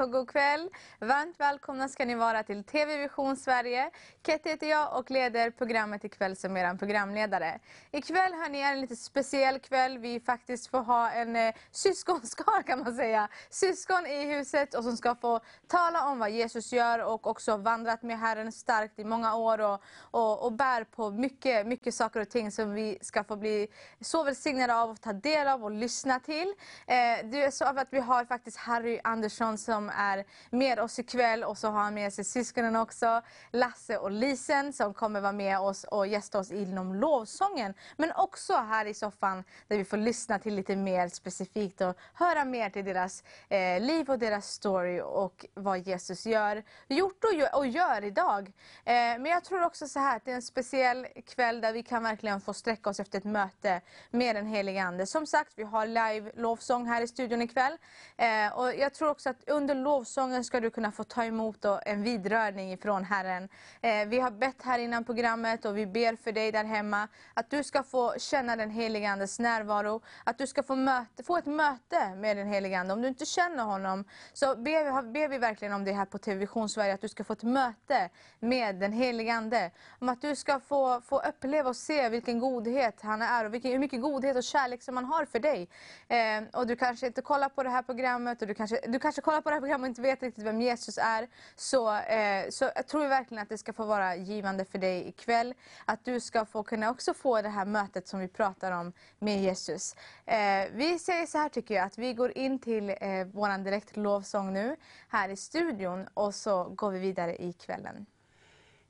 Hej och god kväll! Varmt välkomna ska ni vara till TV Vision Sverige. Kette heter jag och leder programmet ikväll som er programledare. Ikväll hörni, är en lite speciell kväll. Vi faktiskt får ha en eh, syskonskar kan man säga. Syskon i huset och som ska få tala om vad Jesus gör och också vandrat med Herren starkt i många år och, och, och bär på mycket, mycket saker och ting som vi ska få bli så välsignade av och ta del av och lyssna till. Eh, det är så att vi har faktiskt Harry Andersson som är med oss ikväll och så har han med sig syskonen också, Lasse och Lisen som kommer vara med oss och gästa oss inom lovsången. Men också här i soffan där vi får lyssna till lite mer specifikt och höra mer till deras eh, liv och deras story och vad Jesus gör, gjort och gör, och gör idag. Eh, men jag tror också så här att det är en speciell kväll där vi kan verkligen få sträcka oss efter ett möte med den helige Ande. Som sagt, vi har live lovsång här i studion ikväll. Eh, och jag tror också att under lovsången ska du kunna få ta emot en vidrörning ifrån Herren. Eh, vi har bett här innan programmet och vi ber för dig där hemma. Att du ska få känna den helige Andes närvaro. Att du ska få, möte, få ett möte med den helige Ande. Om du inte känner honom så ber, ber vi verkligen om det här på TV Sverige. Att du ska få ett möte med den helige Ande. Om att du ska få, få uppleva och se vilken godhet han är och vilken, hur mycket godhet och kärlek som han har för dig. Eh, och du kanske inte kollar på det här programmet och du kanske, du kanske kollar på det här programmet och inte vet riktigt vem Jesus är. Så, eh, så jag tror verkligen att det ska få vara givande för dig ikväll. Att du ska få kunna också få det här mötet som vi pratar om med Jesus. Eh, vi säger så här tycker jag, att vi går in till eh, vår direkt lovsång nu här i studion och så går vi vidare i kvällen.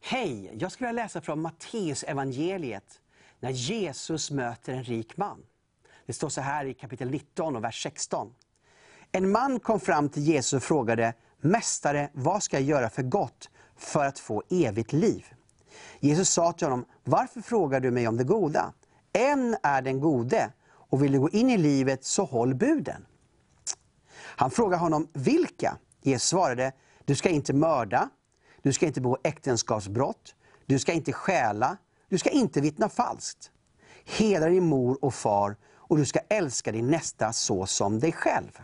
Hej! Jag skulle vilja läsa från Matteus evangeliet när Jesus möter en rik man. Det står så här i kapitel 19 och vers 16. En man kom fram till Jesus och frågade, Mästare, vad ska jag göra för gott för att få evigt liv? Jesus sa till honom, varför frågar du mig om det goda? En är den gode, och vill du gå in i livet så håll buden. Han frågade honom, vilka? Jesus svarade, du ska inte mörda, du ska inte begå äktenskapsbrott, du ska inte stjäla, du ska inte vittna falskt. Hedra din mor och far och du ska älska din nästa så som dig själv.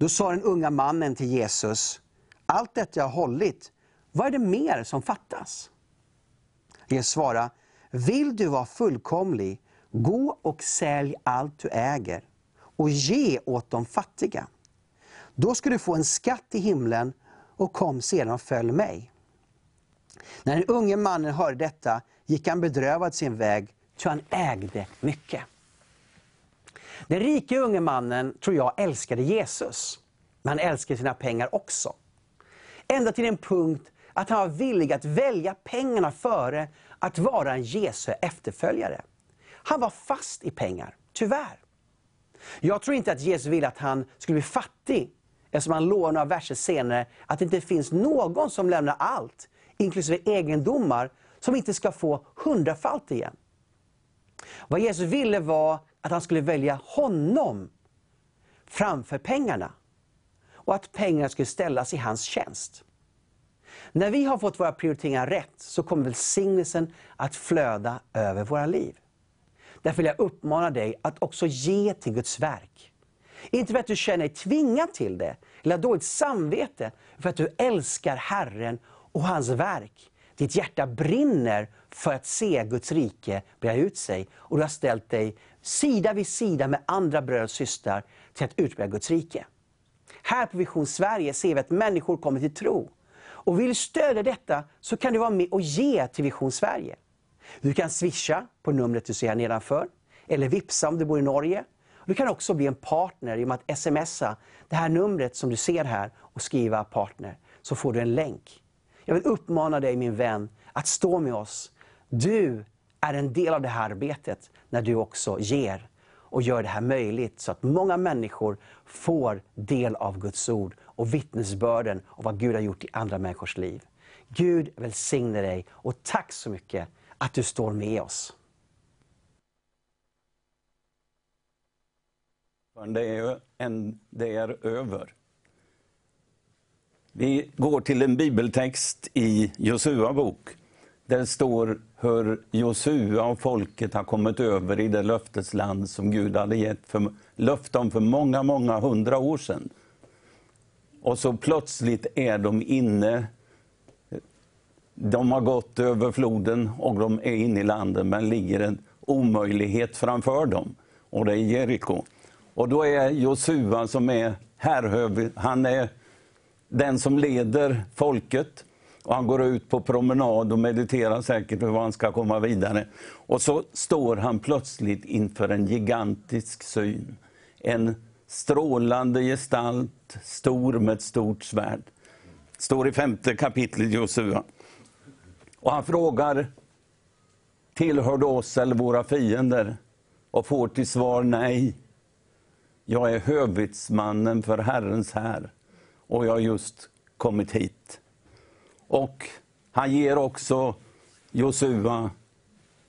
Då sa den unga mannen till Jesus, allt detta jag har hållit, vad är det mer som fattas? Jesus svarade, vill du vara fullkomlig, gå och sälj allt du äger och ge åt de fattiga. Då ska du få en skatt i himlen och kom sedan och följ mig. När den unge mannen hörde detta gick han bedrövad sin väg, ty han ägde mycket. Den rike unge mannen, tror jag, älskade Jesus. Men han älskade sina pengar också. Ända till en punkt att han var villig att välja pengarna före att vara en Jesu efterföljare. Han var fast i pengar, tyvärr. Jag tror inte att Jesus ville att han skulle bli fattig, eftersom han lovar några verser senare att det inte finns någon som lämnar allt, inklusive egendomar, som inte ska få hundrafalt igen. Vad Jesus ville var att han skulle välja honom framför pengarna. Och att pengarna skulle ställas i hans tjänst. När vi har fått våra prioriteringar rätt så kommer välsignelsen att flöda över våra liv. Därför vill jag uppmana dig att också ge till Guds verk. Inte för att du känner dig tvingad till det, eller har dåligt samvete, för att du älskar Herren och hans verk. Ditt hjärta brinner för att se Guds rike breda ut sig. Och du har ställt dig sida vid sida med andra bröder och systrar till att utbreda Guds rike. Här på Vision Sverige ser vi att människor kommer till tro. Och vill du stödja detta så kan du vara med och ge till Vision Sverige. Du kan swisha på numret du ser här nedanför, eller vipsa om du bor i Norge. Du kan också bli en partner genom att smsa det här numret som du ser här och skriva partner, så får du en länk. Jag vill uppmana dig min vän att stå med oss. Du är en del av det här arbetet när du också ger och gör det här möjligt så att många människor får del av Guds ord och vittnesbörden och vad Gud har gjort i andra människors liv. Gud välsigne dig och tack så mycket att du står med oss. Det är, en, det är över. Vi går till en bibeltext i Josua bok. Där det står hur Josua och folket har kommit över i det löftesland som Gud hade gett för, löfte om för många, många hundra år sedan. Och så plötsligt är de inne. De har gått över floden och de är inne i landet, men ligger en omöjlighet framför dem. Och det är Jeriko. Och då är Josua som är härhövd, han är den som leder folket. Och han går ut på promenad och mediterar säkert hur han ska komma vidare. Och så står han plötsligt inför en gigantisk syn. En strålande gestalt, stor med ett stort svärd. Står i femte kapitlet Josua. Och han frågar, tillhör du oss eller våra fiender? Och får till svar nej. Jag är hövitsmannen för Herrens här och jag har just kommit hit. Och han ger också Josua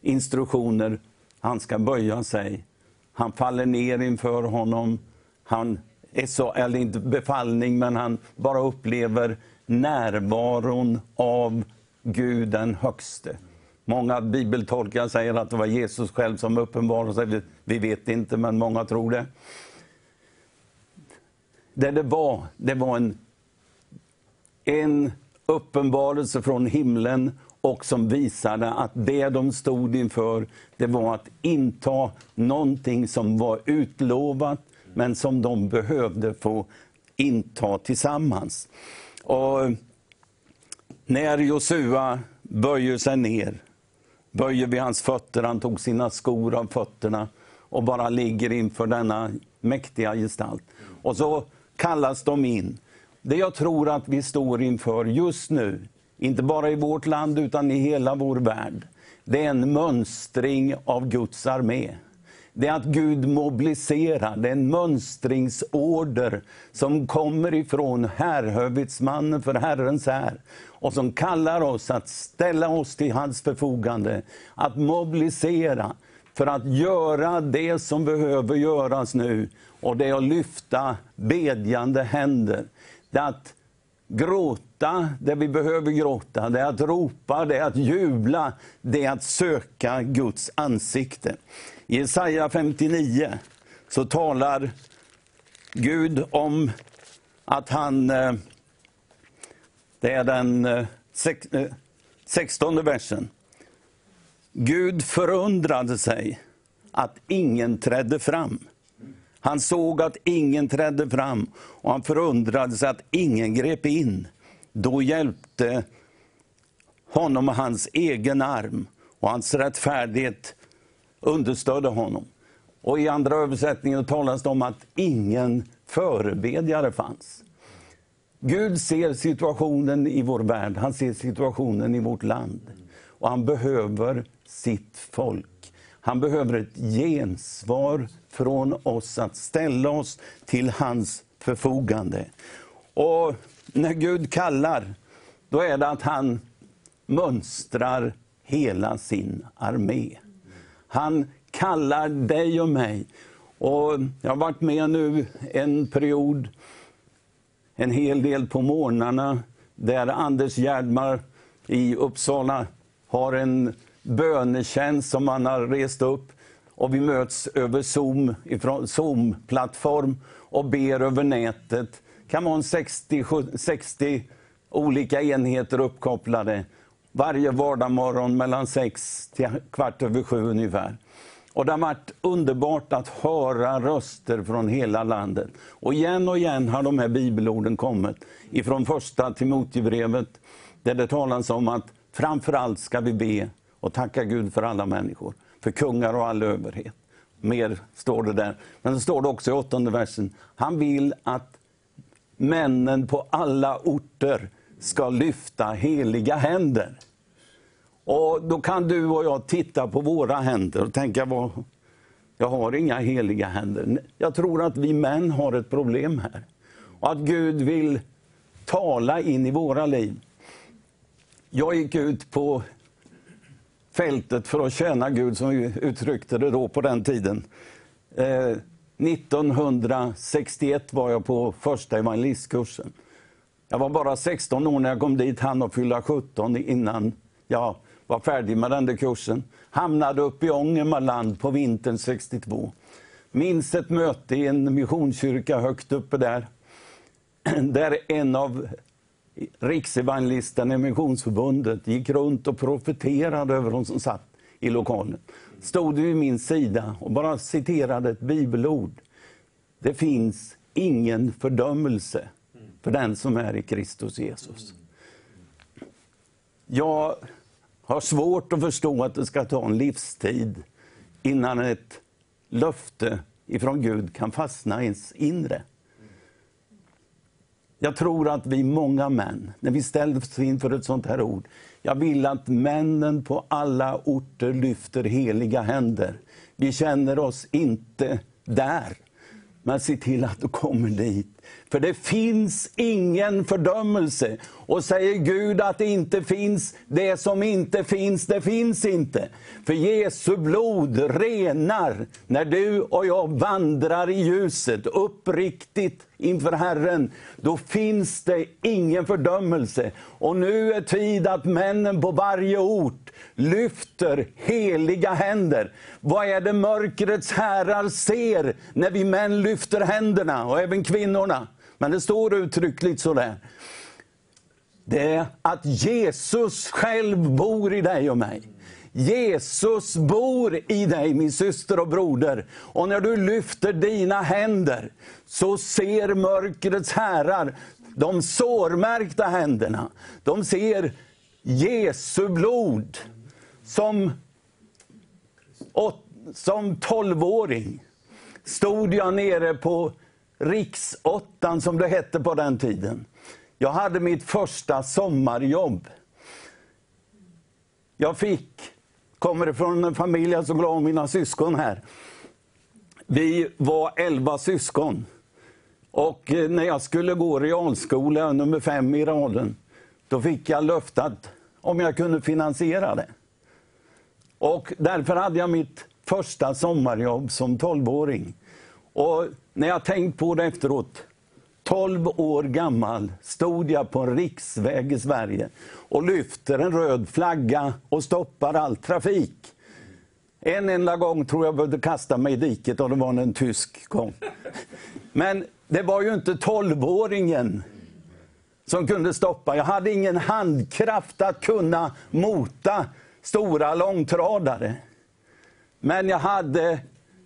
instruktioner. Han ska böja sig. Han faller ner inför honom. Han är så, eller inte befallning, men han bara upplever närvaron av Gud den högste. Många bibeltolkare säger att det var Jesus själv som uppenbarade sig. Vi vet inte, men många tror det. Det det var, det var en, en uppenbarelse från himlen och som visade att det de stod inför, det var att inta någonting som var utlovat, men som de behövde få inta tillsammans. Och när Josua böjer sig ner, böjer vid hans fötter, han tog sina skor av fötterna och bara ligger inför denna mäktiga gestalt. Och så kallas de in. Det jag tror att vi står inför just nu, inte bara i vårt land utan i hela vår värld, det är en mönstring av Guds armé. Det är att Gud mobiliserar, det är en mönstringsorder som kommer ifrån härhövitsmannen för Herrens här och som kallar oss att ställa oss till hans förfogande, att mobilisera för att göra det som behöver göras nu och det är att lyfta bedjande händer. Det är att gråta där vi behöver gråta, det är att ropa, det är att jubla, det är att söka Guds ansikte. I Jesaja 59 så talar Gud om att han, eh, det är den eh, 16 eh, versen. Gud förundrade sig att ingen trädde fram. Han såg att ingen trädde fram och han förundrade sig att ingen grep in. Då hjälpte honom hans egen arm och hans rättfärdighet understödde honom. Och I andra översättningen talas det om att ingen förebedjare fanns. Gud ser situationen i vår värld, han ser situationen i vårt land. Och han behöver sitt folk. Han behöver ett gensvar från oss, att ställa oss till hans förfogande. Och när Gud kallar, då är det att han mönstrar hela sin armé. Han kallar dig och mig. Och jag har varit med nu en period, en hel del på morgnarna, där Anders Gerdmar i Uppsala har en bönetjänst som man har rest upp. Och vi möts över Zoom, ifrån Zoom-plattform och ber över nätet. Det kan vara 60, 60 olika enheter uppkopplade varje vardagsmorgon mellan sex till kvart över sju ungefär. Och det har varit underbart att höra röster från hela landet. Och igen och igen har de här bibelorden kommit ifrån första Timoteusbrevet där det talas om att framförallt ska vi be och tacka Gud för alla människor, för kungar och all överhet. Mer står det där. Men det står det också i åttonde versen. Han vill att männen på alla orter ska lyfta heliga händer. Och Då kan du och jag titta på våra händer och tänka, vad, jag har inga heliga händer. Jag tror att vi män har ett problem här. Och att Gud vill tala in i våra liv. Jag gick ut på fältet för att tjäna Gud, som vi uttryckte det då på den tiden. Eh, 1961 var jag på första evangelistkursen. Jag var bara 16 år när jag kom dit, han och fylla 17 innan jag var färdig med den där kursen. Hamnade uppe i Ångermanland på vintern 62. Minns ett möte i en missionskyrka högt uppe där. där en av Riksevangelisten i Missionsförbundet gick runt och profeterade över de som satt i lokalen. Stod vid min sida och bara citerade ett bibelord. Det finns ingen fördömelse för den som är i Kristus Jesus. Jag har svårt att förstå att det ska ta en livstid innan ett löfte ifrån Gud kan fastna i ens inre. Jag tror att vi många män, när vi ställs inför ett sånt här ord, jag vill att männen på alla orter lyfter heliga händer. Vi känner oss inte där. Men se till att du kommer dit. För det finns ingen fördömelse. Och säger Gud att det inte finns, det som inte finns, det finns inte. För Jesu blod renar när du och jag vandrar i ljuset uppriktigt inför Herren. Då finns det ingen fördömelse. Och nu är tid att männen på varje ort lyfter heliga händer. Vad är det mörkrets herrar ser när vi män lyfter händerna, och även kvinnorna? Men det står uttryckligt sådär. Det är att Jesus själv bor i dig och mig. Jesus bor i dig, min syster och broder. Och när du lyfter dina händer så ser mörkrets herrar de sårmärkta händerna. De ser Jesu blod som, som tolvåring stod jag nere på Riksåttan, som det hette på den tiden. Jag hade mitt första sommarjobb. Jag fick, kommer från en familj, jag är så glad om mina syskon här. Vi var elva syskon. Och eh, när jag skulle gå realskola, nummer fem i raden, då fick jag löftat om jag kunde finansiera det. Och därför hade jag mitt första sommarjobb som tolvåring. Och när jag tänkt på det efteråt, 12 år gammal, stod jag på en riksväg i Sverige och lyfter en röd flagga och stoppar all trafik. En enda gång tror jag behövde kasta mig i diket och det var när en tysk kom. Men det var ju inte 12-åringen som kunde stoppa. Jag hade ingen handkraft att kunna mota stora långtradare. Men jag hade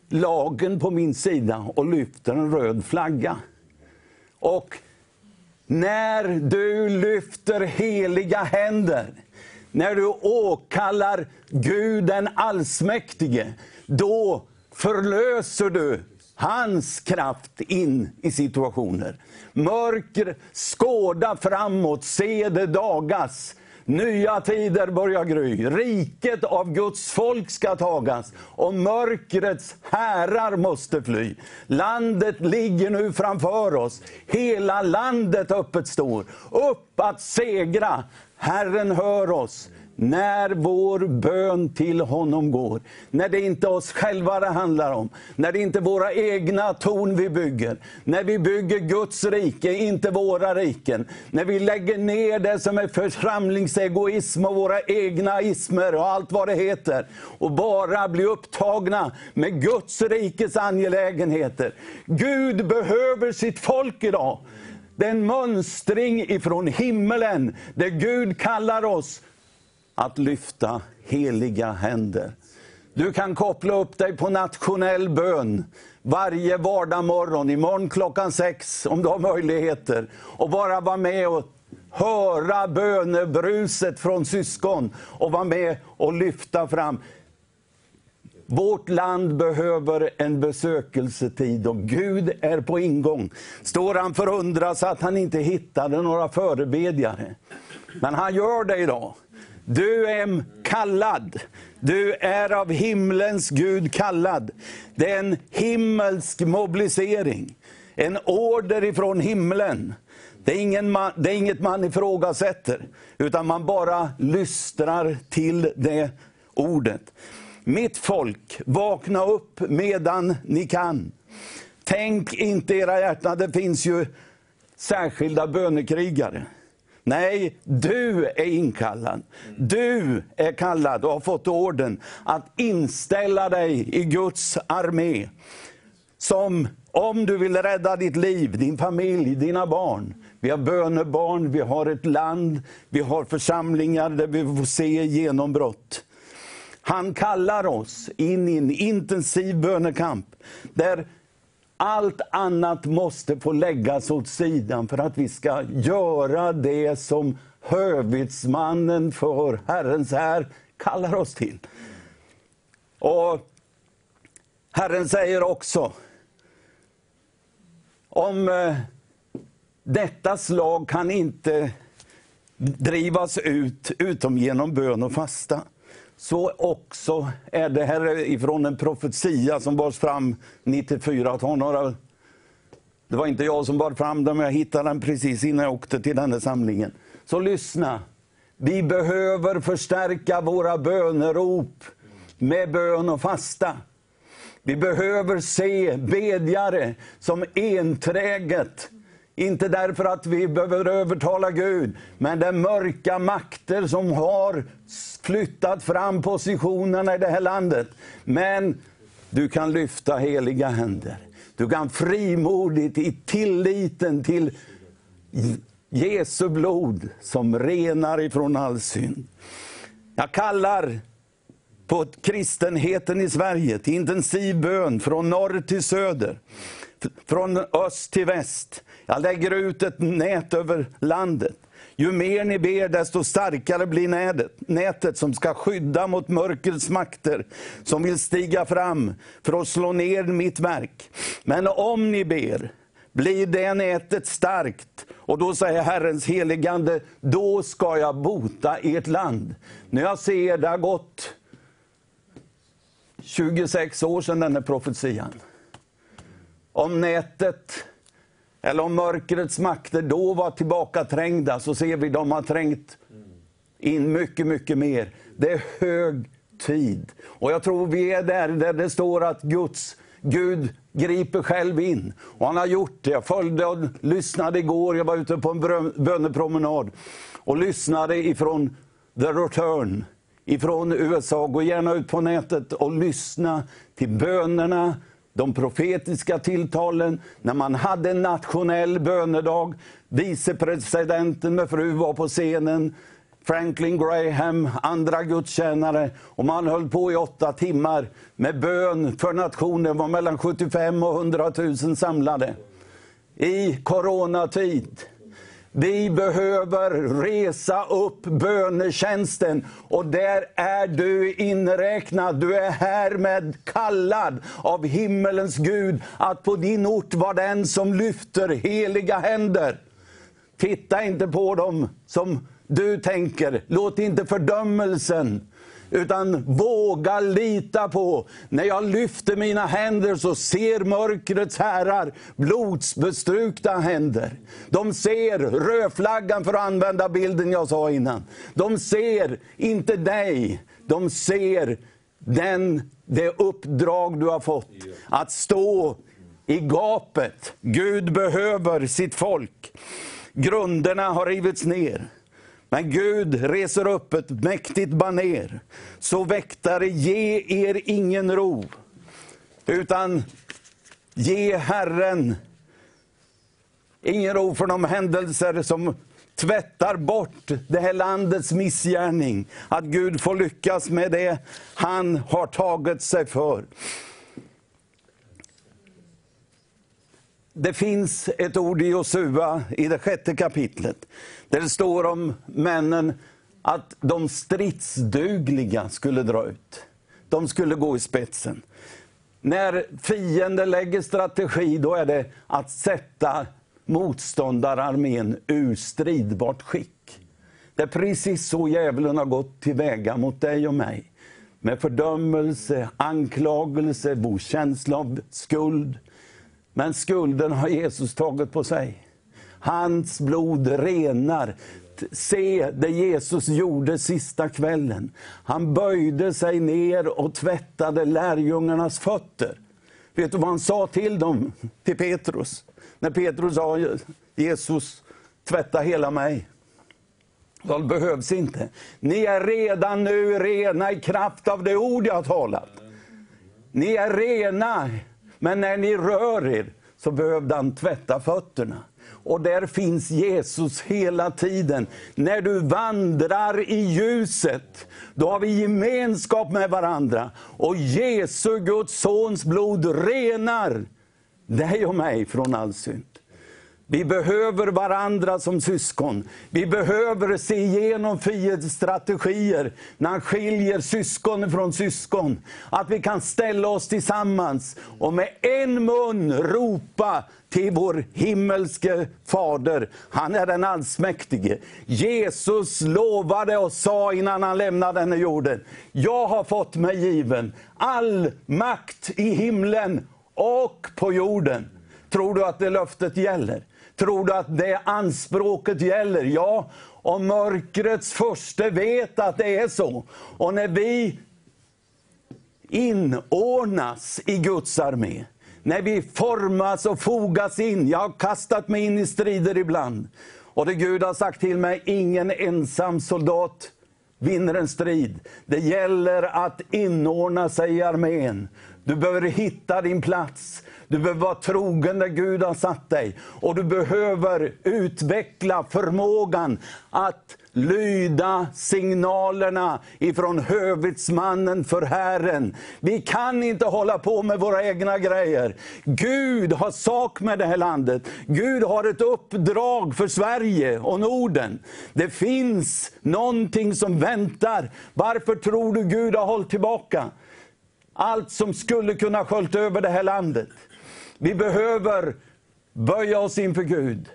lagen på min sida och lyfter en röd flagga. Och när du lyfter heliga händer, när du åkallar Gud den allsmäktige, då förlöser du hans kraft in i situationer. Mörker, skåda framåt, se det dagas. Nya tider börjar gry. Riket av Guds folk ska tagas och mörkrets härar måste fly. Landet ligger nu framför oss. Hela landet öppet står. Upp att segra. Herren hör oss när vår bön till honom går. När det inte är oss själva det handlar om. När det inte är våra egna torn vi bygger. När vi bygger Guds rike, inte våra riken. När vi lägger ner det som är församlingsegoism och våra egna ismer och allt vad det heter. Och bara blir upptagna med Guds rikes angelägenheter. Gud behöver sitt folk idag. Det är en mönstring ifrån himmelen, där Gud kallar oss att lyfta heliga händer. Du kan koppla upp dig på nationell bön varje vardagsmorgon, imorgon klockan sex om du har möjligheter. Och bara vara med och höra bönebruset från syskon och vara med och lyfta fram. Vårt land behöver en besökelsetid och Gud är på ingång. Står han förundras att han inte hittade några förebedjare. Men han gör det idag. Du är kallad. Du är av himlens Gud kallad. Det är en himmelsk mobilisering. En order ifrån himlen. Det är, ingen man, det är inget man ifrågasätter, utan man bara lystrar till det ordet. Mitt folk, vakna upp medan ni kan. Tänk inte era hjärtan, det finns ju särskilda bönekrigare. Nej, du är inkallad. Du är kallad och har fått orden att inställa dig i Guds armé. Som Om du vill rädda ditt liv, din familj, dina barn. Vi har bönebarn, vi har ett land, vi har församlingar där vi får se genombrott. Han kallar oss in i en intensiv bönekamp, där allt annat måste få läggas åt sidan för att vi ska göra det som hövitsmannen för Herrens här kallar oss till. Och Herren säger också, om eh, detta slag kan inte drivas ut utom genom bön och fasta. Så också är det här ifrån en profetia som bars fram 94. Ta några, det var inte jag som bar fram den, men jag hittade den precis innan jag åkte till den här samlingen. Så lyssna. Vi behöver förstärka våra bönerop med bön och fasta. Vi behöver se bedjare som enträget inte därför att vi behöver övertala Gud, men det är mörka makter som har flyttat fram positionerna i det här landet. Men du kan lyfta heliga händer. Du kan frimodigt i tilliten till Jesu blod som renar ifrån all synd. Jag kallar på kristenheten i Sverige till intensiv bön från norr till söder, från öst till väst. Jag lägger ut ett nät över landet. Ju mer ni ber, desto starkare blir nätet, nätet som ska skydda mot mörkrets makter, som vill stiga fram för att slå ner mitt verk. Men om ni ber, blir det nätet starkt. Och då säger Herrens heligande, då ska jag bota ert land. När jag ser, det har gått 26 år sedan den här profetian. Om nätet eller om mörkrets makter då var tillbakaträngda, så ser vi att de har trängt in mycket, mycket mer. Det är hög tid. Och jag tror vi är där, där det står att Guds, Gud griper själv in. Och han har gjort det. Jag följde och lyssnade igår, jag var ute på en bönepromenad och lyssnade ifrån The Return ifrån USA. Gå gärna ut på nätet och lyssna till bönerna de profetiska tilltalen, när man hade en nationell bönedag. Vicepresidenten med fru var på scenen, Franklin Graham, andra gudstjänare. Och man höll på i åtta timmar med bön för nationen. Det var mellan 75 och 100 000 samlade. I coronatid. Vi behöver resa upp bönetjänsten och där är du inräknad. Du är härmed kallad av himmelens Gud att på din ort vara den som lyfter heliga händer. Titta inte på dem som du tänker. Låt inte fördömelsen utan våga lita på. När jag lyfter mina händer så ser mörkrets herrar blodsbestrukna händer. De ser rödflaggan, för att använda bilden jag sa innan. De ser inte dig, de ser den, det uppdrag du har fått. Att stå i gapet. Gud behöver sitt folk. Grunderna har rivits ner. Men Gud reser upp ett mäktigt baner. Så väktare, ge er ingen ro, utan ge Herren ingen ro för de händelser som tvättar bort det här landets missgärning. Att Gud får lyckas med det han har tagit sig för. Det finns ett ord i Josua i det sjätte kapitlet, där det står om männen att de stridsdugliga skulle dra ut. De skulle gå i spetsen. När fienden lägger strategi, då är det att sätta motståndararmén ur stridbart skick. Det är precis så djävulen har gått tillväga mot dig och mig. Med fördömelse, anklagelse, vår känsla av skuld, men skulden har Jesus tagit på sig. Hans blod renar. Se det Jesus gjorde sista kvällen. Han böjde sig ner och tvättade lärjungarnas fötter. Vet du vad han sa till dem, till Petrus? När Petrus sa Jesus, tvätta hela mig. Det behövs inte. Ni är redan nu rena i kraft av det ord jag har talat. Ni är rena men när ni rör er så behövde han tvätta fötterna. Och där finns Jesus hela tiden. När du vandrar i ljuset, då har vi gemenskap med varandra. Och Jesu, Guds sons blod, renar dig och mig från all synd. Vi behöver varandra som syskon. Vi behöver se igenom fiendens strategier när han skiljer syskon från syskon. Att vi kan ställa oss tillsammans och med en mun ropa till vår himmelske Fader. Han är den allsmäktige. Jesus lovade och sa innan han lämnade denna jorden. Jag har fått mig given all makt i himlen och på jorden. Tror du att det löftet gäller? Tror du att det anspråket gäller? Ja, och mörkrets första vet att det är så. Och när vi inordnas i Guds armé, när vi formas och fogas in. Jag har kastat mig in i strider ibland. Och det Gud har sagt till mig, ingen ensam soldat vinner en strid. Det gäller att inordna sig i armén. Du behöver hitta din plats. Du behöver vara trogen där Gud har satt dig. Och du behöver utveckla förmågan att lyda signalerna ifrån hövitsmannen för Herren. Vi kan inte hålla på med våra egna grejer. Gud har sak med det här landet. Gud har ett uppdrag för Sverige och Norden. Det finns någonting som väntar. Varför tror du Gud har hållit tillbaka? Allt som skulle kunna sköljt över det här landet. Vi behöver böja oss inför Gud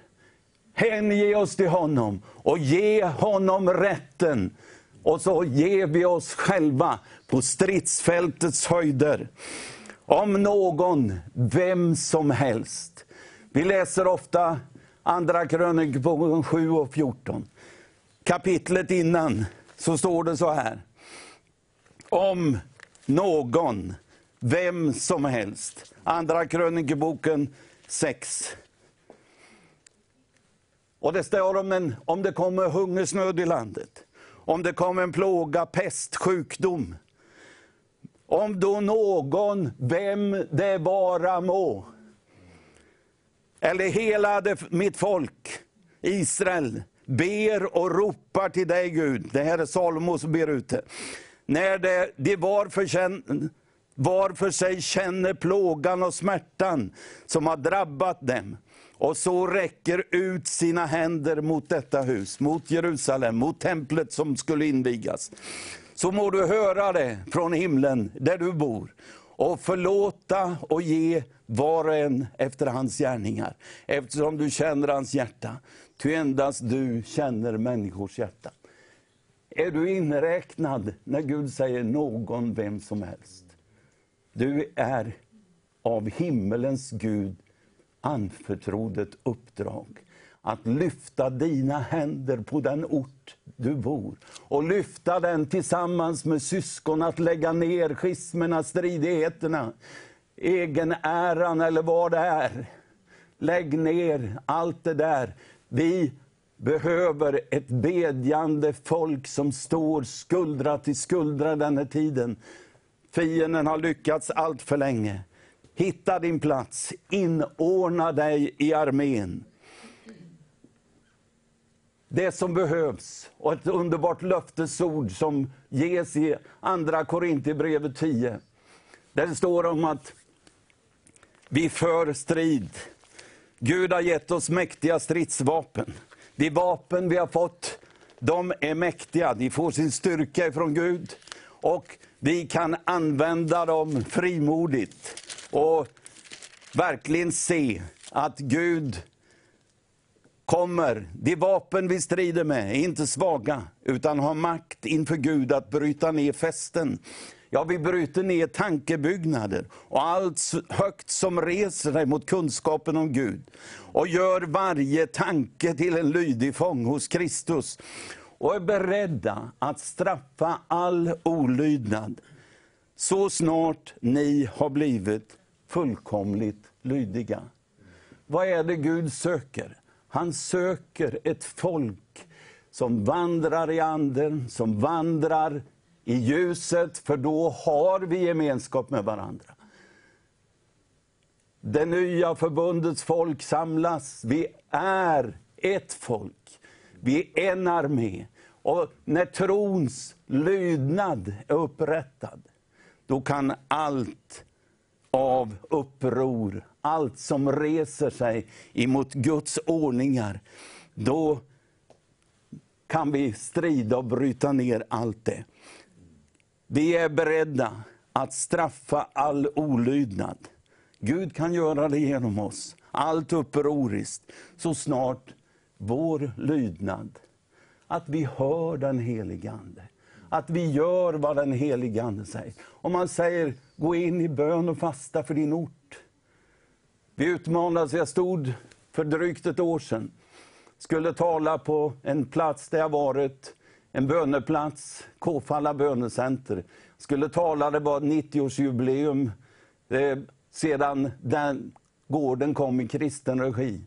hänge oss till honom och ge honom rätten. Och så ger vi oss själva på stridsfältets höjder. Om någon, vem som helst. Vi läser ofta Andra krönikboken 7 och 14. Kapitlet innan så står det så här. Om någon, vem som helst. Andra krönikeboken 6. Och det står om, en, om det kommer hungersnöd i landet, om det kommer en plåga, pest, sjukdom. Om då någon, vem det vara må, eller hela det, mitt folk, Israel, ber och ropar till dig Gud. Det här är Salomo som ber ut det. När det, de var för, var för sig känner plågan och smärtan som har drabbat dem och så räcker ut sina händer mot detta hus, mot Jerusalem, mot templet som skulle invigas. Så må du höra det från himlen, där du bor, och förlåta och ge var och en efter hans gärningar, eftersom du känner hans hjärta. Ty endast du känner människors hjärta. Är du inräknad när Gud säger någon, vem som helst? Du är av himmelens Gud anförtrodd ett uppdrag. Att lyfta dina händer på den ort du bor och lyfta den tillsammans med syskon, att lägga ner schismerna, stridigheterna, egen äran eller vad det är. Lägg ner allt det där. Vi behöver ett bedjande folk som står skuldra till skuldra den här tiden. Fienden har lyckats allt för länge. Hitta din plats, inordna dig i armén. Det som behövs, och ett underbart löftesord som ges i Andra Korinthierbrevet 10. Där det står om att vi för strid. Gud har gett oss mäktiga stridsvapen. De vapen vi har fått, de är mäktiga. De får sin styrka ifrån Gud. Och vi kan använda dem frimodigt och verkligen se att Gud kommer. De vapen vi strider med är inte svaga, utan har makt inför Gud att bryta ner fästen. Ja, vi bryter ner tankebyggnader och allt högt som reser sig mot kunskapen om Gud. Och gör varje tanke till en lydig fång hos Kristus. Och är beredda att straffa all olydnad så snart ni har blivit fullkomligt lydiga. Vad är det Gud söker? Han söker ett folk som vandrar i anden, som vandrar i ljuset, för då har vi gemenskap med varandra. det nya förbundets folk samlas. Vi är ett folk. Vi är en armé. Och när trons lydnad är upprättad, då kan allt av uppror, allt som reser sig emot Guds ordningar, då kan vi strida och bryta ner allt det. Vi är beredda att straffa all olydnad. Gud kan göra det genom oss, allt upproriskt, så snart vår lydnad, att vi hör den helige Ande. Att vi gör vad den helige Ande säger. Om man säger, gå in i bön och fasta för din ort. Vi utmanades, jag stod för drygt ett år sedan, skulle tala på en plats där jag varit, en böneplats, Kåfalla bönecenter. Skulle tala, det var 90-årsjubileum eh, sedan den gården kom i kristen regi.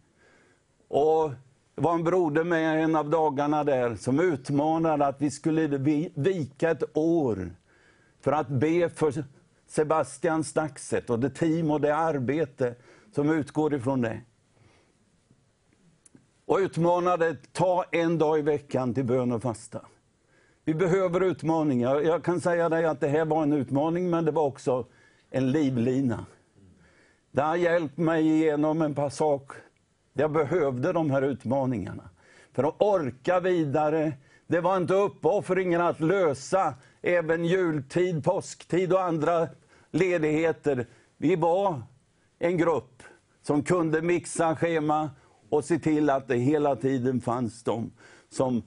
Och var en broder med en av dagarna där som utmanade att vi skulle vika ett år för att be för Sebastian Staxet och det team och det arbete som utgår ifrån det. Och utmanade, ta en dag i veckan till bön och fasta. Vi behöver utmaningar. Jag kan säga dig att det här var en utmaning, men det var också en livlina. Det har hjälpt mig igenom en passage. Jag behövde de här utmaningarna för att orka vidare. Det var inte uppoffringen att lösa även jultid, påsktid och andra ledigheter. Vi var en grupp som kunde mixa schema och se till att det hela tiden fanns de som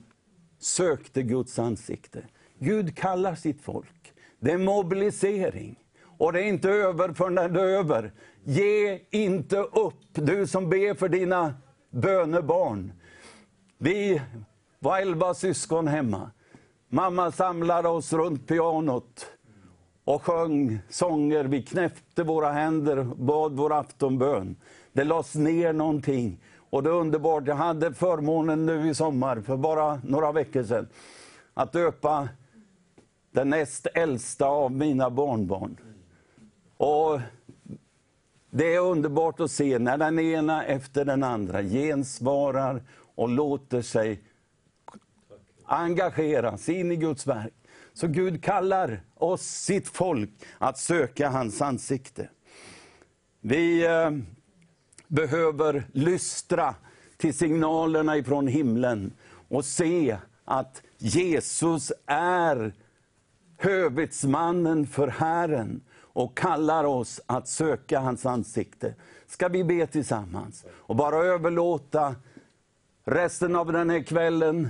sökte Guds ansikte. Gud kallar sitt folk. Det är mobilisering. Och det är inte över förrän det är över. Ge inte upp, du som ber för dina bönebarn. Vi var elva syskon hemma. Mamma samlade oss runt pianot och sjöng sånger. Vi knäppte våra händer, bad vår aftonbön. Det lades ner någonting. Och det är underbart. Jag hade förmånen nu i sommar, för bara några veckor sedan, att döpa den näst äldsta av mina barnbarn. Och det är underbart att se när den ena efter den andra gensvarar och låter sig engageras in i Guds verk. Så Gud kallar oss, sitt folk, att söka hans ansikte. Vi eh, behöver lystra till signalerna ifrån himlen och se att Jesus är hövitsmannen för Herren och kallar oss att söka hans ansikte. Ska vi be tillsammans och bara överlåta resten av den här kvällen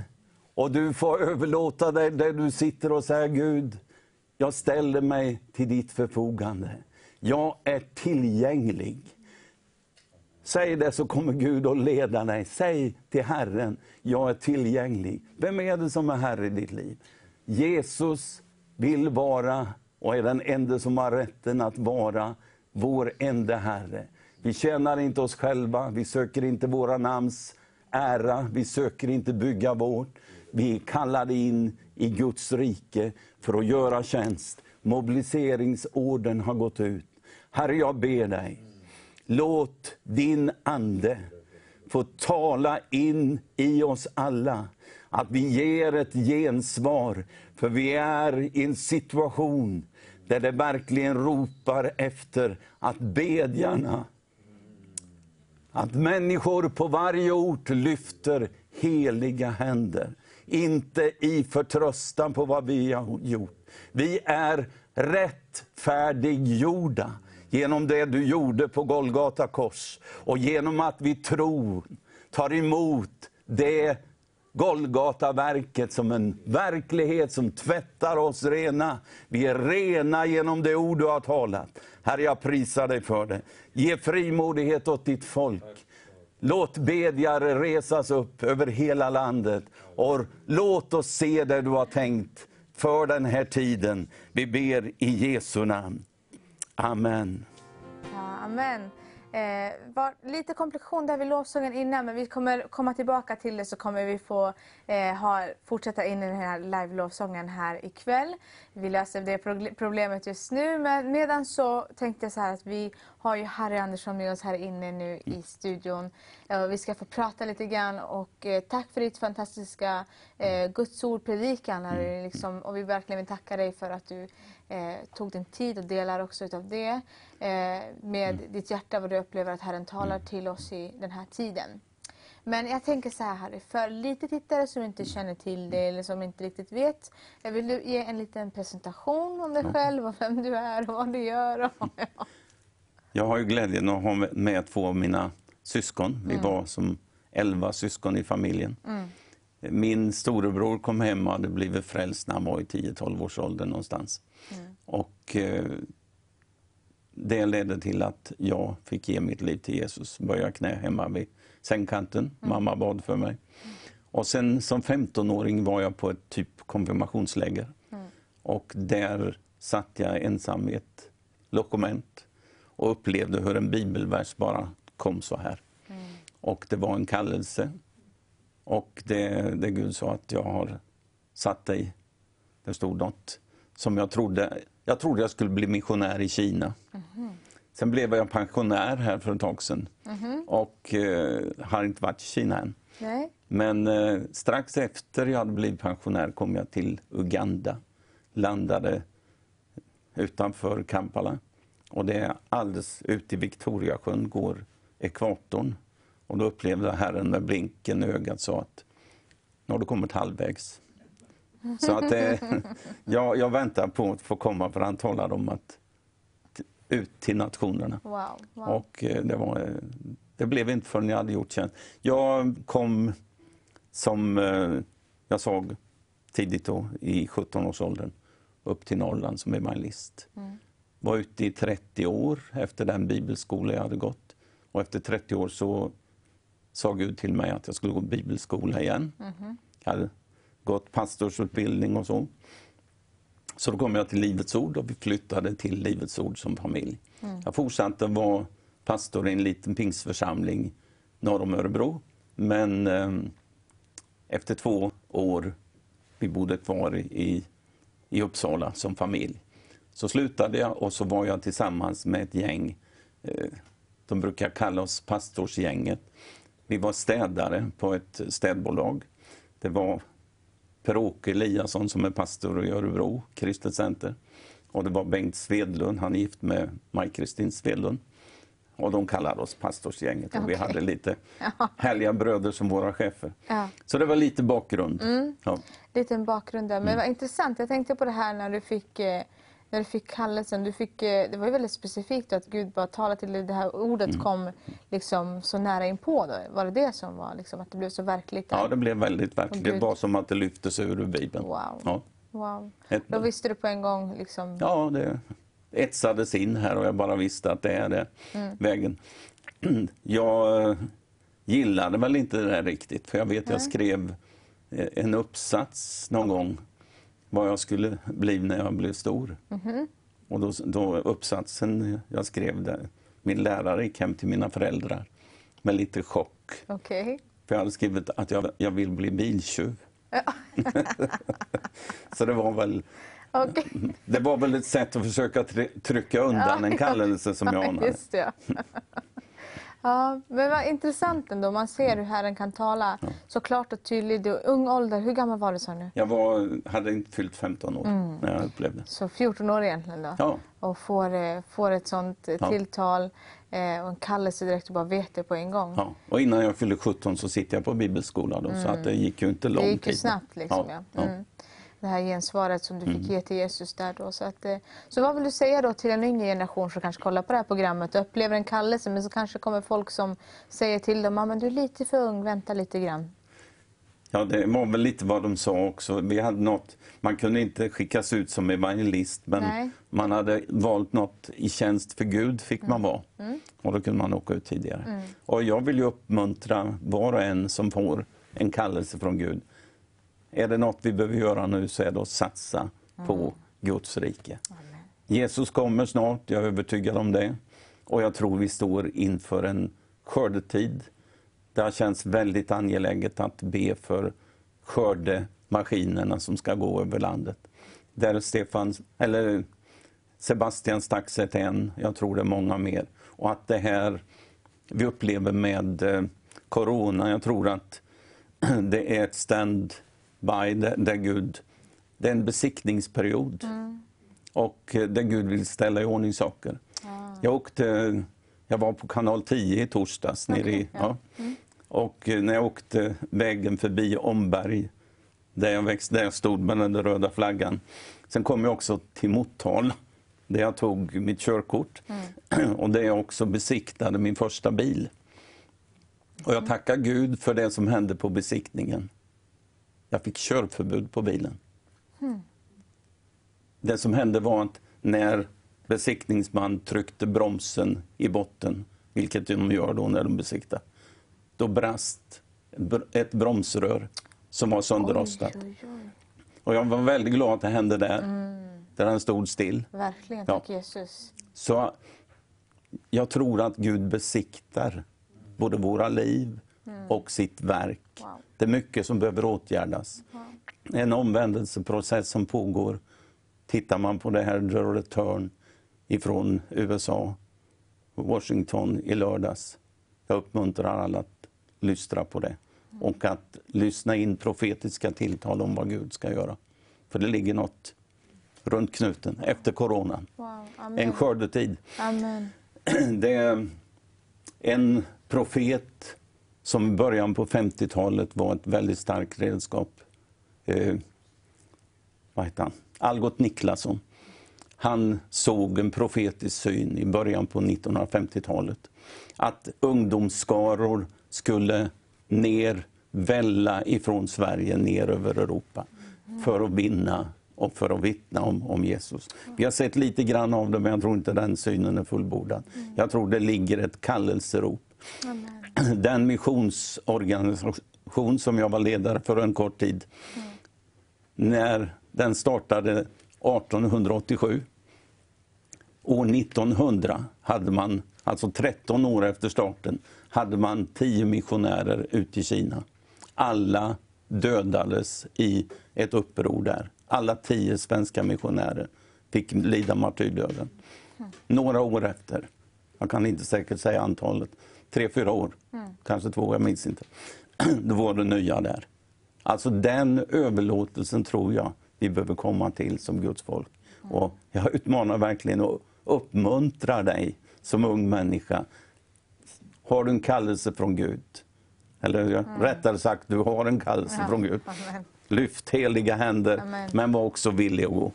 och du får överlåta dig där du sitter och säga Gud, jag ställer mig till ditt förfogande. Jag är tillgänglig. Säg det så kommer Gud att leda dig. Säg till Herren, jag är tillgänglig. Vem är det som är Herre i ditt liv? Jesus vill vara och är den enda som har rätten att vara vår enda Herre. Vi tjänar inte oss själva, vi söker inte våra namns ära, vi söker inte bygga vårt. Vi är kallade in i Guds rike för att göra tjänst. Mobiliseringsorden har gått ut. Herre, jag ber dig, låt din Ande få tala in i oss alla. Att vi ger ett gensvar, för vi är i en situation där det verkligen ropar efter att bedjarna, att människor på varje ort lyfter heliga händer. Inte i förtröstan på vad vi har gjort. Vi är rättfärdiggjorda genom det du gjorde på Golgata kors. Och genom att vi tror, tar emot det Golgataverket som en verklighet som tvättar oss rena. Vi är rena genom det ord du har talat. Herre, jag prisar dig för det. Ge frimodighet åt ditt folk. Låt bedjare resas upp över hela landet. Och låt oss se det du har tänkt för den här tiden. Vi ber i Jesu namn. Amen. Amen. Eh, var lite komplikation där vid lovsången innan, men vi kommer komma tillbaka till det så kommer vi få eh, ha, fortsätta in i den här live-lovsången här ikväll. Vi löser det problemet just nu, men medan så tänkte jag så här att vi har ju Harry Andersson med oss här inne nu i studion. Eh, Vi ska få prata lite grann och eh, tack för ditt fantastiska eh, Guds ord-predikan. Harry, Liksom, och vi verkligen vill tacka dig för att du eh, tog din tid och delar också utav det eh, med ditt hjärta vad du upplever att Herren talar till oss i den här tiden. Men jag tänker så här Harry, för lite tittare som inte känner till dig eller som inte riktigt vet. Jag vill du ge en liten presentation om dig själv och vem du är och vad du gör. Och, ja. Jag har ju glädjen att ha med två av mina syskon. Mm. Vi var som elva syskon i familjen. Min storebror kom hem och hade blivit frälst när han var i 10-12 års ålder någonstans. Mm. Och eh, det ledde till att jag fick ge mitt liv till Jesus. Böja knä hemma vid sängkanten. Mm. Mamma bad för mig. Och sen som 15-åring var jag på ett typ konfirmationsläger. Mm. Och där satt jag ensam i ett dokument och upplevde hur en bibelvers bara kom så här. Och det var en kallelse. Och det, det Gud sa att jag har satt dig. Det stod något som jag trodde. Jag trodde jag skulle bli missionär i Kina. Sen blev jag pensionär här för ett tag sedan. Och eh, har inte varit i Kina än. Nej? Men eh, strax efter jag hade blivit pensionär kom jag till Uganda. Landade utanför Kampala. Och det är alldeles ute i Victoriasjön går ekvatorn. Och då upplevde Herren med blinken i ögat sa att nu har du kommit halvvägs. Så att eh, jag, jag väntar på att få komma för han talade om att ut till nationerna. Wow. wow. Och eh, det, var, eh, det blev inte förrän jag hade gjort tjänst. Jag kom som eh, jag såg tidigt då, i 17-årsåldern upp till Norrland som evangelist. Var ute i 30 år efter den bibelskola jag hade gått. Och efter 30 år så sa Gud till mig att jag skulle gå bibelskola igen. Jag hade gått pastorsutbildning och så. Så då kom jag till Livets Ord och vi flyttade till Livets Ord som familj. Jag fortsatte vara pastor i en liten pingstförsamling norr om Örebro. Men eh, efter två år, vi bodde kvar i, i Uppsala som familj, så slutade jag och så var jag tillsammans med ett gäng. Eh, de brukar kalla oss pastorsgänget. Vi var städare på ett städbolag. Det var Per-Åke Eliasson som är pastor i Örebro kristet center. Och det var Bengt Svedlund, han är gift med Maj-Kristin Svedlund. Och de kallade oss pastorsgänget och vi Okej. hade lite härliga bröder som våra chefer. Ja. Så det var lite bakgrund. Ja. Liten bakgrund där. Men Mm. vad intressant. Jag tänkte på det här när du fick, eh, när du fick kallelsen. Du fick, eh, det var ju väldigt specifikt att Gud bara talade till dig. Det här ordet Mm. kom liksom så nära inpå. Då. Var det det som var liksom, att det blev så verkligt? där? ja, det blev väldigt verkligt. Det Gud. var som att det lyftes ur Bibeln. Wow. Ja. Wow. Ett- Då visste du på en gång liksom... Ja, det etsades in här och jag bara visste att det är det vägen. Jag eh, gillade väl inte det där riktigt, för jag vet jag skrev eh, en uppsats någon gång vad jag skulle bli när jag blev stor. Och då, då uppsatsen jag skrev, där, min lärare gick hem till mina föräldrar med lite chock. Okej. För jag hade skrivit att jag, jag vill bli biltjuv. Så det var väl Okej. det var väl ett sätt att försöka try- trycka undan en kallelse som jag anade. Ja. Men vad intressant ändå. Man ser hur Herren kan tala så klart och tydligt. Du, ung ålder, hur gammal var du sa nu? Jag var, hade inte fyllt 15 år när jag upplevde det. Så 14 år egentligen då? Ja. Och får, eh, får ett sånt eh, Ja. tilltal eh, och en kallelse direkt och bara vet det på en gång. Ja. Och innan jag fyllde 17 så sitter jag på bibelskola då, så att det gick ju inte lång det gick ju tid. snabbt liksom. Ja, ja. Mm. Det här gensvaret som du fick ge till Jesus där då. Så, att, eh, så vad vill du säga då till en yngre generation som kanske kollar på det här programmet och upplever en kallelse men så kanske kommer folk som säger till dem, "Ja, men du är lite för ung, vänta lite grann. Ja, det var väl lite vad de sa också. Vi hade något, man kunde inte skickas ut som evangelist, men Nej. man hade valt något i tjänst för Gud, fick Mm. man vara. Och då kunde man åka ut tidigare. Och jag vill ju uppmuntra var och en som får en kallelse från Gud. Är det något vi behöver göra nu så är det att satsa Mm. på Guds rike. Jesus kommer snart, jag är övertygad om det. Och jag tror vi står inför en skördetid. Det har känts väldigt angeläget att be för skördemaskinerna som ska gå över landet. Där Stefan, eller Sebastian Staxet en, jag tror det är många mer. Och att det här vi upplever med eh, corona, jag tror att det är ett stand-by där, där Gud, det är en besiktningsperiod. Och eh, där Gud vill ställa i ordning saker. Jag, åkte, jag var på kanal 10 i torsdags. nere i, ja. ja. Och eh, när jag åkte vägen förbi Omberg, där jag, växt, där jag stod med den röda flaggan. Sen kom jag också till Motala, där jag tog mitt körkort. Och där jag också besiktade min första bil. Och jag tackar Gud för det som hände på besiktningen. Jag fick körförbud på bilen. Det som hände var att när besiktningsman tryckte bromsen i botten, vilket de gör då när de besiktar, då brast ett bromsrör som var sönderrostat. Och jag var väldigt glad att det hände där, där den stod still. Verkligen, Ja. tack Jesus. Så jag tror att Gud besiktar både våra liv och sitt verk. Wow. Det är mycket som behöver åtgärdas. En omvändelseprocess som pågår. Tittar man på det här The Return ifrån USA, Washington i lördags. Jag uppmuntrar alla att lyssna på det och att lyssna in profetiska tilltal om vad Gud ska göra. För det ligger något runt knuten efter coronan. Wow. En skördetid. Amen. Det är en profet som i början på 50-talet var ett väldigt starkt redskap. Eh, vad heter han? Algot Niklasson. Han såg en profetisk syn i början på 1950-talet. Att ungdomsskaror skulle ner, välla ifrån Sverige ner över Europa för att vinna och för att vittna om, om Jesus. Vi har sett lite grann av det, men jag tror inte den synen är fullbordad. Jag tror det ligger ett kallelserop. Amen. Den missionsorganisation som jag var ledare för en kort tid, när den startade 1887, år 1900 hade man, alltså 13 år efter starten, hade man 10 missionärer ute i Kina. Alla dödades i ett uppror där. Alla 10 svenska missionärer fick lida martyrdöden. Några år efter, jag kan inte säkert säga antalet, tre, fyra år, kanske två, jag minns inte. Då var det nya där. Alltså den överlåtelsen tror jag vi behöver komma till som Guds folk. Och jag utmanar verkligen och uppmuntrar dig som ung människa. Har du en kallelse från Gud? Eller ja, rättare sagt, du har en kallelse Ja. från Gud. Amen. Lyft heliga händer, Amen. men var också villig att gå.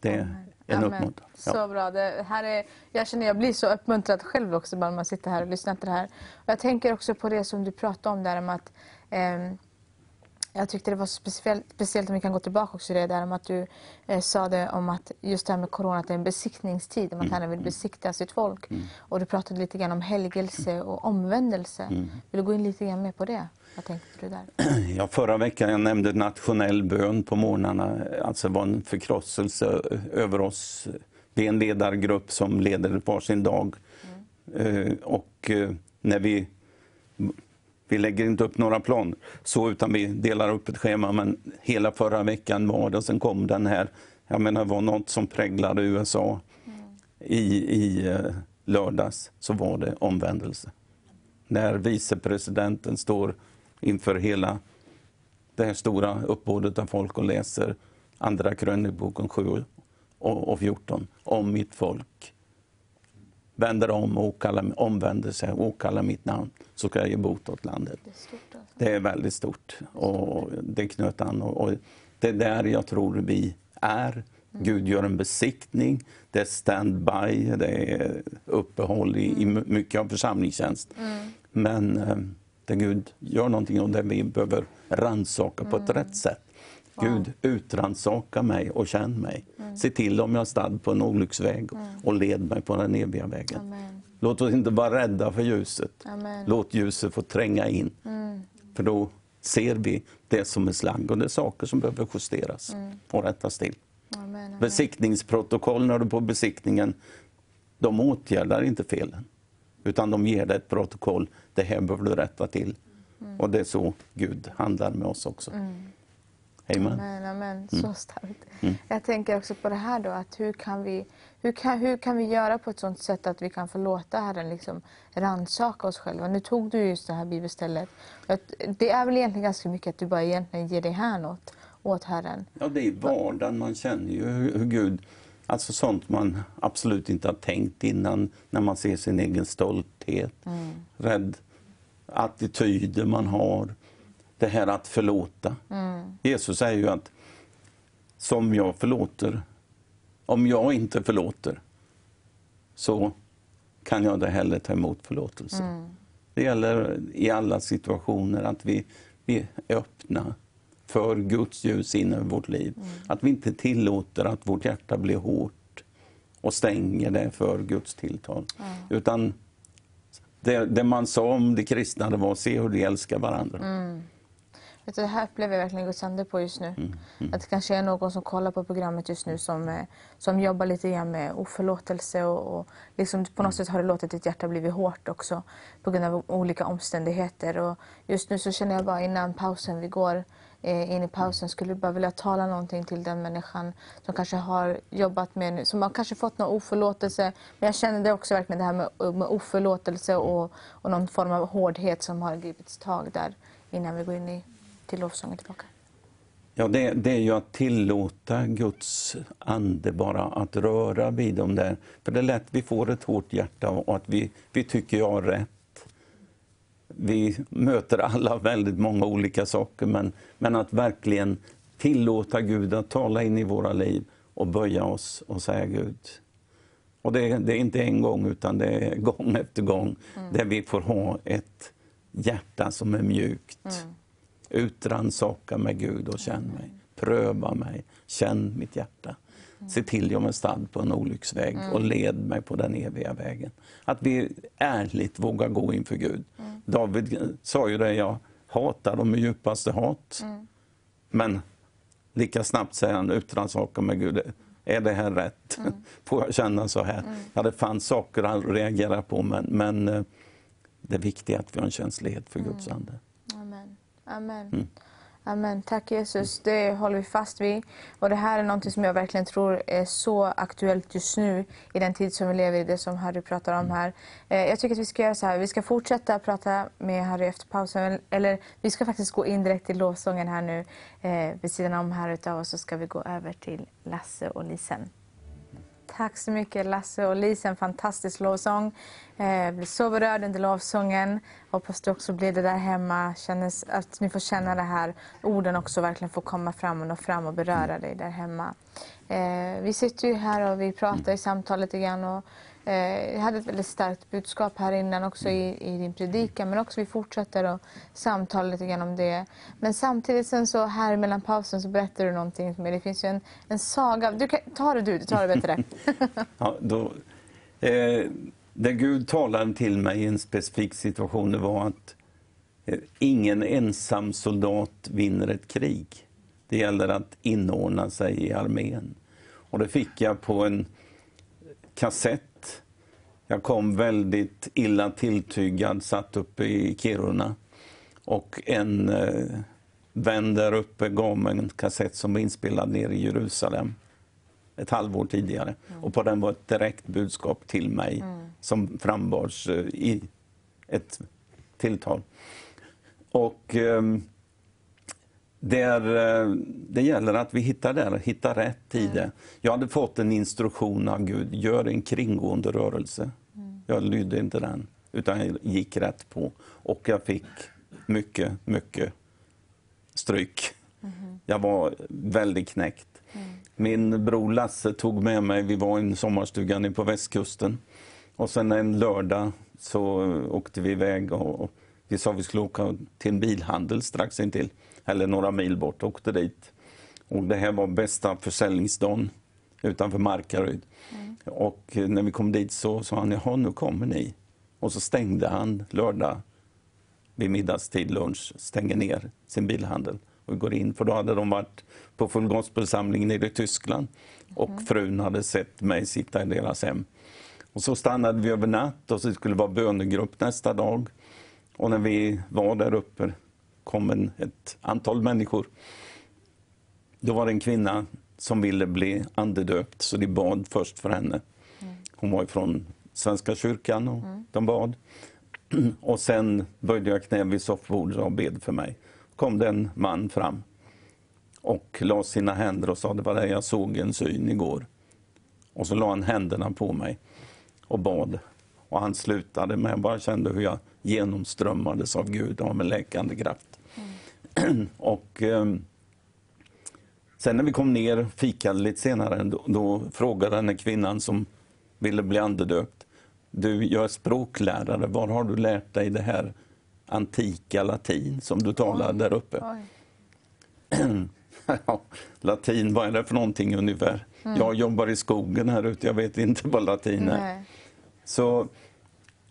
Det en Amen. uppmuntran. Ja. Så bra. Det här är, jag känner jag blir så uppmuntrad själv också bara när man sitter här och lyssnar till det här. Och jag tänker också på det som du pratade om där om att ehm, jag tyckte det var speciellt, speciellt om vi kan gå tillbaka också det där om att du eh, sa det om att just det här med corona, att det är en besiktningstid, om att Herren vill besikta sitt folk. Och du pratade lite grann om helgelse och omvändelse. Vill du gå in lite grann mer på det? Vad tänkte du där? Ja, förra veckan jag nämnde nationell bön på morgnarna. Alltså det var en förkrosselse över oss. Vi är en ledargrupp som leder varsin dag. Eh, Och eh, när vi, vi lägger inte upp några planer så, utan vi delar upp ett schema. Men hela förra veckan var det och sen kom den här. Jag menar, det var något som präglade USA. I, i eh, lördags så var det omvändelse när vicepresidenten står inför hela det här stora uppbådet av folk och läser Andra krönikboken 7 och och 14 om mitt folk. Vänder om och åkallar, omvänder sig och åkallar mitt namn så ska jag ge bot åt landet. Det är stort alltså. Det är väldigt stort och det knöt an. Och, och det är där jag tror vi är. Gud gör en besiktning, det är stand-by, det är uppehåll i, i mycket av församlingstjänst. Men eh, där Gud gör någonting och där vi behöver rannsaka på ett rätt sätt. Gud, utrannsaka mig och känn mig. Se till om jag är stad på en olycksväg och led mig på den eviga vägen. Amen. Låt oss inte vara rädda för ljuset. Amen. Låt ljuset få tränga in. För då ser vi det som är slagg och det är saker som behöver justeras och rättas till. Amen. Amen. Besiktningsprotokoll när du är på besiktningen, de åtgärdar inte felen. Utan de ger dig ett protokoll, det här behöver du rätta till. Och det är så Gud handlar med oss också. Amen. Amen, amen. Så starkt. Jag tänker också på det här då, att hur kan, vi, hur, kan, hur kan vi göra på ett sånt sätt att vi kan få låta Herren liksom rannsaka oss själva? Nu tog du just det här bibelstället. Det är väl egentligen ganska mycket att du bara egentligen ger dig hän åt, åt Herren. Ja, det är vardagen. Man känner ju hur, hur Gud... Alltså sånt man absolut inte har tänkt innan, när man ser sin egen stolthet, rädd attityder man har. Det här att förlåta. Jesus säger ju att som jag förlåter, om jag inte förlåter, så kan jag inte heller ta emot förlåtelse. Det gäller i alla situationer att vi, vi är öppna för Guds ljus in över vårt liv. Att vi inte tillåter att vårt hjärta blir hårt och stänger det för Guds tilltal. Utan det, det man sa om de kristna det var se hur de älskar varandra. Vet du, det här upplever jag verkligen Guds ande på just nu. Att det kanske är någon som kollar på programmet just nu som, eh, som jobbar lite grann med oförlåtelse och, och liksom på något sätt har det låtit ditt hjärta blivit hårt också på grund av olika omständigheter. Och just nu så känner jag bara innan pausen, vi går eh, in i pausen, skulle bara vilja tala någonting till den människan som kanske har jobbat med, som har kanske fått någon oförlåtelse. Men jag känner det också verkligen det här med, eh, med oförlåtelse och, och någon form av hårdhet som har gripits tag där innan vi går in i till lovsången tillbaka. Ja, det, det är ju att tillåta Guds ande bara att röra vid dem där. För det är lätt vi får ett hårt hjärta och att vi, vi tycker jag har rätt. Vi möter alla väldigt många olika saker, men, men att verkligen tillåta Gud att tala in i våra liv och böja oss och säga Gud. Och det, det är inte en gång, utan det är gång efter gång där vi får ha ett hjärta som är mjukt. Utrannsaka mig Gud och känn mig. Pröva mig, känn mitt hjärta. Se till jag är stad på en olycksväg och led mig på den eviga vägen. Att vi ärligt vågar gå inför Gud. David sa ju det, jag hatar dem med djupaste hat. Men lika snabbt säger han, utrannsaka mig Gud, är det här rätt? Får jag känna så här? Ja, det fanns saker han reagerade på, men, men eh, det viktiga är att vi har en känslighet för Guds ande. Amen. Amen. Amen. Tack Jesus, det håller vi fast vid. Och det här är något som jag verkligen tror är så aktuellt just nu i den tid som vi lever i, det som Harry pratar om här. Eh, jag tycker att vi ska göra så här, vi ska fortsätta prata med Harry efter pausen, eller vi ska faktiskt gå in direkt till lovsången här nu. Eh, vid sidan om här utav oss så ska vi gå över till Lasse och Lisen. Tack så mycket Lasse och Lisen, fantastisk lovsång. Eh, Jag blir så berörd under lovsången. Hoppas du också blir det där hemma. Kännes att ni får känna det här orden också verkligen får komma fram och nå fram och beröra dig där hemma. Eh, vi sitter ju här och vi pratar i samtalet lite grann. Och, Eh, jag hade ett väldigt starkt budskap här innan också i, i din predikan men också vi fortsätter att samtala lite grann om det. Men samtidigt sen så här mellan pausen så berättar du någonting för mig. Det finns ju en, en saga. Du kan, ta det du, du tar det bättre. Ja, då, eh, det Gud talade till mig i en specifik situation det var att eh, ingen ensam soldat vinner ett krig. Det gäller att inordna sig i armén. Och det fick jag på en kassett. Jag kom väldigt illa tilltygad, satt uppe i Kiruna. Och en eh, vän där uppe gav mig en kassett som var inspelad nere i Jerusalem ett halvår tidigare. Och på den var ett direkt budskap till mig som frambars eh, i ett tilltal. Och ehm, där, eh, det gäller att vi hittar där, hittar rätt i det. Jag hade fått en instruktion av Gud, gör en kringgående rörelse. Jag lydde inte den, utan jag gick rätt på. Och jag fick mycket, mycket stryk. Jag var väldigt knäckt. Min bror Lasse tog med mig, vi var i en sommarstuga nere på västkusten. Och sen en lördag så åkte vi iväg och och vi sa vi skulle åka till en bilhandel strax intill, eller några mil bort, åkte dit. Och det här var bästa försäljningsdagen utanför Markaryd. Och när vi kom dit så sa han, jaha nu kommer ni. Och så stängde han lördag vid middagstid, lunch, stänger ner sin bilhandel och går in. För då hade de varit på full gospelsamling nere i Tyskland och frun hade sett mig sitta i deras hem. Och så stannade vi över natt och så skulle det vara bönegrupp nästa dag. Och när vi var där uppe kom en, ett antal människor då var det en kvinna som ville bli andedöpt, så de bad först för henne. Hon var från Svenska kyrkan och de bad. Och sen böjde jag knä vid soffbordet och bed för mig. kom det en man fram och la sina händer och sa det var det jag såg en syn igår. Och så la han händerna på mig och bad. Och han slutade med, jag bara kände hur jag genomströmmades av Gud av en läkande kraft. och eh, sen när vi kom ner, fikade lite senare, då, då frågade den här kvinnan som ville bli andedöpt. Du, jag är språklärare, var har du lärt dig det här antika latin som du talar där uppe? Latin, vad är det för någonting ungefär? Jag jobbar i skogen här ute, jag vet inte vad latin är. Nej. Så,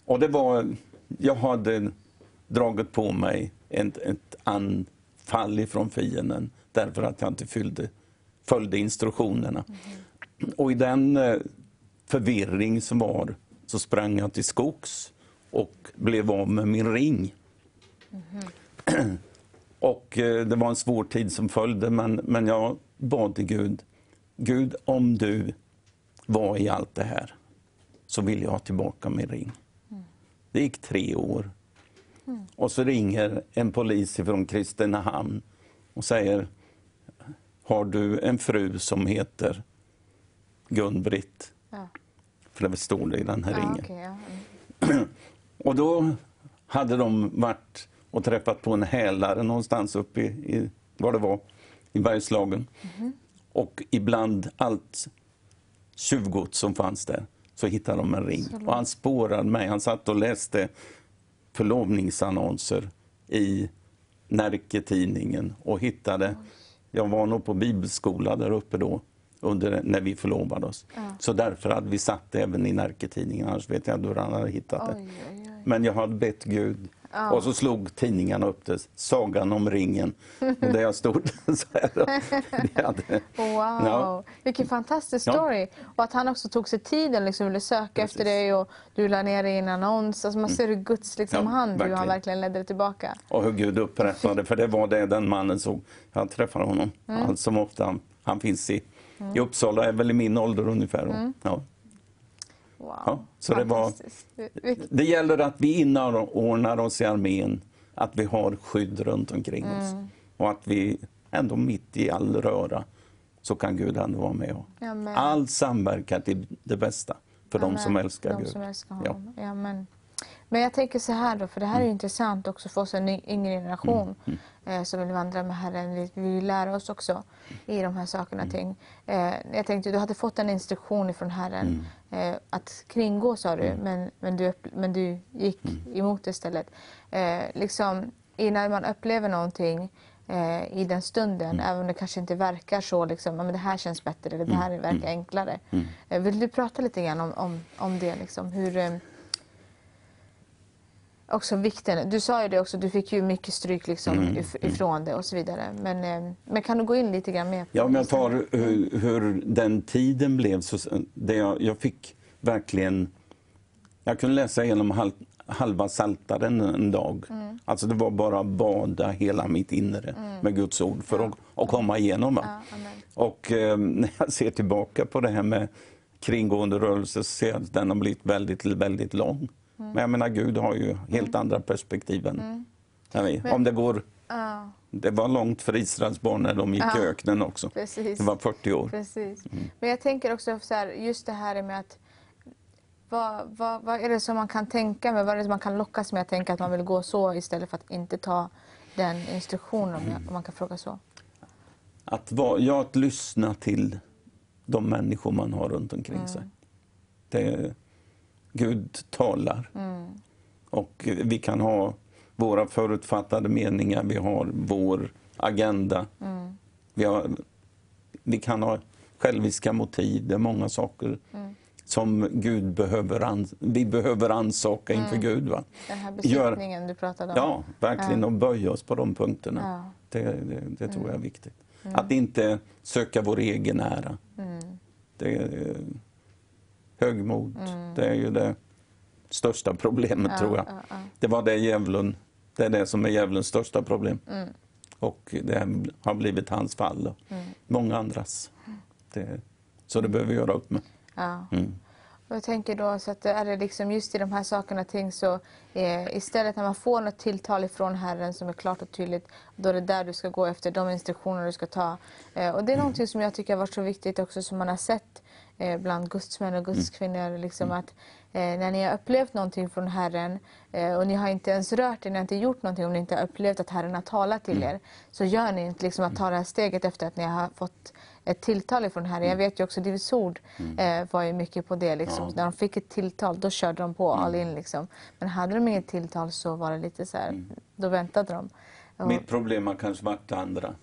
och det var, jag hade dragit på mig ett, ett anfall ifrån fienden därför att jag inte fyllde, följde instruktionerna. Och i den eh, förvirring som var så sprang jag till skogs och blev av med min ring. Och eh, det var en svår tid som följde, men, men jag bad till Gud. Gud, om du var i allt det här så vill jag ha tillbaka min ring. Det gick tre år. Och så ringer en polis från Kristinehamn och säger Har du en fru som heter Gun-Britt? Ja. För det står det i den här Ja, ringen. okej, ja. Mm. Och då hade de varit och träffat på en hälare någonstans uppe i, i vad det var, i Bergslagen. Och ibland allt tjuvgods som fanns där så hittade de en ring. Och han spårade mig. Han satt och läste förlovningsannonser i Närke-tidningen och hittade... Jag var nog på bibelskola där uppe då, under, när vi förlovade oss. Så därför hade vi satt det även i Närke-tidningen, annars vet jag inte hur han hade hittat det. Oj, oj, oj. Men jag hade bett Gud. Ja. Och så slog tidningarna upp det, Sagan om ringen. Och där jag stod så här. Hade, Wow, Ja. vilken fantastisk Ja. story. Och att han också tog sig tiden, liksom ville söka efter Precis. dig och du la ner det i en annons. Alltså man ser hur Guds liksom, Ja, hand, hur han verkligen. verkligen ledde dig tillbaka. Och hur Gud upprättade, för det var det den mannen såg. Jag träffade honom allt som ofta. Han, han finns i, i Uppsala, är väl i min ålder ungefär. då. Ja. Wow, Ja, så det var- Det gäller att vi inordnar oss i armén, att vi har skydd runt omkring oss. Och att vi ändå mitt i all röra så kan Gud ändå vara med. Amen. Allt samverkar till det bästa för de Amen. som älskar de Gud. Som älskar Ja. honom. Ja. men. men jag tänker så här då, för det här är ju intressant också för oss en ny- yngre generation eh, som vill vandra med Herren. Vi vi vill lära oss också i de här sakerna. Ting. Eh, jag tänkte, du hade fått en instruktion från Herren eh, att kringgå sa du, men, men, du men du gick emot det istället. Eh, liksom, innan man upplever någonting eh, i den stunden, även om det kanske inte verkar så, liksom, "Ja, men det här känns bättre eller det här verkar enklare. Eh, vill du prata lite grann om, om, om det? Liksom, hur, eh, också vikten, du sa ju det också, du fick ju mycket stryk liksom if, ifrån det och så vidare. Men, eh, men kan du gå in lite grann mer Ja, om jag tar hur, hur den tiden blev, så det jag, jag fick verkligen... Jag kunde läsa igenom hal, halva Saltaren en dag. Alltså det var bara att bada hela mitt inre med Guds ord för att, att komma igenom. Ja. Och eh, när jag ser tillbaka på det här med kringgående rörelse så ser jag att den har blivit väldigt, väldigt lång. Men jag menar, Gud har ju helt andra perspektiv än... Jag vet, om det går... Ja, Det var långt för Israels barn när de gick i Ja. öknen också. precis. Det var 40 år. precis. Men jag tänker också så här, just det här med att vad, vad, vad är det som man kan tänka med? Vad är det som man kan lockas med att tänka att man vill gå så istället för att inte ta den instruktionen om, jag, om man kan fråga så? Att, vara, ja, att lyssna till de människor man har runt omkring sig. Det, Gud talar. Och eh, vi kan ha våra förutfattade meningar, vi har vår agenda. Vi, har, vi kan ha själviska motiv, det är många saker som Gud behöver, ans- vi behöver ansaka inför Gud. Va? Den här Gör- besiktningen du pratade om. Ja, verkligen. Och böja oss på de punkterna. Ja. Mm. Det, det, det tror jag är viktigt. Att inte söka vår egen ära. Det högmod, det är ju det största problemet, Ja, tror jag. ja, ja. Det var det djävulen, det är det som är djävulens största problem. Och det har blivit hans fall och många andras. Det, så det behöver vi göra upp med. Mm. Och jag tänker då så att är det liksom just i de här sakerna ting så eh, istället när man får något tilltal ifrån Herren som är klart och tydligt då är det där du ska gå efter de instruktioner du ska ta. Eh, och det är någonting som jag tycker har varit så viktigt också som man har sett eh, bland gudsmän och gudskvinnor liksom att eh, när ni har upplevt någonting från Herren eh, och ni har inte ens rört er, ni har inte gjort någonting om ni inte har upplevt att Herren har talat till er så gör ni inte liksom att ta det här steget efter att ni har fått ett tilltal ifrån Herren. Jag vet ju också Livets Ord eh, var ju mycket på det. Liksom. Ja. När de fick ett tilltal då körde de på all in. Liksom. Men hade de inget tilltal så var det lite så här, då väntade de. Och, Mitt problem har kanske det andra.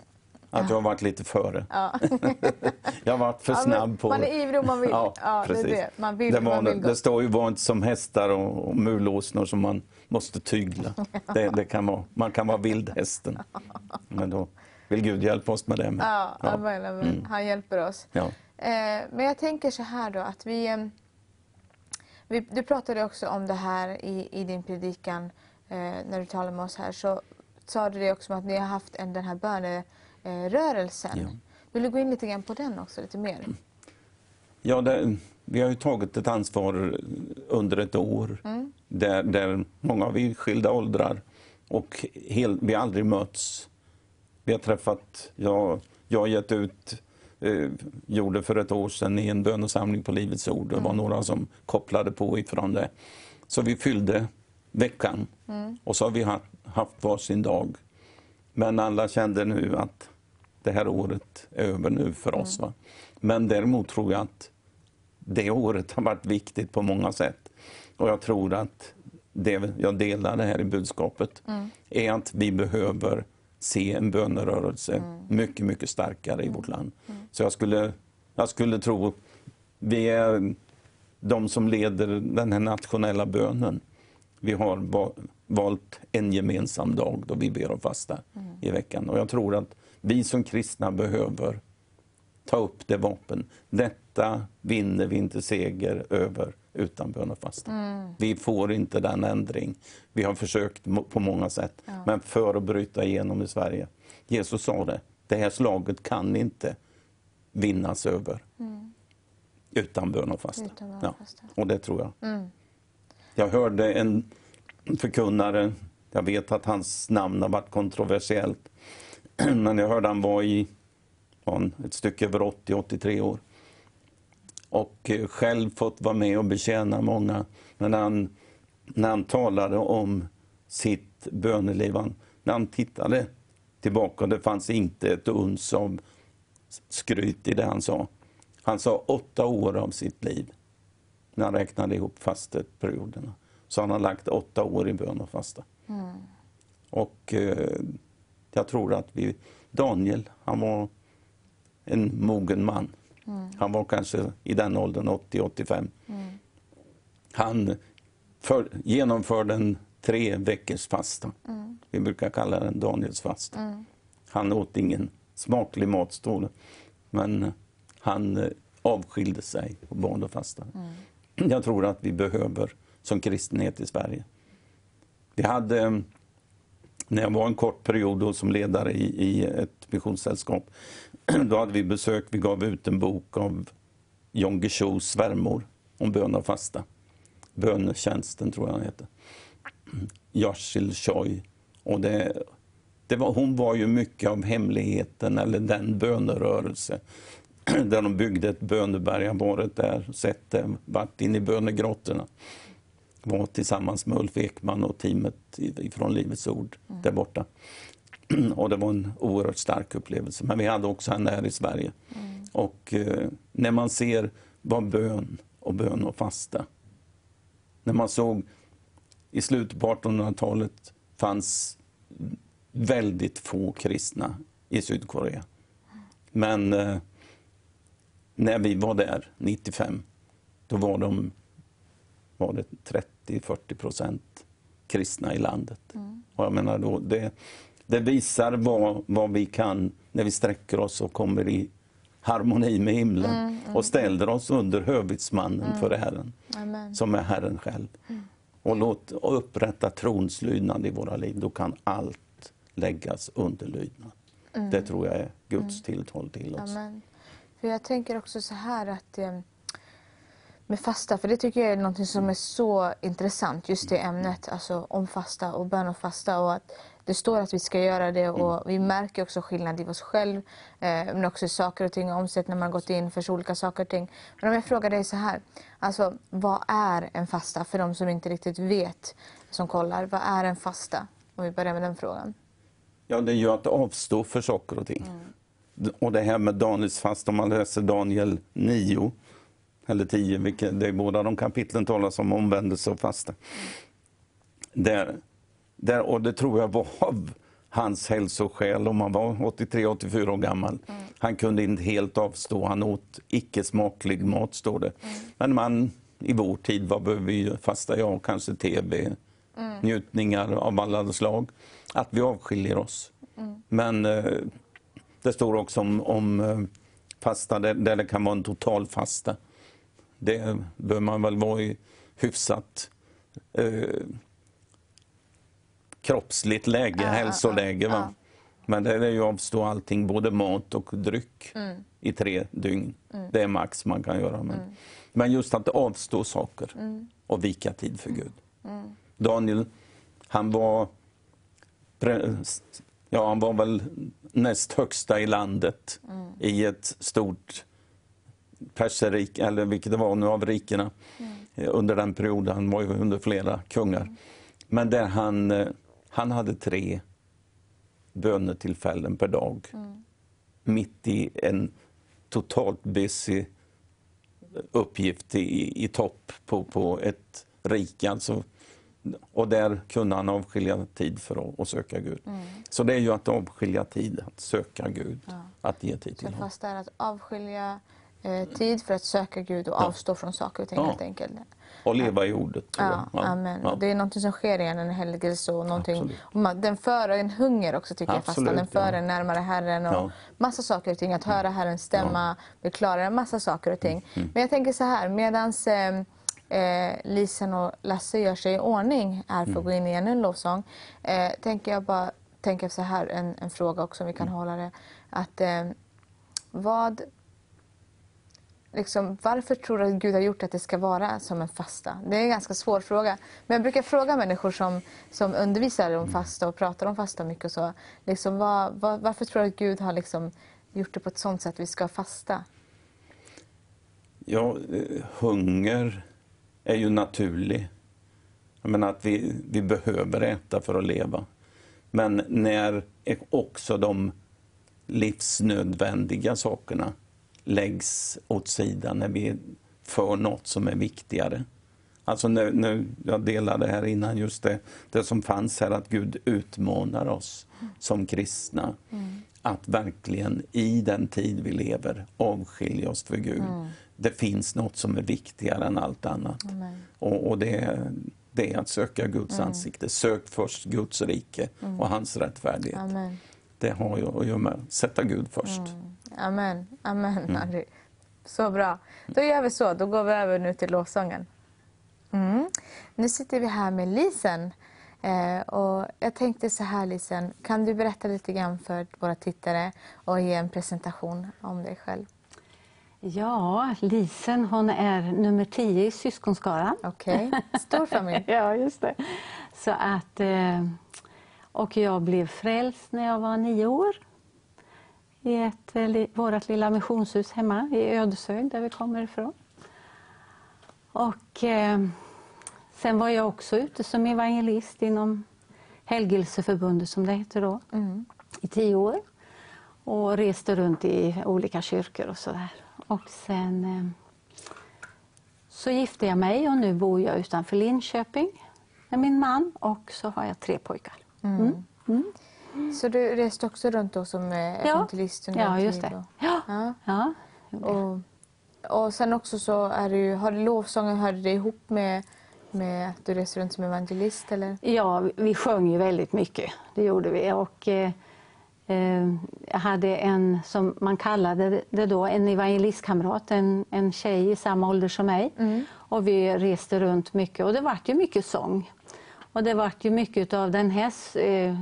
Att jag har varit lite före. ja. Jag har varit för Ja, men snabb på man är ivrig och man vill. Ja, är precis. det. Man vill- det, man var, vill gå. det står ju var inte som hästar och, och mulåsnor som man måste tygla. Det, det kan vara, man kan vara vildhästen. Men då vill Gud hjälpa oss med det. Med. Ja, amen, amen. Han hjälper oss. Ja. Eh, men jag tänker så här då att vi, eh, vi... Du pratade också om det här i, i din predikan eh, när du talade med oss här. Så sa du det också om att ni har haft en, den här bönerörelsen. Ja. Vill du gå in lite grann på den också lite mer? Ja, det, vi har ju tagit ett ansvar under ett år där, där många av i skilda åldrar och hel, vi har aldrig mötts. Vi har träffat, jag, jag har gett ut, eh, gjorde för ett år sedan i en bönesamling på Livets Ord. Det var några som kopplade på ifrån det. Så vi fyllde veckan och så har vi haft, haft varsin dag. Men alla kände nu att det här året är över nu för oss. Va? Men däremot tror jag att det året har varit viktigt på många sätt. Och jag tror att det jag delar det här i budskapet är att vi behöver se en bönerörelse mycket, mycket starkare i vårt land. Så jag skulle, jag skulle tro, vi är de som leder den här nationella bönen. Vi har va- valt en gemensam dag då vi ber och fastar i veckan. Och jag tror att vi som kristna behöver ta upp det vapen. Detta vinner vi inte seger över utan bön och fasta. Vi får inte den ändring. Vi har försökt på många sätt, men för att bryta igenom i Sverige. Jesus sa det, det här slaget kan inte vinnas över utan bön och fasta. Utan ja. Och det tror jag. Jag hörde en förkunnare, jag vet att hans namn har varit kontroversiellt, men jag hörde han var i han ett stycke över 80-83 år. Och eh, själv fått vara med och betjäna många. Men när han, när han talade om sitt böneliv, han, när han tittade tillbaka, det fanns inte ett uns av skryt i det han sa. Han sa åtta år av sitt liv, när han räknade ihop fasteperioderna, så han har lagt åtta år i bön och fasta. Och eh, jag tror att vi, Daniel, han var en mogen man. Han var kanske i den åldern, 80-85. Han för, genomförde en tre veckors fasta. Vi brukar kalla den Daniels fasta. Han åt ingen smaklig mat, står det. Men han eh, avskilde sig och bad och fastade. Jag tror att vi behöver som kristenhet i Sverige. Vi hade, när jag var en kort period då som ledare i, i ett missionssällskap, då hade vi besök, vi gav ut en bok av John Guichous svärmor om bön och fasta. Bönetjänsten tror jag han heter. Mm. Yashil Choi. Och det, det var, hon var ju mycket av hemligheten, eller den bönerörelse där de byggde ett böneberg. Jag har varit där, sett det, varit inne i bönegrottorna. Var tillsammans med Ulf Ekman och teamet från Livets Ord där borta. Och det var en oerhört stark upplevelse. Men vi hade också henne här i Sverige. Och eh, när man ser vad bön och bön och fasta. När man såg i slutet på 1800-talet fanns väldigt få kristna i Sydkorea. Men eh, när vi var där, 95, då var de var det 30-40 procent kristna i landet. Och jag menar då, det, det visar vad, vad vi kan när vi sträcker oss och kommer i harmoni med himlen och ställer oss under hövitsmannen för Herren, Amen. som är Herren själv. Och låt och upprätta trons lydnad i våra liv. Då kan allt läggas under lydnad. Det tror jag är Guds tilltal till oss. Amen. För jag tänker också så här att eh, med fasta, för det tycker jag är något som är så intressant, just det ämnet, alltså om fasta och bön och fasta. Och att det står att vi ska göra det och vi märker också skillnad i oss själv, eh, men också i saker och ting omsätt när man gått in för olika saker och ting. Men om jag frågar dig så här, alltså vad är en fasta för de som inte riktigt vet, som kollar, vad är en fasta? Om vi börjar med den frågan. Ja, det är ju att avstå för saker och ting. Och det här med Daniels fast, om man läser Daniel 9 eller 10, vilket, det båda de kapitlen talas om omvändelse och fasta. Där, där, och det tror jag var av hans hälsoskäl om han var 83-84 år gammal. Han kunde inte helt avstå, han åt icke smaklig mat står det. Men man i vår tid, vad behöver vi fasta? Ja, kanske tv, njutningar av alla slag. Att vi avskiljer oss. Men eh, det står också om, om eh, fasta där, där det kan vara en total fasta. Det bör man väl vara i hyfsat eh, kroppsligt läge, Ja, hälsoläge. ja, Va? ja. Men det är ju att avstå allting, både mat och dryck Mm. i tre dygn. Det är max man kan göra. Men, men just att avstå saker Mm. och vika tid för Gud. Daniel, han var, ja, han var väl näst högsta i landet Mm. i ett stort perserrike, eller vilket det var nu av rikena eh, under den perioden. Han var ju under flera kungar. Men där han, eh, han hade tre bönetillfällen per dag. Mitt i en totalt busy uppgift i, i topp på, på ett rike. Alltså. Och där kunde han avskilja tid för att, att söka Gud. Så det är ju att avskilja tid, att söka Gud, att ge tid Så till honom. fasta är att avskilja eh, tid för att söka Gud och avstå från saker och ting Ja. helt enkelt. Och leva i ordet. Ja, jag. amen. Ja. Det är något som sker igen, en helgelse och någonting. Och man, den för en hunger också tycker jag Absolut, fastan. Den för ja. en närmare Herren och Ja. massa saker och ting. Att höra Herrens stämma, bli klarare, massa saker och ting. Mm. Men jag tänker så här, medans eh, eh, Lisen och Lasse gör sig i ordning här för att gå in i en lovsång. Eh, tänker jag bara tänker så här, en, en fråga också om vi kan hålla det. Att eh, vad liksom, varför tror du att Gud har gjort att det ska vara som en fasta? Det är en ganska svår fråga. Men jag brukar fråga människor som, som undervisar om fasta och pratar om fasta mycket och så. Liksom, var, var, varför tror du att Gud har liksom gjort det på ett sånt sätt att vi ska fasta? Ja, eh, hunger är ju naturlig. Jag menar att vi, vi behöver äta för att leva. Men när också de livsnödvändiga sakerna läggs åt sidan när vi för något som är viktigare. Alltså nu, nu, jag delade här innan just det, det som fanns här att Gud utmanar oss som kristna att verkligen i den tid vi lever avskilja oss för Gud. Det finns något som är viktigare än allt annat. Och, och det, är- det är att söka Guds ansikte. Sök först Guds rike och hans rättfärdighet. Amen. Det har ju att göra med att sätta Gud först. Amen. Amen, Harry. Så bra. Då gör vi så. Då går vi över nu till lovsången. Mm. Nu sitter vi här med Lisen. Eh, och jag tänkte så här Lisen, kan du berätta lite grann för våra tittare och ge en presentation om dig själv? Ja, Lisen hon är nummer tio i syskonskaran. Okej, stor familj. Ja, just det. Så att, eh, och jag blev frälst när jag var nio år i ett, eh, vårt lilla missionshus hemma i Ödeshög, där vi kommer ifrån. Och eh, sen var jag också ute som evangelist inom Helgelseförbundet, som det heter då, i tio år. Och reste runt i olika kyrkor och sådär. Och sen eh, så gifte jag mig och nu bor jag utanför Linköping med min man och så har jag tre pojkar. Mm. Så du reste också runt då som eh, evangelist under ja just det. och- Ja. Ja. Ja. Och, och sen också så är du, har du lovsången, hörde det ihop med, med att du reser runt som evangelist eller? Ja, vi- sjöng ju väldigt mycket. Det gjorde vi. Och, eh, eh, jag hade en, som man kallade det då, en evangelistkamrat, en, en tjej i samma ålder som mig. Och vi reste runt mycket och det vart ju mycket sång. Och det vart ju mycket av den här eh,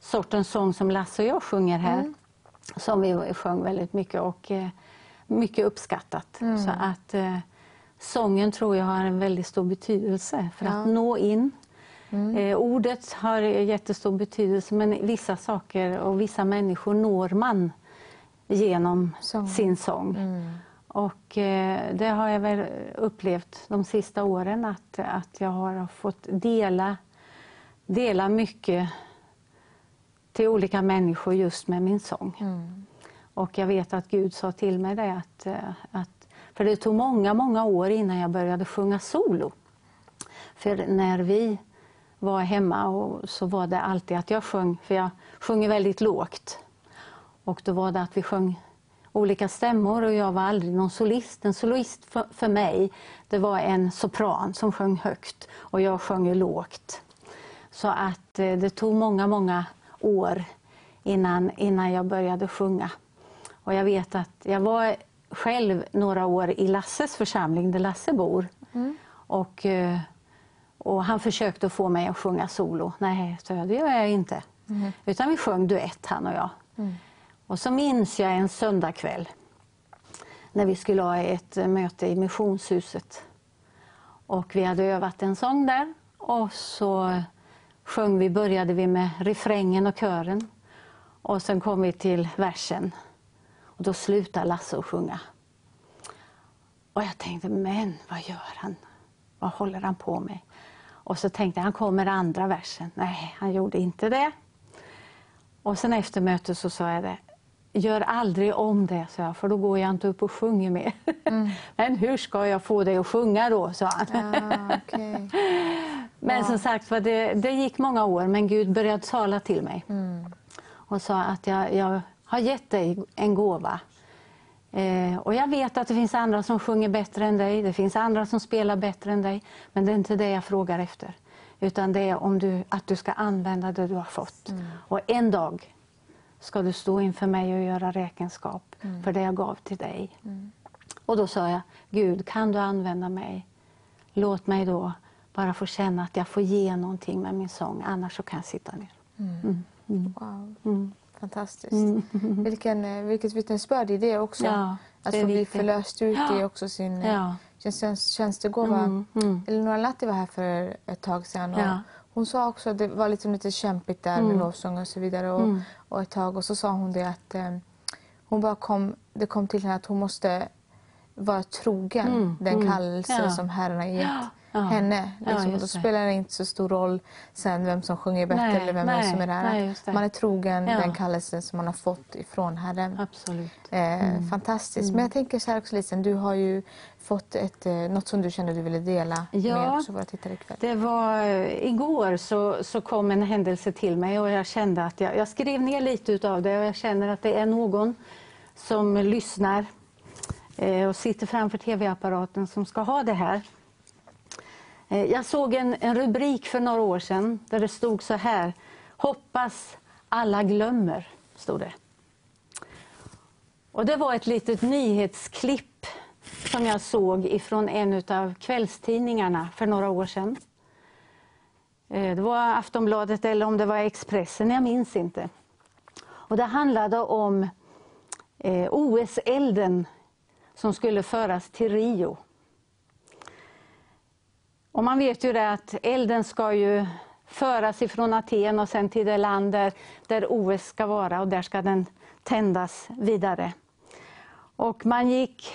sortens sång som Lasse och jag sjunger här. Som vi sjöng väldigt mycket och eh, mycket uppskattat. Så att eh, sången tror jag har en väldigt stor betydelse för att nå in. Eh, ordet har jättestor betydelse men vissa saker och vissa människor når man genom Sång. sin sång. Och eh, det har jag väl upplevt de sista åren att, att jag har fått dela, dela mycket till olika människor just med min sång. Och jag vet att Gud sa till mig det att, eh, att för det tog många, många år innan jag började sjunga solo. För när vi var hemma och så var det alltid att jag sjöng, för jag sjunger väldigt lågt. Och då var det att vi sjöng olika stämmor och jag var aldrig någon solist. En solist för, för mig, det var en sopran som sjöng högt och jag sjöng lågt. Så att eh, det tog många, många år innan, innan jag började sjunga. Och jag vet att jag var själv några år i Lasses församling där Lasse bor. Och, eh, och han försökte få mig att sjunga solo. Nej, så det gör jag inte. Utan vi sjöng duett han och jag. Och så minns jag en söndagkväll när vi skulle ha ett eh, möte i missionshuset. Och vi hade övat en sång där och så sjöng vi, började vi med refrängen och kören. Och sen kom vi till versen. Och då slutade Lasse att sjunga. Och jag tänkte, men vad gör han? Vad håller han på med? Och så tänkte jag, han kommer andra versen. Nej, han gjorde inte det. Och sen efter mötet så sa jag det, gör aldrig om det, sa jag, för då går jag inte upp och sjunger mer. Men hur ska jag få dig att sjunga då, sa han. Ah, okej. Men som sagt för det, det gick många år, men Gud började tala till mig. Och sa att jag, jag har gett dig en gåva. Eh, och jag vet att det finns andra som sjunger bättre än dig, det finns andra som spelar bättre än dig. Men det är inte det jag frågar efter. Utan det är om du, att du ska använda det du har fått. Och en dag ska du stå inför mig och göra räkenskap för det jag gav till dig. Och då sa jag, Gud kan du använda mig? Låt mig då bara få känna att jag får ge någonting med min sång, annars så kan jag sitta ner. Wow. Fantastiskt. Vilken, eh, vilket vittnesbörd i det också. Ja, att det få bli förlöst ut i Ja. också sin Ja. tjänst, tjänstegåva. Mm, mm. Eleonora Latti var här för ett tag sedan. Och Ja. Hon sa också att det var liksom lite kämpigt där med lovsång och så vidare. Och, Mm. och ett tag och så sa hon det att eh, hon bara kom, det kom till henne att hon måste vara trogen Mm, den mm. kallelse Ja. som Herren har gett Ja. henne. Ja, Liksom. och då spelar det inte så stor roll sen vem som sjunger bättre Nej, eller vem nej, som är där. nej, man är trogen Ja. den kallelse som man har fått ifrån Herren. Absolut. Eh, Fantastiskt. Men jag tänker så här också Lisen, du har ju fått ett, eh, något som du kände du ville dela Ja. med också våra tittare ikväll. Det var, eh, igår så, så kom en händelse till mig och jag kände att jag, jag skrev ner lite utav det och jag känner att det är någon som lyssnar eh, och sitter framför tv-apparaten som ska ha det här. Eh, jag såg en, en rubrik för några år sedan där det stod så här. Hoppas alla glömmer, stod det. Och det var ett litet nyhetsklipp som jag såg ifrån en av kvällstidningarna för några år sedan. Eh, det var Aftonbladet eller om det var Expressen, jag minns inte. Och det handlade om eh, OS-elden som skulle föras till Rio. Och man vet ju det att elden ska ju föras ifrån Aten och sen till det land där, där OS ska vara och där ska den tändas vidare. Och man gick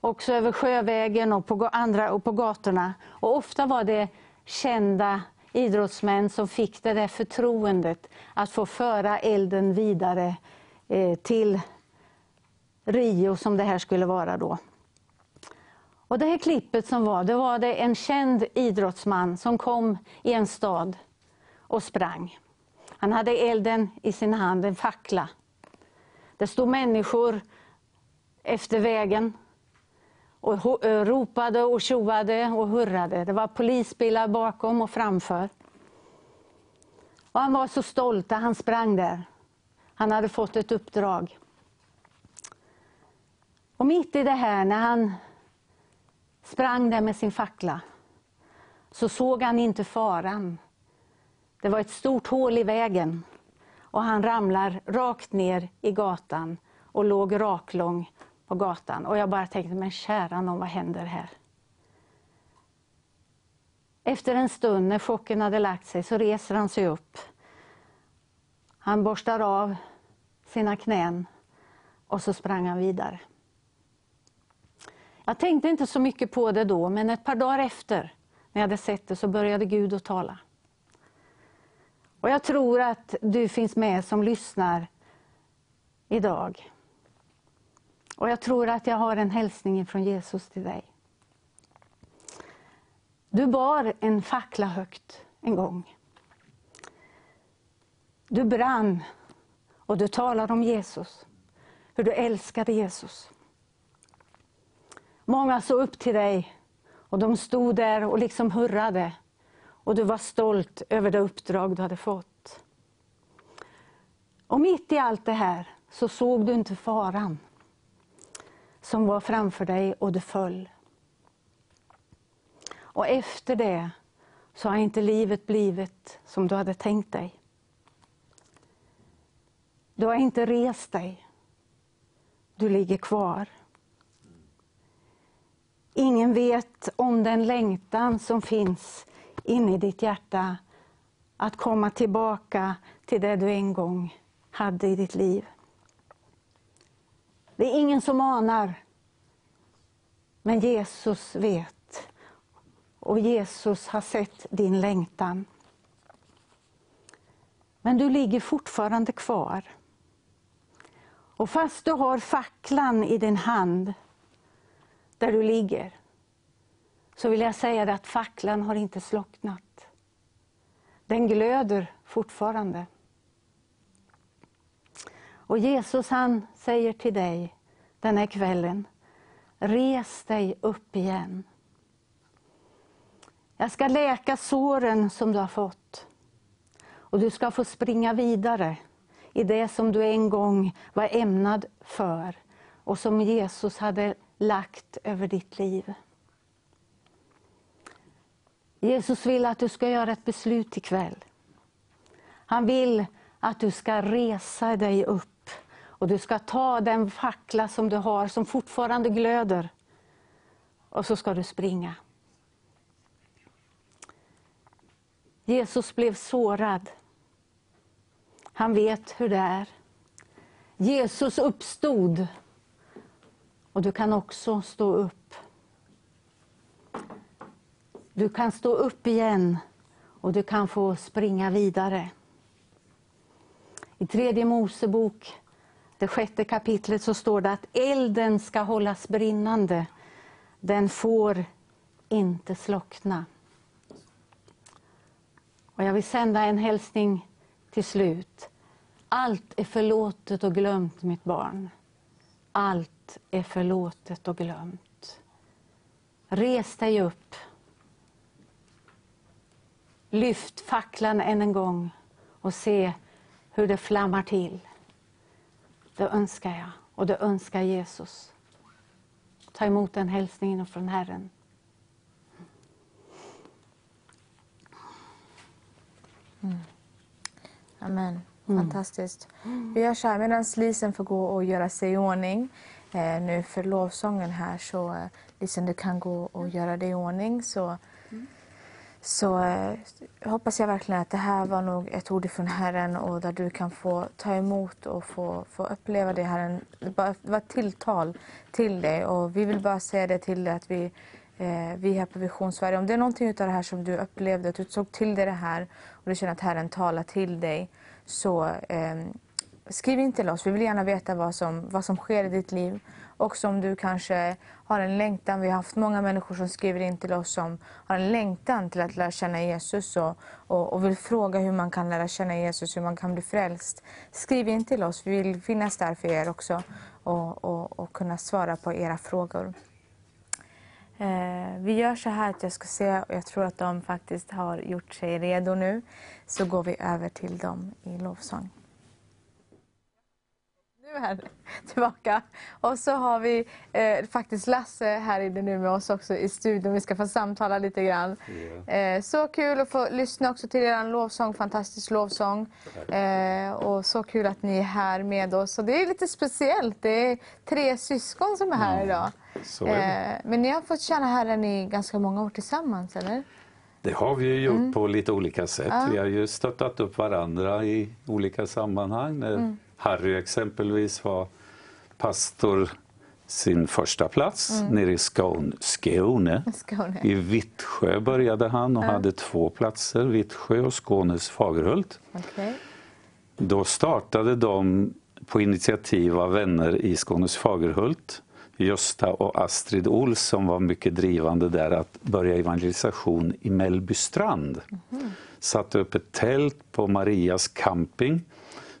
också över sjövägen och på, andra, och på gatorna. Och ofta var det kända idrottsmän som fick det där förtroendet att få föra elden vidare eh, till Rio som det här skulle vara då. Och det här klippet som var, det var det en känd idrottsman som kom i en stad och sprang. Han hade elden i sin hand, en fackla. Det stod människor efter vägen och eh, ropade och tjoade och hurrade. Det var polisbilar bakom och framför. Och han var så stolt att han sprang där. Han hade fått ett uppdrag. Och mitt i det här, när han sprang där med sin fackla, så såg han inte faran. Det var ett stort hål i vägen. och han ramlar rakt ner i gatan och låg raklång på gatan. Och jag bara tänkte, men kära någon, vad händer här? Efter en stund när chocken hade lagt sig så reser han sig upp. Han borstar av sina knän och så sprang han vidare. Jag tänkte inte så mycket på det då, men ett par dagar efter, när jag hade sett det, så började Gud att tala. Och jag tror att du finns med som lyssnar idag. Och jag tror att jag har en hälsning från Jesus till dig. Du bar en fackla högt en gång. Du brann och du talade om Jesus, hur du älskade Jesus. Många såg upp till dig och de stod där och liksom hurrade. Och du var stolt över det uppdrag du hade fått. Och mitt i allt det här så såg du inte faran som var framför dig och du föll. Och efter det så har inte livet blivit som du hade tänkt dig. Du har inte rest dig. Du ligger kvar. Ingen vet om den längtan som finns inne i ditt hjärta att komma tillbaka till det du en gång hade i ditt liv. Det är ingen som anar. Men Jesus vet. Och Jesus har sett din längtan. Men du ligger fortfarande kvar. Och fast du har facklan i din hand där du ligger, så vill jag säga att facklan har inte slocknat. Den glöder fortfarande. Och Jesus han säger till dig den här kvällen, res dig upp igen. Jag ska läka såren som du har fått. Och du ska få springa vidare i det som du en gång var ämnad för och som Jesus hade lagt över ditt liv. Jesus vill att du ska göra ett beslut ikväll. Han vill att du ska resa dig upp och du ska ta den fackla som du har, som fortfarande glöder, och så ska du springa. Jesus blev sårad. Han vet hur det är. Jesus uppstod och du kan också stå upp. Du kan stå upp igen och du kan få springa vidare. I tredje Mosebok, det sjätte kapitlet, så står det att elden ska hållas brinnande. Den får inte slockna. Och jag vill sända en hälsning till slut. Allt är förlåtet och glömt, mitt barn. Allt är förlåtet och glömt. Res dig upp. Lyft facklan än en gång och se hur det flammar till. Det önskar jag och det önskar Jesus. Ta emot den hälsningen från Herren. Mm. Amen. Fantastiskt. Vi gör så här, medan Lisen får gå och göra sig i ordning eh, nu för lovsången här så eh, Lisen du kan gå och göra dig i ordning. Så, så eh, hoppas jag verkligen att det här var nog ett ord från Herren och där du kan få ta emot och få, få uppleva det Herren, det var ett tilltal till dig. Och vi vill bara säga det till dig att vi eh, vi här på Vision Sverige, om det är någonting av det här som du upplevde, att du såg till dig det här och du känner att Herren talar till dig så eh, skriv in till oss. Vi vill gärna veta vad som, vad som sker i ditt liv. Också om du kanske har en längtan. Vi har haft många människor som skriver in till oss som har en längtan till att lära känna Jesus och, och, och vill fråga hur man kan lära känna Jesus, hur man kan bli frälst. Skriv in till oss. Vi vill finnas där för er också och, och, och kunna svara på era frågor. Eh, vi gör så här att jag ska se, och jag tror att de faktiskt har gjort sig redo nu, så går vi över till dem i lovsång. Här tillbaka. Och så har vi eh, faktiskt Lasse här inne nu med oss också i studion. Vi ska få samtala lite grann. Eh, så kul att få lyssna också till er lovsång, fantastisk lovsång. Eh, och så kul att ni är här med oss. Och det är lite speciellt. Det är tre syskon som är här idag. så är. Eh, men ni har fått tjäna Herren i ganska många år tillsammans, eller? Det har vi gjort Mm. på lite olika sätt. Vi har ju stöttat upp varandra i olika sammanhang. När Mm. Harry exempelvis var pastor sin första plats nere i Skåne. Skåne. Mm. Skåne. I Vittsjö började han och hade två platser, Vittsjö och Skånes Fagerhult. Okej. Då startade de på initiativ av vänner i Skånes Fagerhult, Gösta och Astrid Ols som var mycket drivande där att börja evangelisation i Mellbystrand. Satte upp ett tält på Marias camping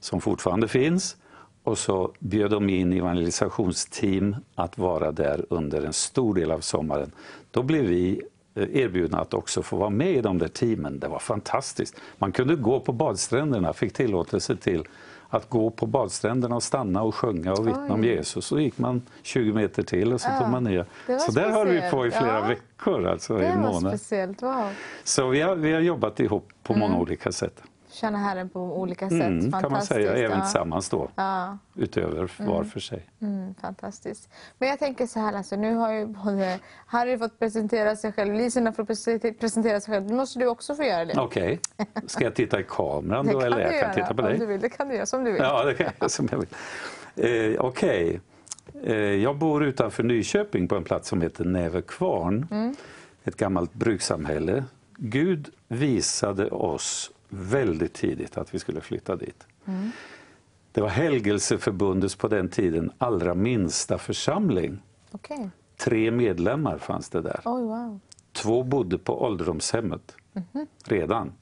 som fortfarande finns och så bjöd de in evangelisationsteam att vara där under en stor del av sommaren. Då blev vi eh, erbjudna att också få vara med i de där teamen. Det var fantastiskt. Man kunde gå på badstränderna, fick tillåtelse till att gå på badstränderna och stanna och sjunga och vittna om Oj. Jesus. Så gick man 20 meter till och så Ja, tog man ner. Så där höll vi på i flera Ja. veckor, alltså i Det en var månad. Wow. Så vi har, vi har jobbat ihop på många olika sätt. Tjäna Herren på olika sätt. Mm, kan man säga, även ja. tillsammans då, Ja, utöver var för sig. mm, fantastiskt. Men jag tänker så här, alltså, nu har ju både Harry fått presentera sig själv, Lisen har fått presentera- sig själv. Nu måste du också få göra det. Okej, ska jag titta i kameran då eller jag kan göra, titta på om dig? du vill. Det kan du göra som du vill. Ja, det kan jag som jag vill. Eh, Okej. Eh, jag bor utanför Nyköping på en plats som heter Nävekvarn. Mm. Ett gammalt brukssamhälle. Gud visade oss väldigt tidigt att vi skulle flytta dit. Mm. Det var Helgelseförbundets på den tiden allra minsta församling. Okej. Tre medlemmar fanns det där. Oj, wow. Två bodde på ålderdomshemmet redan.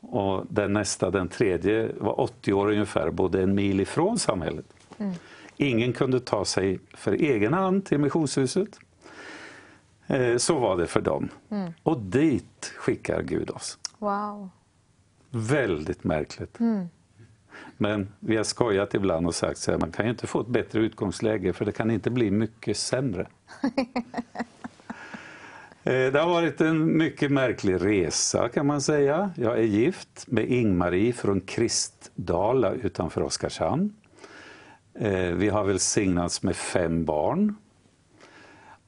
Och den nästa, den tredje, var 80 år ungefär, bodde en mil ifrån samhället. Ingen kunde ta sig för egen hand till missionshuset. Eh, Så var det för dem. Och dit skickar Gud oss. Wow. Väldigt märkligt. Men vi har skojat ibland och sagt att man kan ju inte få ett bättre utgångsläge för det kan inte bli mycket sämre. Eh, Det har varit en mycket märklig resa kan man säga. Jag är gift med Ingmarie från Kristdala utanför Oskarshamn. Eh, Vi har välsignats med fem barn.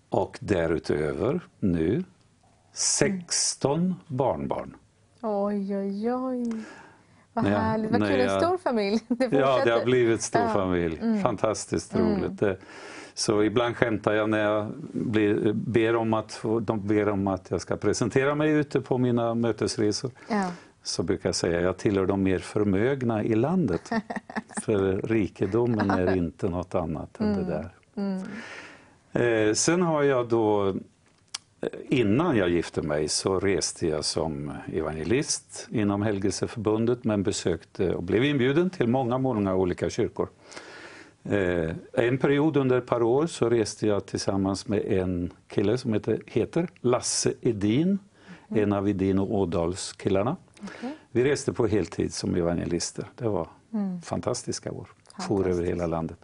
Och därutöver nu 16 barnbarn. Oj, oj, oj. Vad När härligt. Vad kul. En stor familj. Det Ja, det har blivit stor Ja. familj. Fantastiskt roligt. Det- Så ibland skämtar jag när jag blir, ber om att, de ber om att jag ska presentera mig ute på mina mötesresor. Ja. Så brukar jag säga att jag tillhör de mer förmögna i landet. För rikedomen är inte något annat än det där. Eh, sen har jag då, innan jag gifte mig så reste jag som evangelist inom Helgelseförbundet men besökte och blev inbjuden till många, många olika kyrkor. Eh, en period under ett par år så reste jag tillsammans med en kille som heter, heter Lasse Edin, en av Edin och Ådals killarna. Vi reste på heltid som evangelister. Det var fantastiska år. For över hela landet.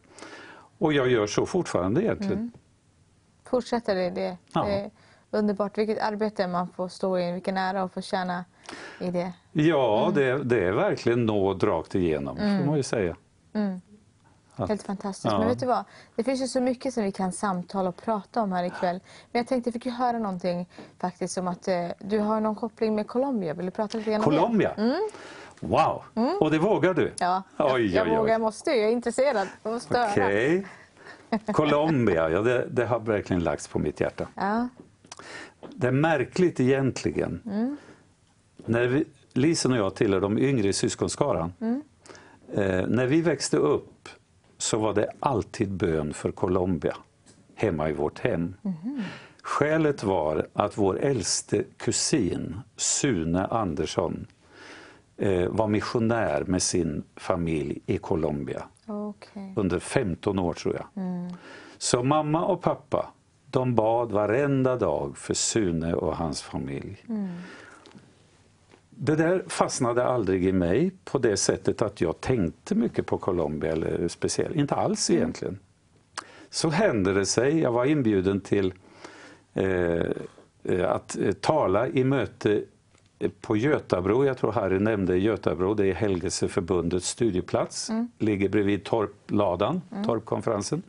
Och jag gör så fortfarande egentligen. Fortsätter det. det. Ja. det underbart. Vilket arbete man får stå i. Vilken ära att få tjäna i det. Ja, det, det är verkligen nåd rakt igenom, får man ju säga. Helt fantastiskt. Ja. Men vet du vad? Det finns ju så mycket som vi kan samtala och prata om här ikväll. Men jag tänkte, jag fick ju höra någonting faktiskt om att eh, du har någon koppling med Colombia. Vill du prata lite grann om det? Colombia? Wow! Och det vågar du? Mm. Ja, jag, Oj, jag oj, oj. vågar, jag måste. Jag är intresserad. Jag måste. Okej. Colombia, ja, det, det har verkligen lagts på mitt hjärta. Ja. Det är märkligt egentligen. När vi, Lisen och jag tillhör de yngre i syskonskaran. Eh, när vi växte upp så var det alltid bön för Colombia hemma i vårt hem. Skälet var att vår äldste kusin Sune Andersson eh, var missionär med sin familj i Colombia Okej. under 15 år tror jag. Så mamma och pappa de bad varenda dag för Sune och hans familj. det där fastnade aldrig i mig på det sättet att jag tänkte mycket på Colombia, eller speciellt, inte alls egentligen. Så hände det sig, jag var inbjuden till eh, eh, att eh, tala i möte på Götabro, jag tror Harry nämnde Götabro, det är Helgelseförbundets studieplats, ligger bredvid Torpladan, Torpkonferensen.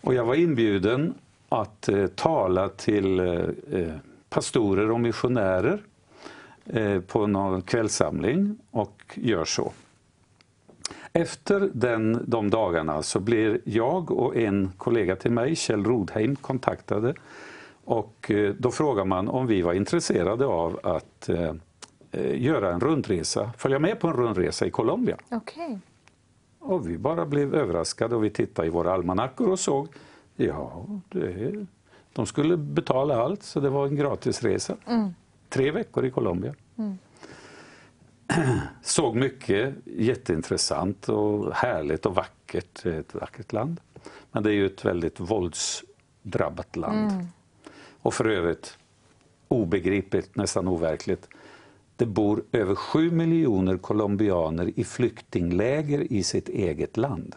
Och jag var inbjuden att eh, tala till eh, eh, pastorer och missionärer eh, på någon kvällssamling och gör så. Efter den, de dagarna så blir jag och en kollega till mig, Kjell Rodheim, kontaktade. Och eh, då frågar man om vi var intresserade av att eh, göra en rundresa, följa med på en rundresa i Colombia. Okej. Och vi bara blev överraskade och vi tittade i våra almanackor och såg, ja, det, de skulle betala allt så det var en gratisresa. Tre veckor i Colombia. Såg mycket, jätteintressant och härligt och vackert. Det är Ett vackert land. Men det är ju ett väldigt våldsdrabbat land. Och för övrigt obegripligt, nästan overkligt. Det bor över sju miljoner colombianer i flyktingläger i sitt eget land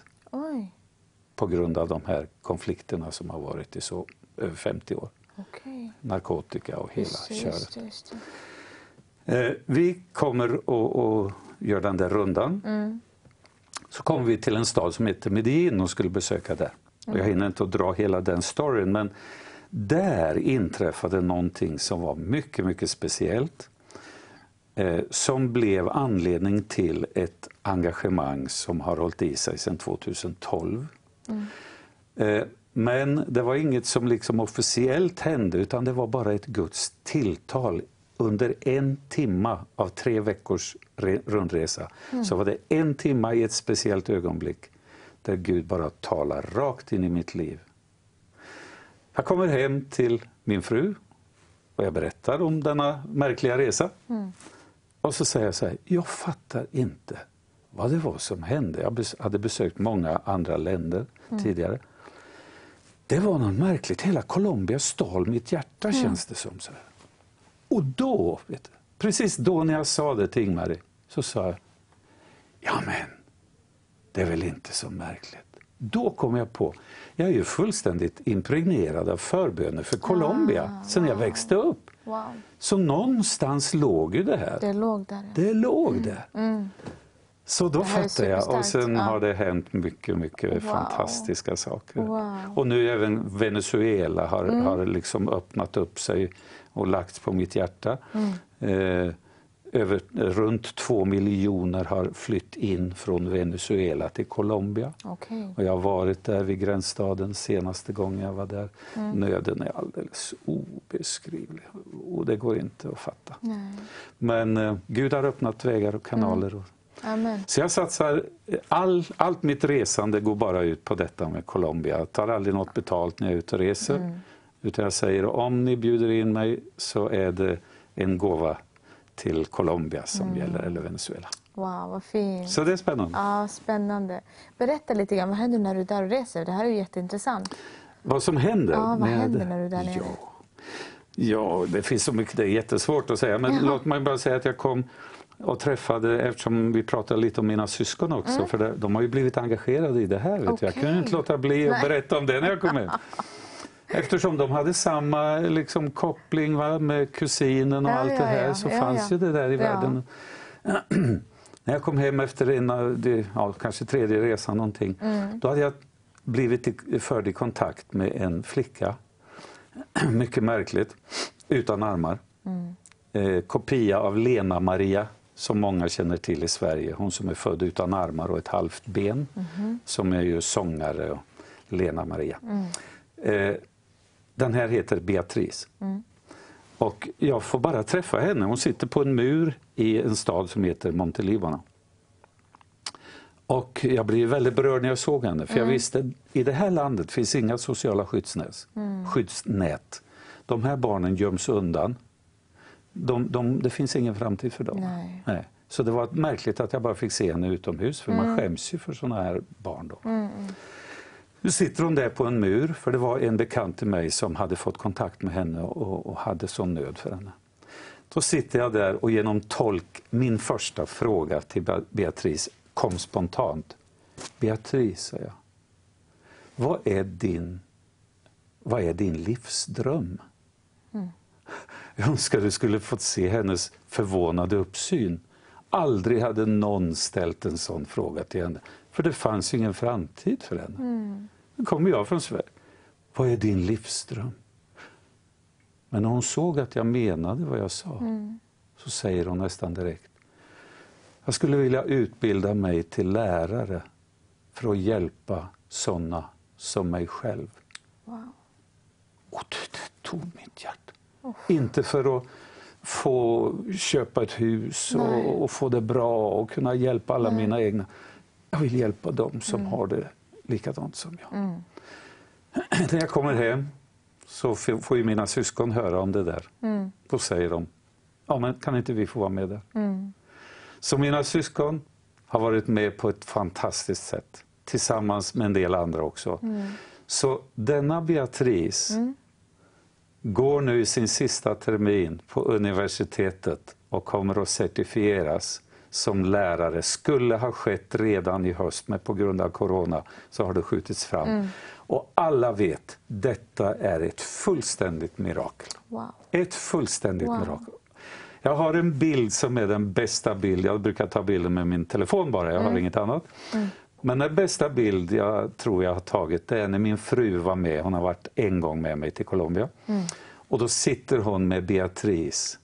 på grund av de här konflikterna som har varit i så över 50 år. okej. Narkotika och hela Just köret. just just. Eh, vi kommer och, och gör den där rundan. Så kommer vi till en stad som heter Medellin och skulle besöka där. Och jag hinner inte att dra hela den storyn men där inträffade någonting som var mycket, mycket speciellt. Eh, som blev anledning till ett engagemang som har hållit i sig sedan 2012. Eh, Men det var inget som liksom officiellt hände utan det var bara ett Guds tilltal. Under en timma av tre veckors re- rundresa så var det en timma i ett speciellt ögonblick där Gud bara talar rakt in i mitt liv. Jag kommer hem till min fru och jag berättar om denna märkliga resa. Och så säger jag så här, jag fattar inte vad det var som hände. Jag hade besökt många andra länder tidigare. Det var något märkligt, hela Colombia stal mitt hjärta känns det som. Så här. Och då, vet du, precis då när jag sa det till Ingmarie, så sa jag, ja men, det är väl inte så märkligt. Då kom jag på, jag är ju fullständigt impregnerad av förböner för Colombia sedan jag växte upp. Wow, Så någonstans låg ju det här. det låg där. ja. Det låg där. Så då fattade jag och sen ja. har det hänt mycket, mycket Wow. fantastiska saker. Wow. Mm. Och nu även Venezuela har, har liksom öppnat upp sig och lagts på mitt hjärta. Mm. Eh, över, runt två miljoner har flytt in från Venezuela till Colombia. Okej. Och jag har varit där vid gränsstaden senaste gången jag var där. Mm. Nöden är alldeles obeskrivlig och det går inte att fatta. Nej. Men eh, Gud har öppnat vägar och kanaler. Och, Amen. så jag satsar, all, allt mitt resande går bara ut på detta med Colombia. Jag tar aldrig något betalt när jag är ute och reser. Utan jag säger om ni bjuder in mig så är det en gåva till Colombia som gäller, eller Venezuela. Wow, vad fint. Så det är spännande. Ja, spännande. Berätta lite grann, vad händer när du är där och reser? Det här är ju jätteintressant. Vad som händer? Ja, vad med- händer när du är där nere? Ja. ja, det finns så mycket, det är jättesvårt att säga. Men låt mig bara säga att jag kom och träffade, eftersom vi pratade lite om mina syskon också, för det, de har ju blivit engagerade i det här. Vet du. Jag kunde Mm. Inte låta bli att berätta om det när jag kom hem. Eftersom de hade samma liksom, koppling va, med kusinen och Ja, allt ja, det här ja. så fanns ju det där i världen. När jag kom hem efter en av de, ja, kanske tredje resan någonting, Mm. då hade jag blivit i, förd i kontakt med en flicka. Mycket märkligt. Utan armar. Mm. Eh, kopia av Lena Maria som många känner till i Sverige. Hon som är född utan armar och ett halvt ben. Mhm. Som är ju sångare och Lena Maria. Mm. Eh, den här heter Beatrice. Mm. Och jag får bara träffa henne. Hon sitter på en mur i en stad som heter Montelibano. Och jag blev väldigt berörd när jag såg henne. För jag visste att i det här landet finns inga sociala skyddsnät. skyddsnät. De här barnen göms undan. De, de, det finns ingen framtid för dem. Nej. Så det var märkligt att jag bara fick se henne utomhus. För man skäms ju för såna här barn. Då. Nu sitter hon där på en mur, för det var en bekant till mig som hade fått kontakt med henne och, och hade sån nöd för henne. Då sitter jag där och genom tolk, min första fråga till Be- Beatrice kom spontant. Beatrice, sa jag. Vad är din, vad är din livsdröm? Jag önskar du skulle fått se hennes förvånade uppsyn. Aldrig hade någon ställt en sån fråga till henne. För det fanns ju ingen framtid för henne. Nu kommer jag från Sverige. Vad är din livsdröm? Men när hon såg att jag menade vad jag sa så säger hon nästan direkt. Jag skulle vilja utbilda mig till lärare för att hjälpa såna som mig själv. Wow. Och det tog mitt hjärta. Inte för att få köpa ett hus Nej. och, och få det bra och kunna hjälpa alla mina egna. Jag vill hjälpa dem som har det likadant som jag. När jag kommer hem så får ju mina syskon höra om det där. Då säger de, ja men kan inte vi få vara med där? Så mina syskon har varit med på ett fantastiskt sätt tillsammans med en del andra också. Så denna Beatrice går nu i sin sista termin på universitetet och kommer att certifieras som lärare. Skulle ha skett redan i höst, men på grund av corona så har det skjutits fram. Och alla vet, detta är ett fullständigt mirakel. Wow. Ett fullständigt Wow. mirakel. Jag har en bild som är den bästa bild. Jag brukar ta bilden med min telefon bara, jag har inget annat. Men den bästa bild jag tror jag har tagit det är när min fru var med. Hon har varit en gång med mig till Colombia. Och då sitter hon med Beatrice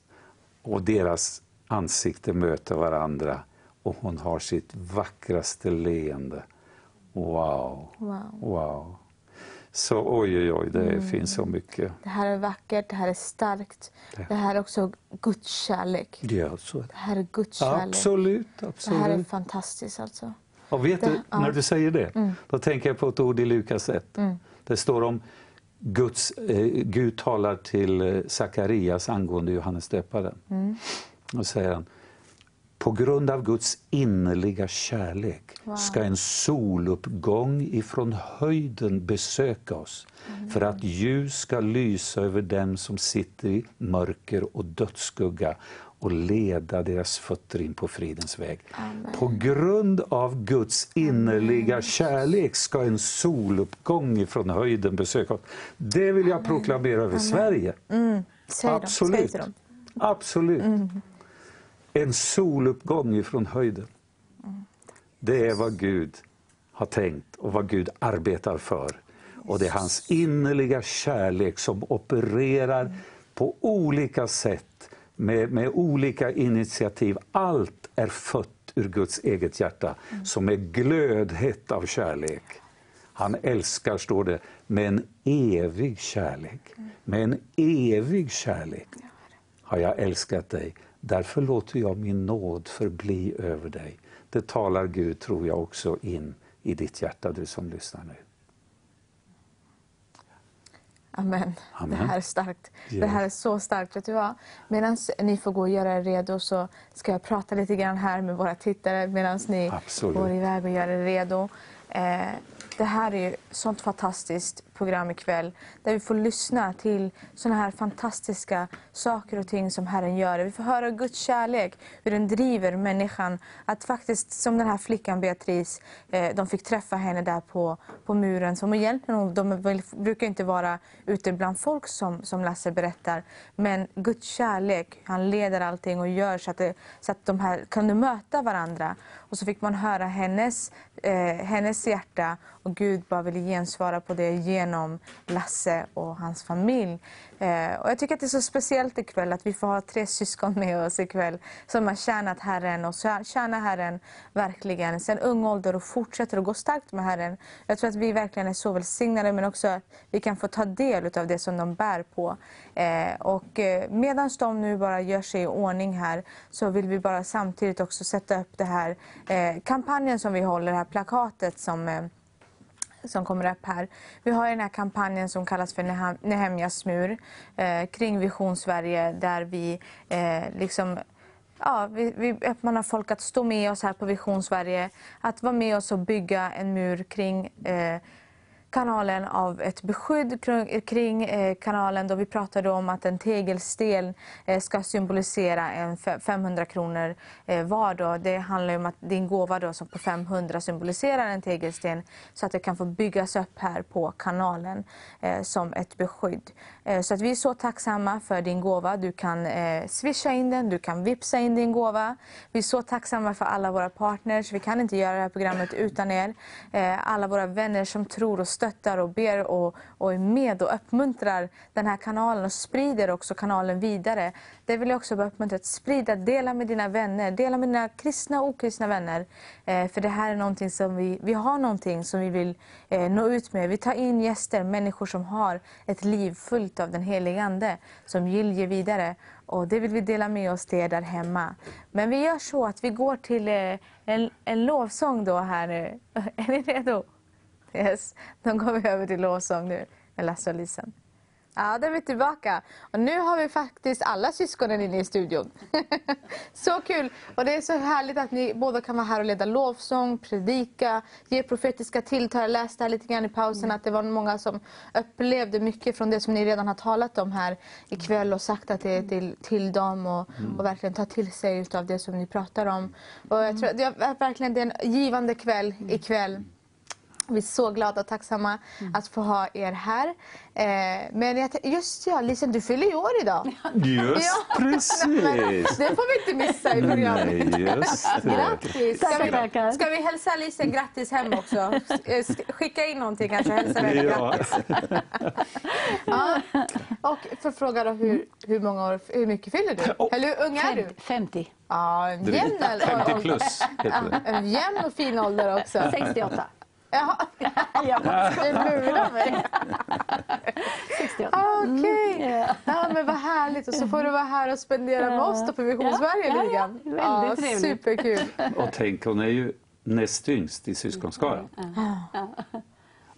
och deras ansikten möter varandra och hon har sitt vackraste leende. Wow, Wow. wow. Så oj, oj, oj, det finns så mycket. Det här är vackert, det här är starkt. Det här är också Guds kärlek. Ja, så är det. Det här är Guds kärlek. Absolut, Det här är absolut. fantastiskt alltså. Och vet Det- du, ja. Mm. när du säger det, då tänker jag på ett ord i Lukas 1. Det står om Guds, eh, Gud talar till eh, Sakarias angående Johannes döparen. Mm. Och säger han, på grund av Guds innerliga kärlek ska en soluppgång ifrån höjden besöka oss för att ljus ska lysa över dem som sitter i mörker och dödsskugga och leda deras fötter in på fridens väg. På grund av Guds innerliga kärlek ska en soluppgång ifrån höjden besöka oss. Det vill jag proklamera över Sverige. Säg dem, säg Absolut. Absolut. En soluppgång ifrån höjden. Det är vad Gud har tänkt och vad Gud arbetar för. Och det är hans innerliga kärlek som opererar på olika sätt med, med olika initiativ. Allt är fött ur Guds eget hjärta som är glödhett av kärlek. Han älskar, står det, med en evig kärlek. Med en evig kärlek har jag älskat dig. Därför låter jag min nåd förbli över dig. Det talar Gud, tror jag, också in i ditt hjärta, du som lyssnar nu. Amen. Amen. Det här är starkt. Det Yes. här är så starkt. Vet du vad? Medan ni får gå och göra er redo så ska jag prata lite grann här med våra tittare medan ni Absolut. går iväg och gör er redo. Eh, det här är ju sånt fantastiskt program ikväll där vi får lyssna till sådana här fantastiska saker och ting som Herren gör. Vi får höra Guds kärlek, hur den driver människan att faktiskt, som den här flickan Beatrice, eh, de fick träffa henne där på, på muren. Som egentligen, de brukar inte vara ute bland folk som, som Lasse berättar. Men Guds kärlek, han leder allting och gör så att, det, så att de här kunde möta varandra. Och så fick man höra hennes, eh, hennes hjärta och Gud bara ville gensvara på det genom Lasse och hans familj. Eh, och jag tycker att det är så speciellt ikväll att vi får ha tre syskon med oss ikväll som har tjänat Herren och tjänar Herren verkligen sedan ung ålder och fortsätter att gå starkt med Herren. Jag tror att vi verkligen är så välsignade men också att vi kan få ta del av det som de bär på. Eh, och eh, medan de nu bara gör sig i ordning här så vill vi bara samtidigt också sätta upp det här eh, kampanjen som vi håller, det här plakatet som eh, som kommer upp här. Vi har den här kampanjen som kallas för Nehemjas mur eh, kring Vision Sverige där vi eh, liksom Ja, vi, vi uppmanar folk att stå med oss här på Vision Sverige, att vara med oss och bygga en mur kring eh, kanalen av ett beskydd kring, eh, kanalen då vi pratade om att en tegelsten eh, ska symbolisera en 500 kronor eh, var. Då. Det handlar om att din gåva då, som på 500 symboliserar en tegelsten så att det kan få byggas upp här på kanalen som ett beskydd. Eh, så att vi är så tacksamma för din gåva. Du kan eh, swisha in den, du kan vipsa in din gåva. Vi är så tacksamma för alla våra partners. Vi kan inte göra det här programmet utan er. Eh, alla våra vänner som tror och stöttar och ber och, och är med och uppmuntrar den här kanalen och sprider också kanalen vidare. Det vill jag också bara uppmuntra att sprida, dela med dina vänner, dela med dina kristna och okristna vänner. Eh, för det här är någonting som vi, vi har någonting som vi vill eh, nå ut med. Vi tar in gäster, människor som har ett liv fullt av den helige Ande, som vill ge vidare. Och det vill vi dela med oss till er där hemma. Men vi gör så att vi går till eh, en, en lovsång då här nu. Är ni redo? Yes, då går vi över till lovsång nu med Lasse och Lisen. Ja, då är vi tillbaka. Och nu har vi faktiskt alla syskonen inne i studion. så kul! Och det är så härligt att ni båda kan vara här och leda lovsång, predika, ge profetiska tilltal. Jag läste här lite grann i pausen att det var många som upplevde mycket från det som ni redan har talat om här ikväll och sagt att det är till, till dem och, och verkligen ta till sig av det som ni pratar om. Och jag tror att det är verkligen det är en givande kväll ikväll. Vi är så glada och tacksamma att få ha er här. Eh, men jag, just ja, Lisen, du fyller ju år idag. Just Ja, precis! Det får vi inte missa i programmet. Nej, just det. Grattis! Ska vi, tackar. ska vi hälsa Lisen grattis hem också? Eh, sk- Skicka in någonting kanske, hälsa henne Ja. grattis. Ja. Och för fråga då, hur, hur, många år, hur mycket fyller du? Eller hur ung är du? 50. Ja, en jämn ålder. 50 plus heter det. En jämn och fin ålder också. 68. Jaha, du lurar mig. 68. Okej. Ja. Ja, men vad härligt. Och så får du vara här och spendera med oss då på Vision Ja, ja, ja. Superkul. Och tänk, hon är ju näst yngst i syskonskaran.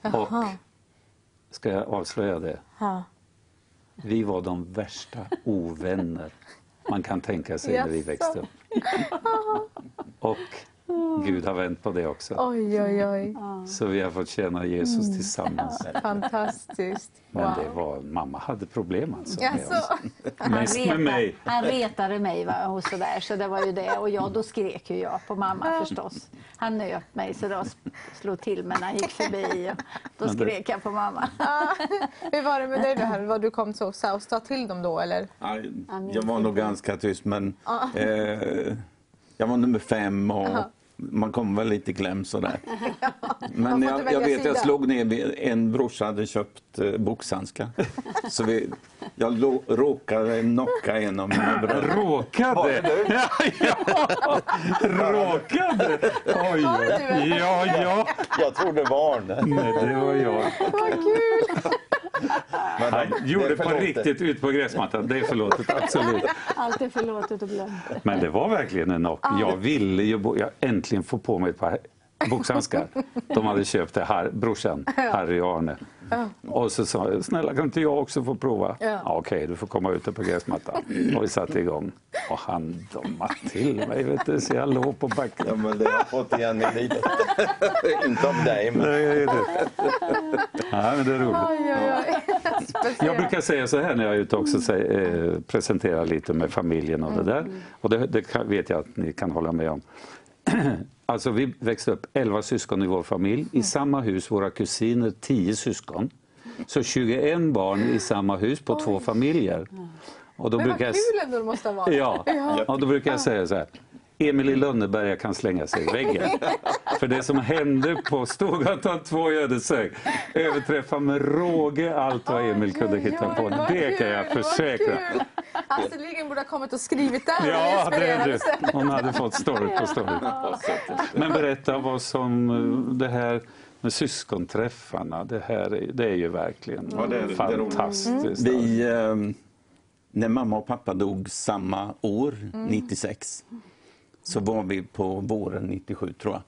Och, ska jag avslöja det? Ja. Vi var de värsta ovänner man kan tänka sig när vi växte upp. Och Gud har vänt på det också. Oj, oj, oj. Så vi har fått tjäna Jesus tillsammans. Fantastiskt. Men Wow. det var, mamma hade problem alltså. Han, Mest med mig. han retade mig va, och så där, så det var ju det. Och jag, då skrek ju jag på mamma förstås. Han nöp mig så då slog till mig när han gick förbi. Och då Men skrek jag på mamma. Hur var det med dig då? Var du kom så och sa till dem då eller? Ja, jag var nog ganska tyst, men eh, jag var nummer fem och man kom väl lite kläm sådär. Men jag, jag vet, jag sida. slog ner, en brorsa hade köpt eh, boxhandskar. Så vi, jag lo, råkade knocka en av mina bröder. Råkade? Ja, ja. Råkade? Oj, ja, ja. Jag tror det var det. Nej, det var jag. Vad kul! Men Han det- gjorde det på riktigt ut på gräsmattan. Det är förlåtet, absolut. Allt är förlåtet och glömt. Men det var verkligen en knock. Jag ville ju bo- jag äntligen få på mig ett par boxhandskar. De hade köpt det, här, brorsan, Harry och Arne. Och så sa jag, snälla kan inte jag också få prova? Ja. Okej, du får komma ut på gräsmattan. Och vi satte igång. Och han domade till mig, vet du, så jag låg på backen. Ja, men det har jag fått igen i livet. Inte av dig, men Nej, det. Ja, men det är roligt. Oj, oj, oj. Jag brukar säga så här när jag är ute också, säger, eh, presenterar lite med familjen och det där. Och det, det vet jag att ni kan hålla med om. Alltså vi växte upp 11 syskon i vår familj, i samma hus våra kusiner 10 syskon. Så 21 barn i samma hus på två familjer. Och då Men vad brukar kul ändå det måste ha varit. ja, och då brukar jag säga så här. Emil i Lönneberga kan slänga sig i väggen. För det som hände på Storgatan 2 i Ödeshög överträffar med råge allt vad Emil kunde hitta på. Det kan jag försäkra. Astrid Lindgren borde ha kommit och skrivit där. Ja, det är det. Hon hade fått story på story. Men berätta vad som eh, det här med syskonträffarna, det här är, det är ju verkligen Ja, det är- det är roligt. fantastiskt. Vi, eh, när mamma och pappa dog samma år, 96, så var vi på våren 97 tror jag.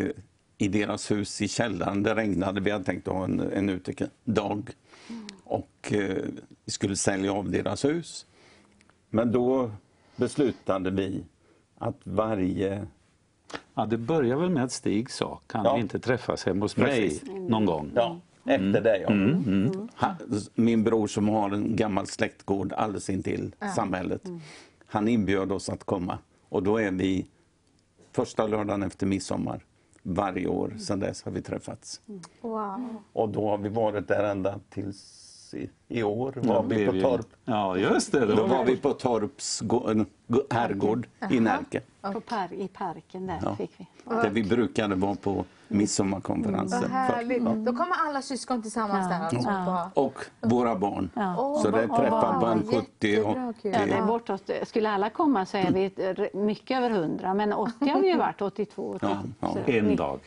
Eh, I deras hus i källaren, det regnade, vi hade tänkt ha en, en utedag. Och eh, vi skulle sälja av deras hus. Men då beslutade vi att varje Ja, det börjar väl med att Stig sa, kan Ja. vi inte träffas hemma hos mig någon gång? Ja, efter det ja. Han, min bror som har en gammal släktgård alldeles intill samhället. Han inbjöd oss att komma och då är vi första lördagen efter midsommar varje år. Sedan dess har vi träffats. Wow. Och då har vi varit där ända tills i, i år var Ja, vi på Torp. Ja, just det. det Då var var vi på Torps gå- gå- herrgård i Närke. På par, I parken där Ja. fick vi. Där vi brukade vara på midsommarkonferenser. Vad härligt. Då kommer alla syskon tillsammans där alltså. Ja. Och våra barn. Ja. Så det träffar man 70, Jättebra, kul. 80. Ja, det är bortåt, skulle alla komma så är vi mycket över 100, men 80 har vi ju varit, 82. år. Ja, ja. Så- en dag.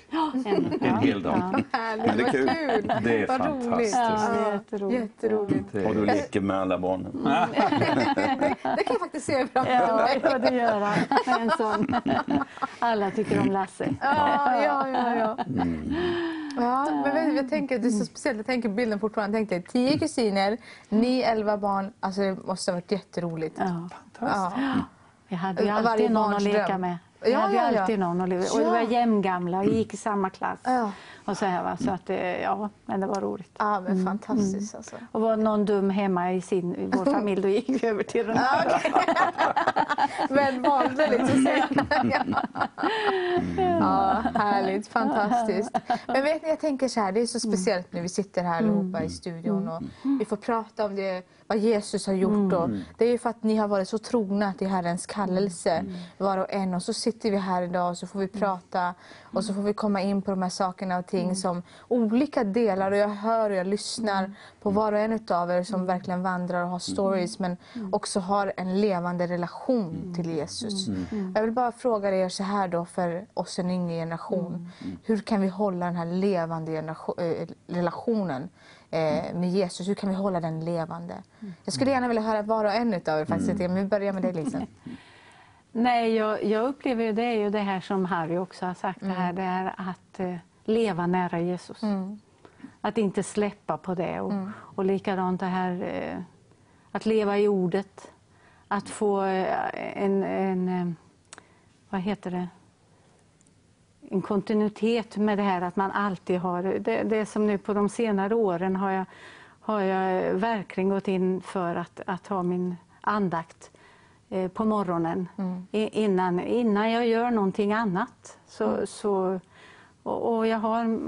En, En hel dag. Härligt, Men det är vad kul. Det är Vad fantastiskt. roligt. Ja, jätteroligt. Jätteroligt. Och du leker med alla barnen. Det kan jag faktiskt se framför Ja, mig. ja, det gör han. En sån. Alla tycker om Lasse. Ja, ja, ja. Ja. Mm. ja men jag tänker, det är så speciellt, jag tänker bilden fortfarande. Jag tänkte, tio kusiner, ni elva barn. Alltså det måste ha varit jätteroligt. Ja. Ja. Vi hade ju alltid någon att leka med. Vi Ja, hade ju ja, ja. alltid någon att leka Och vi var jämngamla och gick i samma klass. Ja. Och så här, va? så att, det- ja, men det var roligt. Ja, men Mm. fantastiskt alltså. Och var någon dum hemma i, sin, i vår familj, då gick vi över till den här. Men valde liksom sen. ja, härligt, fantastiskt. Men vet ni, jag tänker så här, det är så speciellt när vi sitter här allihopa i studion och vi får prata om det, vad Jesus har gjort. Och det är ju för att ni har varit så trogna till Herrens kallelse, var och en. Och så sitter vi här idag och så får vi prata och så får vi komma in på de här sakerna och ting som olika delar. Och jag hör och jag lyssnar på var och en utav er som verkligen vandrar och har stories men också har en levande relation till Jesus. Jag vill bara fråga er så här då för oss en yngre generation. Hur kan vi hålla den här levande eh, relationen eh, med Jesus? Hur kan vi hålla den levande? Jag skulle gärna vilja höra var och en utav er faktiskt. Men vi börjar med dig Lisa. Nej, jag, jag upplever ju det är ju det här som Harry också har sagt, det, här, det är att eh, leva nära Jesus. Att inte släppa på det. Och, och likadant det här eh, att leva i ordet. Att få eh, en, en vad heter det, en kontinuitet med det här att man alltid har, det, det är som nu på de senare åren har jag, har jag verkligen gått in för att, att ha min andakt eh, på morgonen. I, innan, innan jag gör någonting annat. Så, så, och, och jag har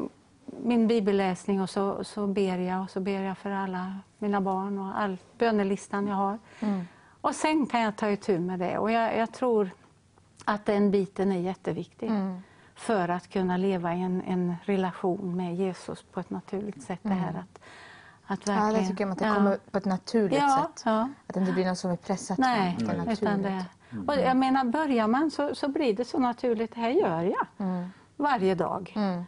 min bibelläsning och så, så ber jag och så ber jag för alla mina barn och all bönelistan jag har. Och sen kan jag ta itu med det. Och jag, jag tror att den biten är jätteviktig för att kunna leva i en, en relation med Jesus på ett naturligt sätt. Det här att, att Ja, verkligen, det tycker jag att det Ja. kommer på ett naturligt Ja, sätt. ja. Att det inte blir något som är pressat Nej, utan utan naturligt. det, och jag menar, börjar man så, så blir det så naturligt. Det här gör jag varje dag. Mm.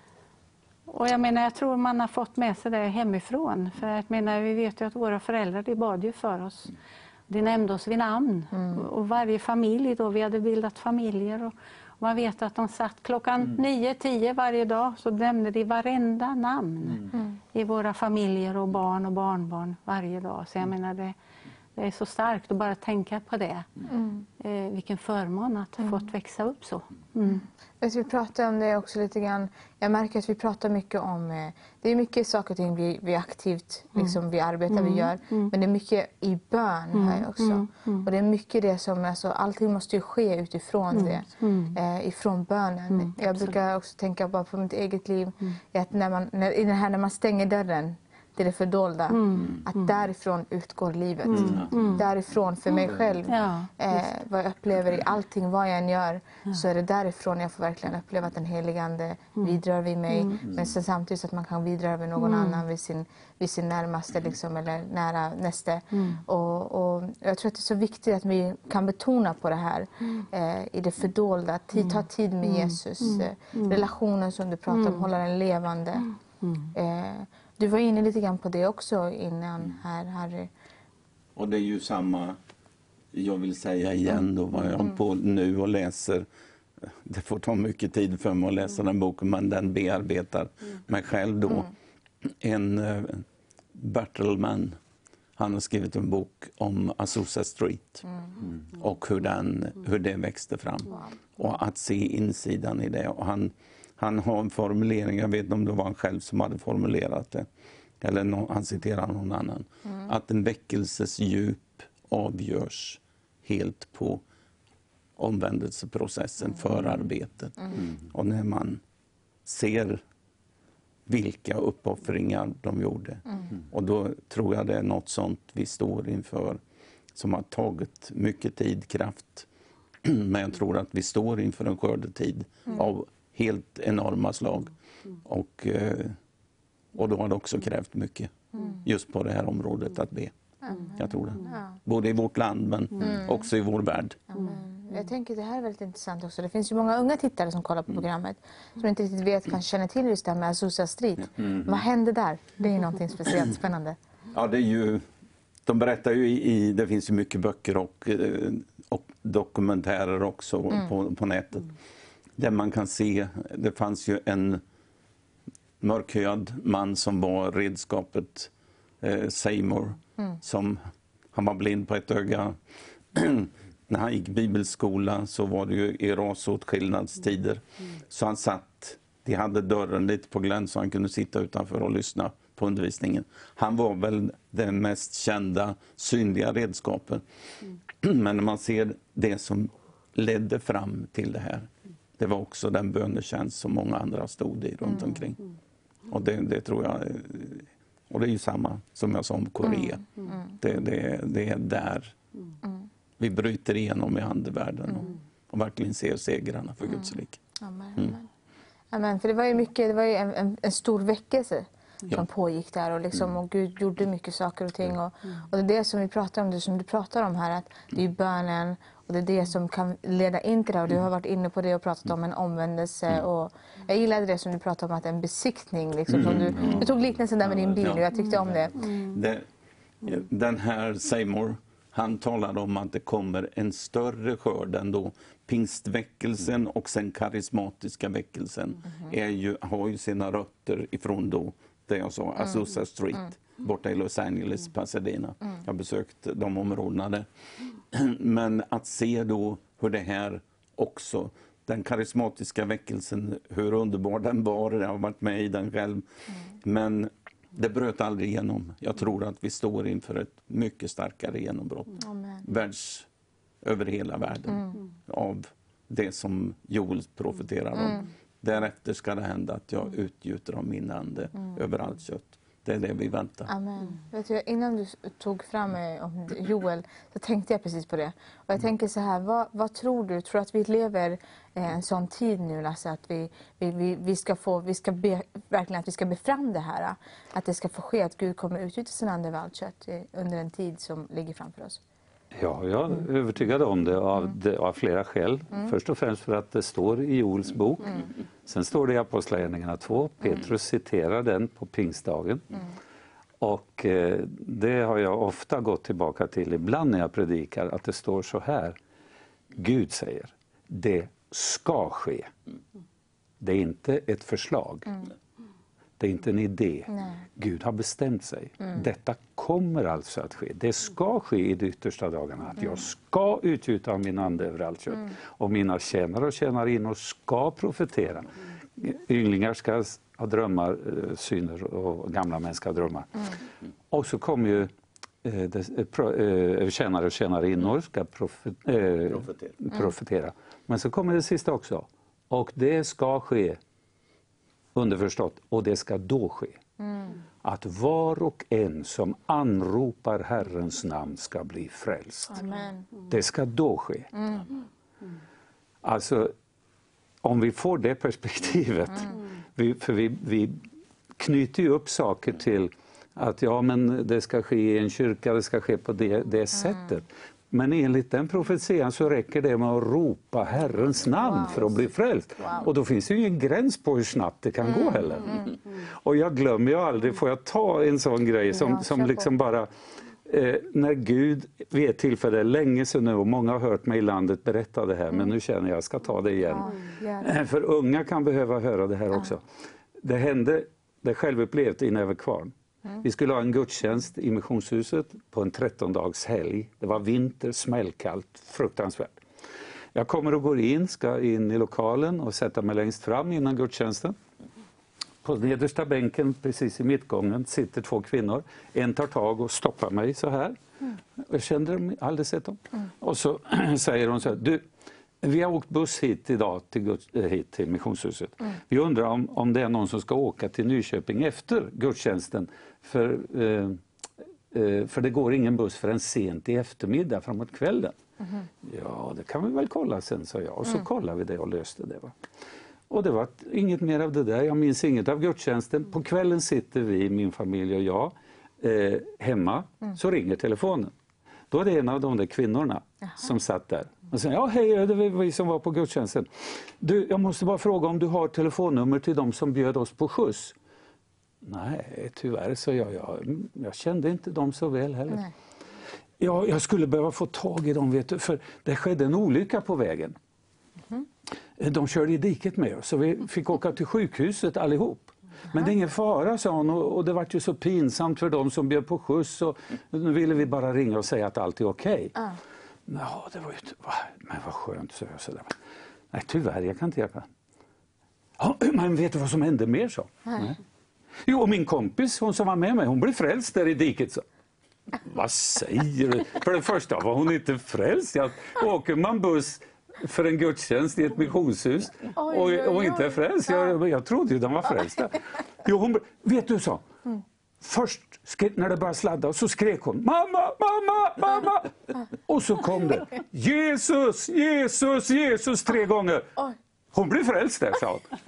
Och jag menar, jag tror man har fått med sig det hemifrån. För jag menar, vi vet ju att våra föräldrar de bad ju för oss. De nämnde oss vid namn. Och varje familj då, vi hade bildat familjer. Och man vet att de satt klockan nio, tio varje dag så nämnde de varenda namn i våra familjer och barn och barnbarn varje dag. Så jag menar, det, det är så starkt att bara tänka på det. Eh, vilken förmån att ha fått växa upp så. Mm. Du, Vi pratar om det också lite grann. Jag märker att vi pratar mycket om... eh, Det är mycket saker och ting vi, vi aktivt liksom, vi arbetar, vi gör. Men det är mycket i bön här också. Och det är mycket det som... Alltså, allting måste ju ske utifrån det. Eh, ifrån bönen. Jag brukar också tänka bara på mitt eget liv. Att när man, när, när man stänger dörren till det fördolda. Att därifrån utgår livet. Därifrån för mig själv. Ja, eh, vad jag upplever i allting, vad jag än gör, så är det därifrån jag får verkligen uppleva att den helige Ande vidrör vid mig. Men sen samtidigt så att man kan vidröra vid någon annan, vid sin, vid sin närmaste liksom, eller nära näste. Och, och jag tror att det är så viktigt att vi kan betona på det här eh, i det fördolda. Tid, ta tid med Jesus. Eh, relationen som du pratar om, hålla den levande. Eh, du var inne lite grann på det också innan här, Harry. Och det är ju samma, jag vill säga igen då, vad jag håller på nu och läser. Det får ta mycket tid för mig att läsa den boken, men den bearbetar mig själv då. En uh, Bertelman, Han har skrivit en bok om Azusa Street och hur, den, hur det växte fram. Och att se insidan i det. Och han, han har en formulering, jag vet inte om det var han själv som hade formulerat det, eller nå- han citerar någon annan, att en väckelses djup avgörs helt på omvändelseprocessen, förarbetet. Och när man ser vilka uppoffringar de gjorde. Och då tror jag det är något sånt vi står inför som har tagit mycket tid, kraft. Men jag tror att vi står inför en skördetid av helt enorma slag. Och, eh, och då har det också krävt mycket just på det här området att be. Jag tror det. Både i vårt land men också i vår värld. Jag tänker det här är väldigt intressant också. Det finns ju många unga tittare som kollar på programmet som inte riktigt vet, kanske känner till just det här med Azusa Street. Vad hände där? Det är ju någonting speciellt spännande. Ja, det är ju, de berättar ju i, det finns ju mycket böcker och, eh, och dokumentärer också på, på nätet. Där man kan se, det fanns ju en mörkhyad man som var redskapet eh, Seymour. Som, han var blind på ett öga. När han gick bibelskola så var det ju i rasåtskillnadstider. Så han satt, de hade dörren lite på glänt så han kunde sitta utanför och lyssna på undervisningen. Han var väl den mest kända synliga redskapet. Men när man ser det som ledde fram till det här, det var också den bönetjänst som många andra stod i runt omkring. Och det, det tror jag, eh, och det är ju samma som jag sa om Korea. Det, det, det är där vi bryter igenom i andevärlden och, och verkligen ser segrarna för Guds rike. Amen. Amen. Amen. För det var ju, mycket, det var ju en, en, en stor väckelse som Ja. pågick där och, liksom, och Gud gjorde mycket saker och ting. Och, och det är det som vi pratar om, det som du pratar om här, att det är bönen och det är det som kan leda in till det. Och du har varit inne på det och pratat om en omvändelse. Och jag gillade det som du pratade om, att en besiktning. Liksom, som du, du tog liknelsen där med din bil och jag tyckte om det. Det, den här Seymour, han talade om att det kommer en större skörd än då. Pingstväckelsen och sen karismatiska väckelsen är ju, har ju sina rötter ifrån då, det jag sa, Azusa Street borta i Los Angeles, Pasadena. Jag har besökt de områdena där. Men att se då hur det här också, den karismatiska väckelsen, hur underbar den var, jag har varit med i den själv. Men det bröt aldrig igenom. Jag tror att vi står inför ett mycket starkare genombrott. Amen. Världs, över hela världen av det som Joel profeterar om. Därefter ska det hända att jag utgjuter av min ande över allt kött. Det är det vi väntar. Amen. Vet du, innan du tog fram eh, om Joel så tänkte jag precis på det. Och jag tänker så här, vad, vad tror du? Tror du att vi lever eh, en sån tid nu Lasse att vi, vi, vi, vi ska få, vi ska be, verkligen att vi ska be fram det här? Att det ska få ske, att Gud kommer utgjuta sin ande över allt kött eh, under en tid som ligger framför oss. Ja, jag är övertygad om det av, det, av flera skäl. Först och främst för att det står i Joels bok. Sen står det i Apostlagärningarna 2. Petrus citerar den på pingstdagen. Och eh, det har jag ofta gått tillbaka till ibland när jag predikar, att det står så här. Gud säger, det ska ske. Det är inte ett förslag. Det är inte en idé. Gud har bestämt sig. Detta kommer alltså att ske. Det ska ske i de yttersta dagarna. Att jag ska utgjuta av min ande över allt kött. Och mina tjänare och tjänarinnor ska profetera. Ynglingar ska ha drömmar, eh, syner och gamla män ska ha drömmar. Och så kommer ju eh, eh, tjänare och tjänarinnor ska profe, Profetera. profetera. Men så kommer det sista också. Och det ska ske underförstått, och det ska då ske. Att var och en som anropar Herrens namn ska bli frälst. Amen. Det ska då ske. Alltså, om vi får det perspektivet, vi, för vi, vi knyter ju upp saker till att ja, men det ska ske i en kyrka, det ska ske på det, det sättet. Men enligt den profetian så räcker det med att ropa Herrens namn för att bli frälst. Och då finns det ju ingen gräns på hur snabbt det kan gå heller. Och jag glömmer ju aldrig, får jag ta en sån grej som, Ja, som kör på. liksom bara Eh, när Gud vid ett tillfälle, länge sedan nu, och många har hört mig i landet berätta det här, men nu känner jag att jag ska ta det igen. Ja. Eh, För unga kan behöva höra det här också. Det hände, det är självupplevt i Näverkvarn. Vi skulle ha en gudstjänst i missionshuset på en 13-dags helg. Det var vinter, smällkallt, fruktansvärt. Jag kommer och går in, ska in i lokalen och sätta mig längst fram innan gudstjänsten. På nedersta bänken, precis i mittgången, sitter två kvinnor. En tar tag och stoppar mig så här. Jag kände dem, aldrig sett dem. Och så säger hon så här, du, vi har åkt buss hit idag till, Guds, eh, hit till missionshuset. Vi undrar om, om det är någon som ska åka till Nyköping efter gudstjänsten. För, eh, eh, för det går ingen buss förrän sent i eftermiddag, framåt kvällen. Ja, det kan vi väl kolla sen, sa jag. Och så kollade vi det och löste det. Va? Och det var inget mer av det där. Jag minns inget av gudstjänsten. På kvällen sitter vi, min familj och jag, eh, hemma. Så ringer telefonen. Då är det en av de där kvinnorna som satt där. Och säger, ja hej, det var vi som var på gudstjänsten. Du, jag måste bara fråga om du har telefonnummer till de som bjöd oss på skjuts? Nej, tyvärr, så jag. Jag, jag kände inte dem så väl heller. Nej. Ja, jag skulle behöva få tag i dem, vet du, för det skedde en olycka på vägen. De körde i diket med oss, så vi fick åka till sjukhuset allihop. Men det är ingen fara, sa hon, och och det var ju så pinsamt för dem som bjöd på skjuts. Och nu ville vi bara ringa och säga att allt är okej. Ja. Ja, det var ju... Men vad skönt, sa jag. sådär. Nej, tyvärr, jag kan inte hjälpa. Ja, men vet du vad som hände mer, så? Nej. Jo, och min kompis, hon som var med mig, hon blev frälst där i diket. Så. Vad säger du? För det första var hon inte frälst. Jag, åker man buss för en gudstjänst i ett missionshus och, och inte är frälst? Jag, jag trodde ju den var frälst. där. Jo, hon, vet du, så. Mm. Först när det började sladda så skrek hon mamma, mamma, mamma. Och så kom det Jesus, Jesus, Jesus tre gånger. Oj. Hon blev frälst där, sa hon.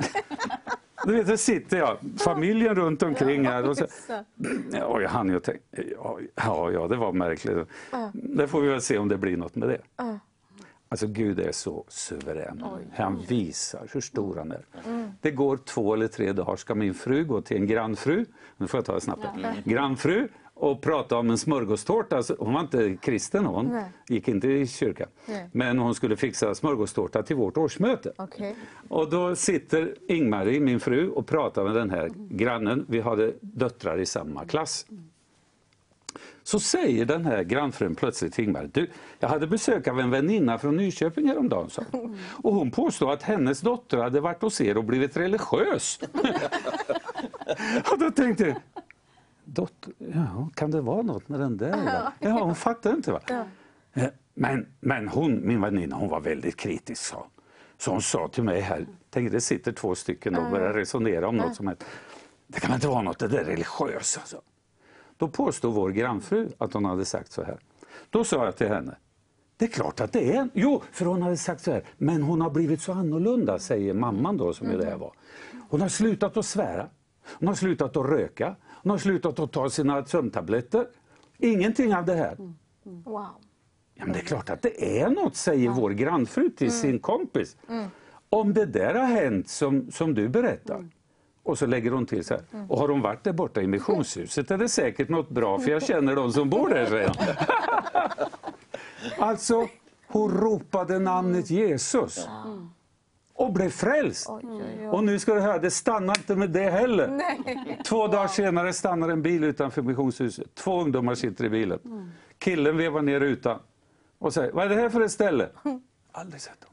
Du vet, där sitter jag, familjen runt omkring här. Och så, och jag hann ju tänka, ja, ja, ja, det var märkligt. Det får vi väl se om det blir något med det. Alltså Gud är så suverän. Han visar hur stor han är. Det går två eller tre dagar ska min fru gå till en grannfru, nu får jag ta det snabbt, grannfru och prata om en smörgåstårta. Alltså, hon var inte kristen hon, Nej. gick inte i kyrkan. Nej. Men hon skulle fixa smörgåstårta till vårt årsmöte. Okej. Och då sitter Ingmarie, min fru, och pratar med den här grannen. Vi hade döttrar i samma klass. Så säger den här grannfrun plötsligt till Ingmarie, du, jag hade besök av en väninna från Nyköping häromdagen, sa hon. Och hon påstod att hennes dotter hade varit hos er och blivit religiös. och då tänkte jag, dotter, ja, kan det vara något med den där? Ja, hon fattar inte. Va? Eh, Men, men hon, min väninna, hon var väldigt kritisk. Så, så hon sa till mig här, tänk det sitter två stycken och börjar resonera om något som helst. Det kan inte vara något det där religiösa. Så. Då påstod vår grannfru att hon hade sagt så här. Då sa jag till henne, det är klart att det är. Jo, för hon hade sagt så här, men hon har blivit så annorlunda, säger mamman då som ju det här var. Hon har slutat att svära, hon har slutat att röka, hon har slutat att ta sina sömntabletter. Ingenting av det här. Wow. Ja, men det är klart att det är något, säger vår grannfru till sin kompis. Om det där har hänt som, som du berättar. Och så lägger hon till så här. Och har hon varit där borta i missionshuset är det säkert något bra för jag känner de som bor där, säger. Alltså, hon ropade namnet Jesus. Och blev frälst. Oj, oj, oj. Och nu ska du höra, det stannar inte med det heller. Nej. Två dagar senare stannar en bil utanför missionshuset. Två ungdomar sitter i bilen. Killen vevar ner rutan och säger, vad är det här för ett ställe? Aldrig sett dem.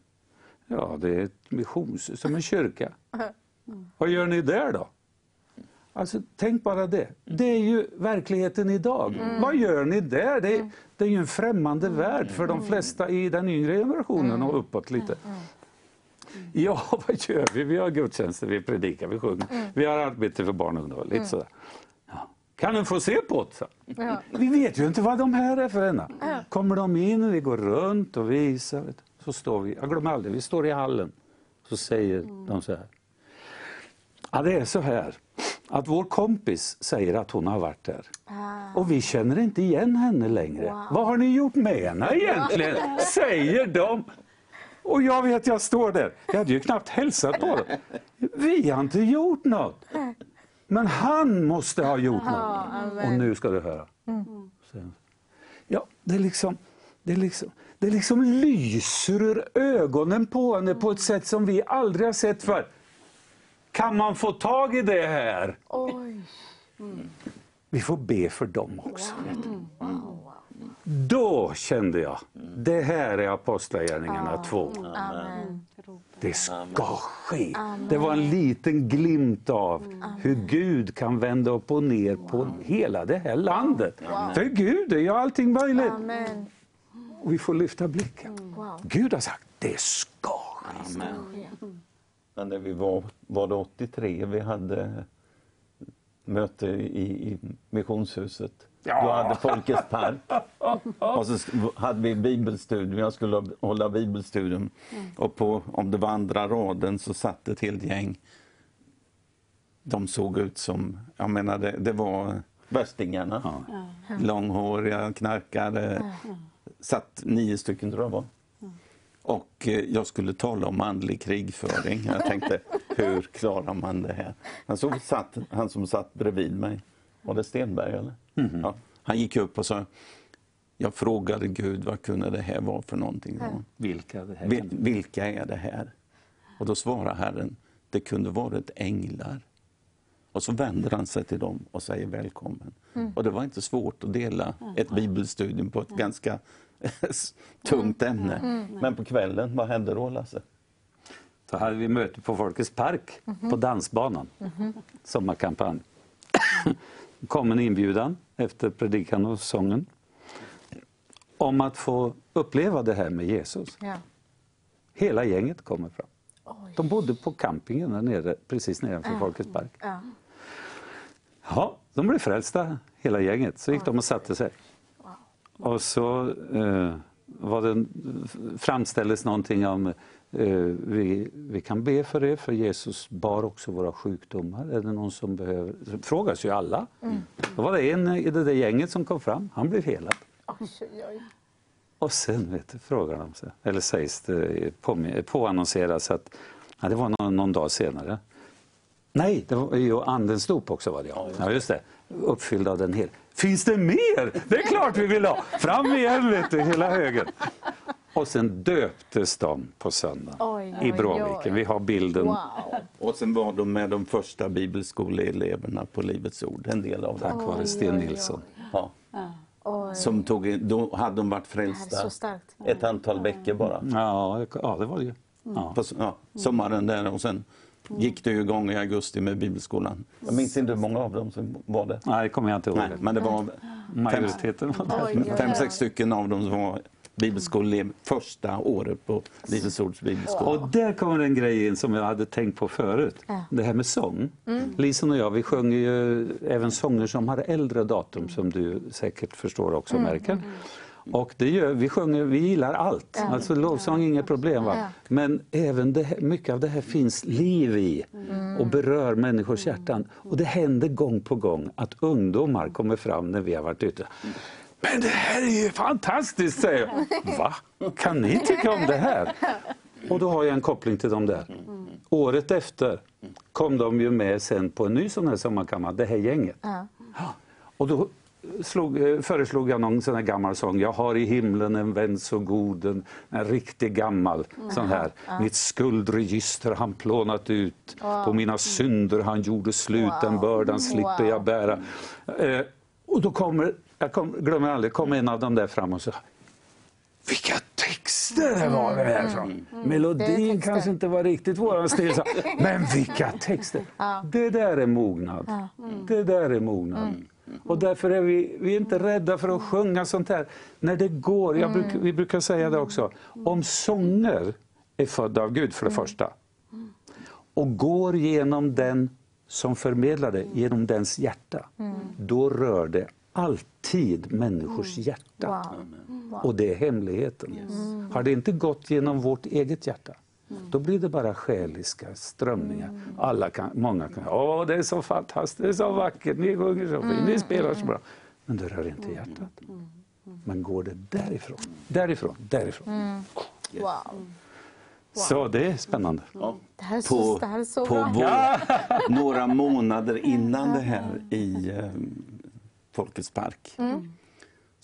Ja, det är ett missionshus, som en kyrka. Vad gör ni där då? Alltså, tänk bara det. Det är ju verkligheten idag. Vad gör ni där? Det är, det är ju en främmande värld för de flesta i den yngre generationen och uppåt lite. Ja, vad gör vi? Vi har gudstjänster, vi predikar, vi sjunger. Vi har arbete för barn och ungdomar. Lite sådär. Ja. Kan den få se på det? Ja. Vi vet ju inte vad de här är för ena. Kommer de in, vi går runt och visar. Så står vi, jag glömmer aldrig, vi står i hallen. Så säger de så här. Ja, det är så här att vår kompis säger att hon har varit där. Och vi känner inte igen henne längre. Vad har ni gjort med henne egentligen? Säger de. Och jag vet, jag står där. Jag hade ju knappt hälsat på dem. Vi har inte gjort något. Men han måste ha gjort något. Och nu ska du höra. Så- Ja, det är liksom... Det är liksom det liksom lyser ur ögonen på henne på ett sätt som vi aldrig har sett förr. Kan man få tag i det här? Oj. vi får be för dem också. vet du. Då kände jag, det här är Apostlagärningarna 2. Amen. Det ska ske. Det var en liten glimt av hur Gud kan vända upp och ner på hela det här landet. För Gud är ju allting möjligt. Amen. Och vi får lyfta blicken. Wow. Gud har sagt, det ska ske. Men när vi var, var det 83 vi hade möte i, i missionshuset. Ja. Då hade Folkets park. Och så hade vi bibelstudium. Jag skulle hålla bibelstudium. Och på, om det var andra raden så satt ett helt gäng. De såg ut som, jag menar det, det var värstingarna. Långhåriga, knarkare. Satt nio stycken tror jag var. Och eh, jag skulle tala om andlig krigföring. Jag tänkte, hur klarar man det här? Han, så satt, han som satt bredvid mig, var det Stenberg eller? Ja, han gick upp och sa, jag frågade Gud, vad kunde det här vara för någonting? Vilka det här Vil, vilka är det här? Och då svarar Herren, det kunde varit änglar. Och så vänder han sig till dem och säger välkommen. Och det var inte svårt att dela ett bibelstudium på ett ganska tungt ämne. Men på kvällen, vad hände då Lasse? Då hade vi möte på Folkets park, på dansbanan, sommarkampanj. kom en inbjudan efter predikan och sången om att få uppleva det här med Jesus. Ja. Hela gänget kommer fram. Oj. De bodde på campingen där nere, precis nedanför Folkets park. Ja. Ja, de blev frälsta, hela gänget. Så gick de och satte sig. Och så eh, var det, framställdes någonting om eh, vi, vi kan be för er, för Jesus bar också våra sjukdomar. Är det någon som behöver... Det frågas ju alla. Då var det en i det där gänget som kom fram, han blev helad. Oj, oj, oj. Och sen vet du, frågar de sig, eller sägs det, på, påannonseras att ja, det var någon, någon dag senare. Nej, det var ju andens dop också var det ja. ja just det. Uppfylld av den hel. Finns det mer? Det är klart vi vill ha! Fram igen vet du, hela högen. Och sen döptes de på söndagen Oj, i Bråviken. Vi har bilden. Wow. Och sen var de med de första bibelskoleeleverna på Livets Ord, en del av Tack vare Sten Nilsson. Ja. Oj. Som tog, in- då hade de varit frälsta så starkt. ett antal veckor bara. Ja, det- ja, det var det ju. Ja. På, ja, sommaren där och sen gick det igång i augusti med bibelskolan. Jag minns inte hur många av dem som var det. Nej, det kommer jag inte ihåg. Nej, men det var Majoriteten oj. fem, sex stycken av dem som var bibelskoleelever första året på Livets Ords bibelskola. Och där kommer en grej in som jag hade tänkt på förut. Det här med sång. Lisen och jag vi sjunger ju även sånger som har äldre datum som du säkert förstår också märker. Och det gör, vi sjunger, vi gillar allt. Alltså lovsång är inget problem. Va? Men även det, mycket av det här finns liv i och berör människors hjärtan. Och det händer gång på gång att ungdomar kommer fram när vi har varit ute. Men det här är ju fantastiskt, säger jag. Va? Kan ni tycka om det här? Och då har jag en koppling till dem där. Året efter kom de ju med sen på en ny sån här sommarkammare, det här gänget. Ja. Och då slog, eh, föreslog jag någon sån här gammal sång. Jag har i himlen en vän så god, en, en riktig gammal sån här. Mitt skuldregister han plånat ut. På mina synder han gjorde slut, den bördan slipper jag bära. Eh, och då kommer, jag kom, glömmer aldrig, kom en av dem där fram och sa vilka texter det var det här från. Mm. Är Melodin kanske inte var riktigt våran stil, men vilka texter! Det där är mognad. Det där är mognad. Mm. Och därför är vi, vi är inte rädda för att sjunga sånt här. När det går, jag bruk, vi brukar säga det också, om sånger är födda av Gud för det första. Och går genom den som förmedlar det, genom dens hjärta, då rör det alltid människors hjärta. Wow. Och det är hemligheten. Har det inte gått genom vårt eget hjärta, då blir det bara själiska strömningar. Alla kan, många kan åh det är så fantastiskt, det är så vackert, ni sjunger så fint, ni spelar så bra. Men det rör inte hjärtat. Men går det därifrån, därifrån, därifrån. Wow. Så det är spännande. Ja. Det här är så, På, det här är så på bra. vår, några månader innan det här i eh, Folkets park Mm.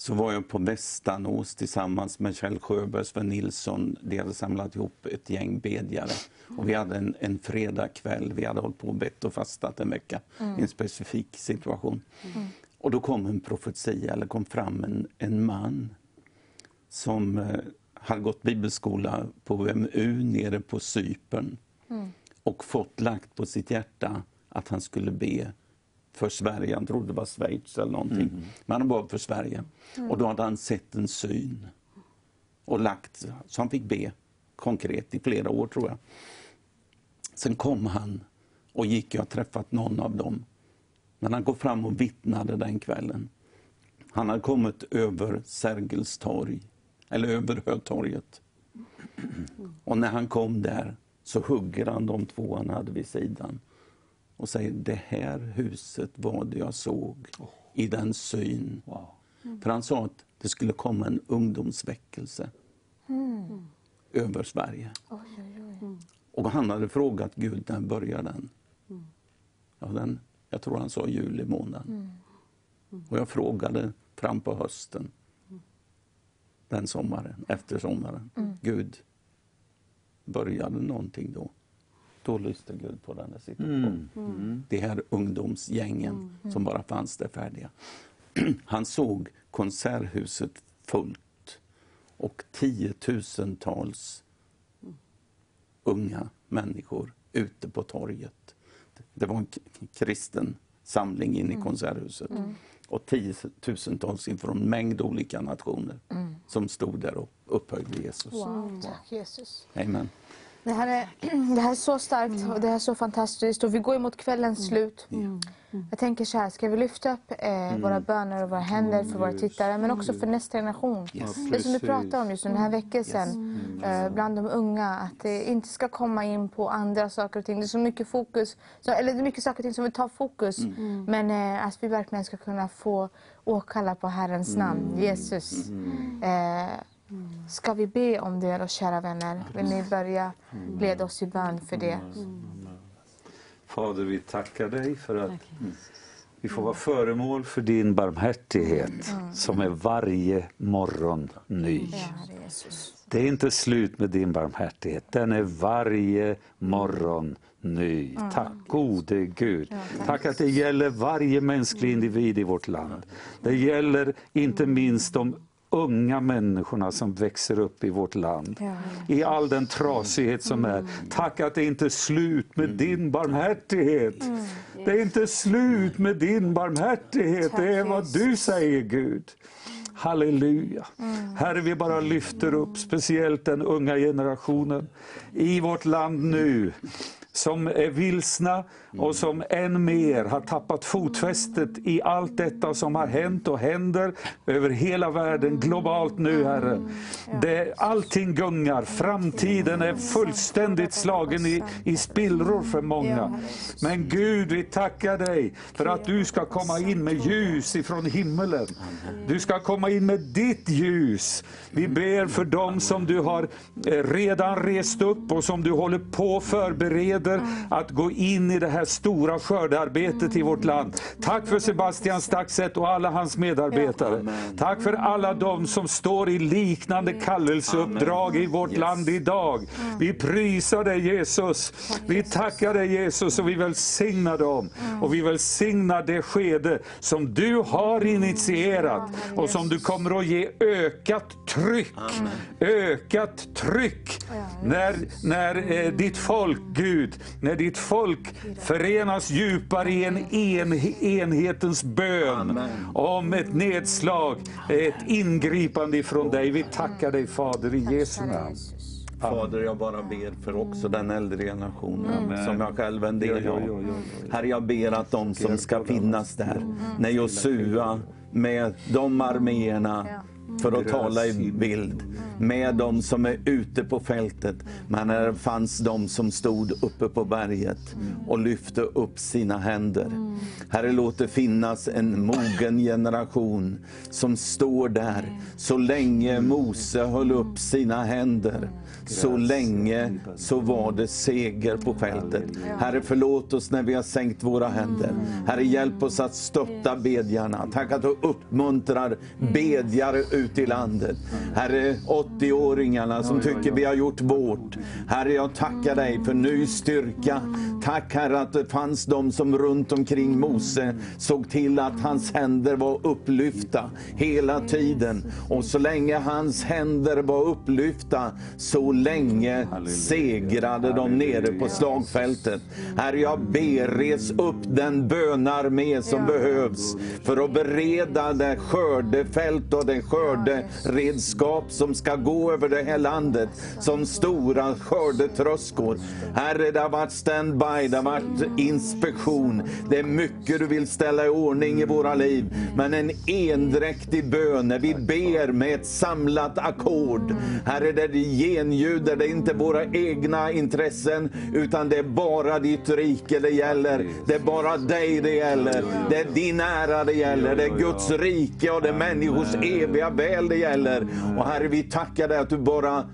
Så var jag på Västanås tillsammans med Kjell Sjöberg, Sven Nilsson. De hade samlat ihop ett gäng bedjare. Och vi hade en, en fredagkväll. Vi hade hållit på och bett och fastat en vecka Mm. i en specifik situation. Och då kom en profetia, eller kom fram en, en man som eh, hade gått bibelskola på VMU nere på Cypern och fått lagt på sitt hjärta att han skulle be för Sverige. Han trodde det var Schweiz eller någonting. Men han bad för Sverige. Och då hade han sett en syn och lagt, så han fick be konkret i flera år tror jag. Sen kom han och gick, jag har träffat någon av dem. Men han går fram och vittnade den kvällen. Han hade kommit över Sergels torg, eller över Hötorget. Och när han kom där så hugger han de två han hade vid sidan och säger det här huset var det jag såg i den syn. För han sa att det skulle komma en ungdomsväckelse över Sverige. Och han hade frågat Gud när börjar den? Ja, den jag tror han sa juli månad. Och jag frågade fram på hösten, den sommaren, efter sommaren. Gud, började någonting då? Då lyste Gud på den här situationen. Det här ungdomsgängen som bara fanns där färdiga. Han såg konserthuset fullt och tiotusentals unga människor ute på torget. Det var en kristen samling inne i konserthuset. Och tiotusentals från en mängd olika nationer som stod där och upphöjde Jesus. Tack Jesus. Amen. Det här, är, det här är så starkt och det här är så fantastiskt. Och vi går mot kvällens slut. Jag tänker så här, ska vi lyfta upp eh, våra böner och våra händer för våra tittare men också för nästa generation. Det som du pratar om just nu, den här väckelsen eh, bland de unga, att det inte ska komma in på andra saker och ting. Det är så mycket fokus, så, eller det är mycket saker och ting som vill ta fokus. Men eh, att vi verkligen ska kunna få åkalla på Herrens namn, Jesus. Eh, Ska vi be om det då, kära vänner? Vill ni börja leda oss i bön för det? Fader, vi tackar dig för att vi får vara föremål för din barmhärtighet som är varje morgon ny. Det är inte slut med din barmhärtighet. Den är varje morgon ny. Tack gode Gud. Tack att det gäller varje mänsklig individ i vårt land. Det gäller inte minst de unga människorna som växer upp i vårt land. I all den trasighet som är. Tack att det inte är slut med din barmhärtighet. Det är inte slut med din barmhärtighet. Det är vad du säger Gud. Halleluja. Herre, vi bara lyfter upp speciellt den unga generationen i vårt land nu som är vilsna och som än mer har tappat fotfästet i allt detta som har hänt och händer över hela världen globalt nu, Herre. Det, allting gungar, framtiden är fullständigt slagen i, i spillror för många. Men Gud, vi tackar dig för att du ska komma in med ljus ifrån himmelen. Du ska komma in med ditt ljus. Vi ber för dem som du har eh, redan rest upp och som du håller på och förbereder att gå in i det här stora skördearbetet i vårt land. Tack för Sebastian Staxet och alla hans medarbetare. Tack för alla de som står i liknande kallelseuppdrag i vårt land idag. Vi prisar dig Jesus. Vi tackar dig Jesus och vi välsignar dem. Och vi välsignar det skede som du har initierat och som du kommer att ge ökat tryck. Ökat tryck när, när eh, ditt folk, Gud, när ditt folk förenas djupare i en en, enhetens bön om ett nedslag, ett ingripande ifrån dig. Vi tackar dig Fader i Jesu namn. Fader, jag bara ber för också den äldre generationen Amen. som jag själv är en del av. ja, ja, ja. Herre, jag ber att de som ska finnas där, när Josua med de arméerna, för att tala i bild, med de som är ute på fältet. Men det fanns de som stod uppe på berget och lyfte upp sina händer. Herre, låt det finnas en mogen generation som står där så länge Mose höll upp sina händer. Så länge så var det seger på fältet. Herre, förlåt oss när vi har sänkt våra händer. Herre, hjälp oss att stötta bedjarna. Tack att du uppmuntrar bedjare ut i landet. Herre, 80-åringarna som tycker vi har gjort vårt. Herre, jag tackar dig för ny styrka Tack Herre att det fanns de som runt omkring Mose såg till att hans händer var upplyfta hela tiden. Och så länge hans händer var upplyfta, så länge segrade de nere på slagfältet. Herre, jag ber, res upp den bönarmé som behövs för att bereda det skördefält och det skörderedskap som ska gå över det här landet som stora skördetröskor. Herre, det har varit standby, det har varit inspektion. Det är mycket du vill ställa i ordning i våra liv. Men en endräktig bön, när vi ber med ett samlat ackord. Herre, där det inbjuder. det är inte våra egna intressen, utan det är bara ditt rike det gäller. Det är bara dig det gäller. Det är din ära det gäller. Det är Guds rike och det är människors eviga väl det gäller. Och Herre, vi tackar dig att du bara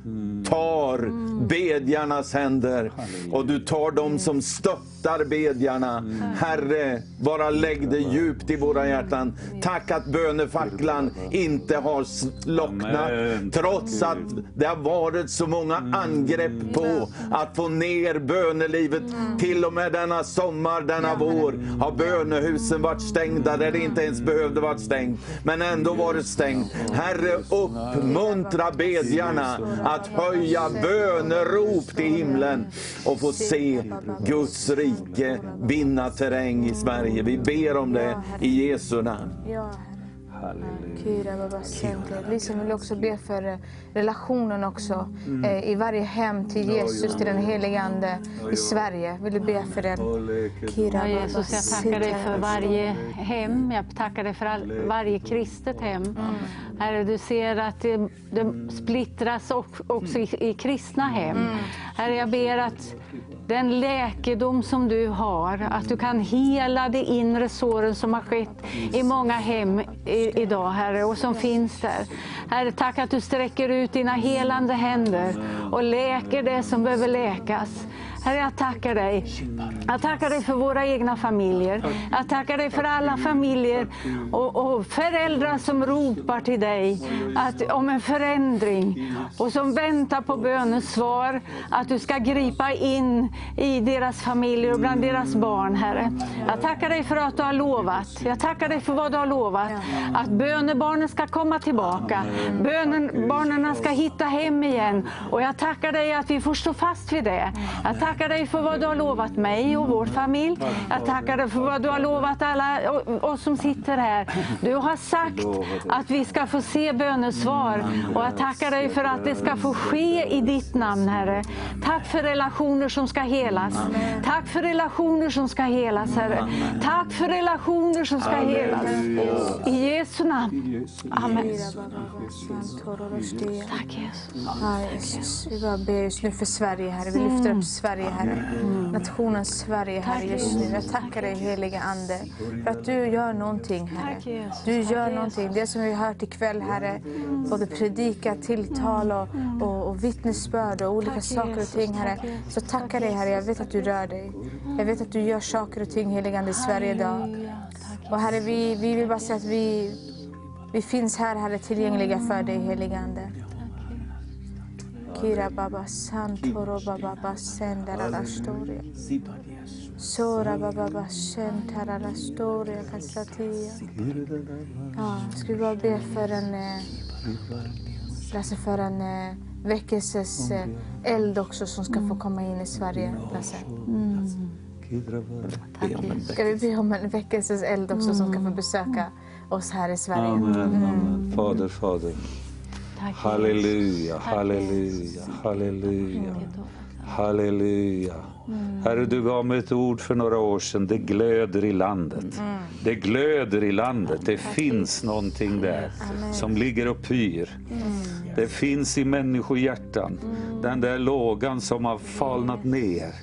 tar bedjarnas händer och du tar dem som stöttar bedjarna. Herre, bara lägg det djupt i våra hjärtan. Tack att bönefacklan inte har slocknat, trots att det har varit så många angrepp på att få ner bönelivet. Till och med denna sommar, denna vår, har bönehusen varit stängda där det inte ens behövde varit stängt, men ändå varit stängt. Herre, uppmuntra bedjarna att höja bönerop till himlen och få se Guds rike vinna terräng i Sverige. Vi ber om det i Jesu namn. Ja, Herre. Kira Baba Center. Lisa vill också be för eh, relationen också eh, i varje hem till Jesus, till den helige Ande i Sverige. Vill du be för den? Ja, Jesus, jag tackar dig för varje hem. Jag tackar dig för all, varje kristet hem. Herre, du ser att det, det splittras också i, i kristna hem. Herre, jag ber att den läkedom som du har, att du kan hela de inre såren som har skett i många hem i, idag, Herre, och som finns där. Herre, tack att du sträcker ut dina helande händer och läker det som behöver läkas. Herre, jag tackar dig. Jag tackar dig för våra egna familjer. Jag tackar dig för alla familjer och, och föräldrar som ropar till dig att, om en förändring och som väntar på bönens svar. Att du ska gripa in i deras familjer och bland deras barn, Herre. Jag tackar dig för att du har lovat. Jag tackar dig för vad du har lovat. Att bönebarnen ska komma tillbaka. Bönebarnen ska hitta hem igen. Och jag tackar dig att vi får stå fast vid det. Jag tackar dig för vad du har lovat mig och vår familj. Jag tackar dig för vad du har lovat alla oss som sitter här. Du har sagt att vi ska få se bönesvar. Och jag tackar dig för att det ska få ske i ditt namn, Herre. Tack för relationer som ska helas. Tack för relationer som ska helas, Herre. Tack för relationer som ska helas. I Jesu namn. Amen. Tack Jesus. Jesus. Vi bara ber just nu för Sverige, Herre. Vi lyfter upp Sverige, Herre. Nationen Sverige, Herre, just nu. Jag tackar dig, heliga Ande, för att du gör någonting, Herre. Du gör någonting. Det som vi har hört ikväll, Herre. Både predika, tilltal och, och, och vittnesbörd och olika saker och ting, Herre. Så tackar dig, Herre. Jag vet att du rör dig. Jag vet att du gör saker och ting, heliga Ande, i Sverige idag. Och Herre, vi, vi vill bara säga att vi, vi finns här, Herre, tillgängliga för dig, heliga Ande. Kira baba santoro baba basendara la storia. Sora baba basentara la storia kasatia. Ja, ska vi bara be för en, Lasse, för en väckelses eld också som ska få komma in i Sverige, Lasse. Jesus. Ska vi be om en väckelses eld också som ska få besöka oss här i Sverige? Amen, amen. Fader, Fader. Halleluja, halleluja, halleluja. Halleluja. Herre, du gav mig ett ord för några år sedan. Det glöder i landet. Det glöder i landet. Det finns någonting där som ligger och pyr. Det finns i människohjärtan. Den där lågan som har falnat ner.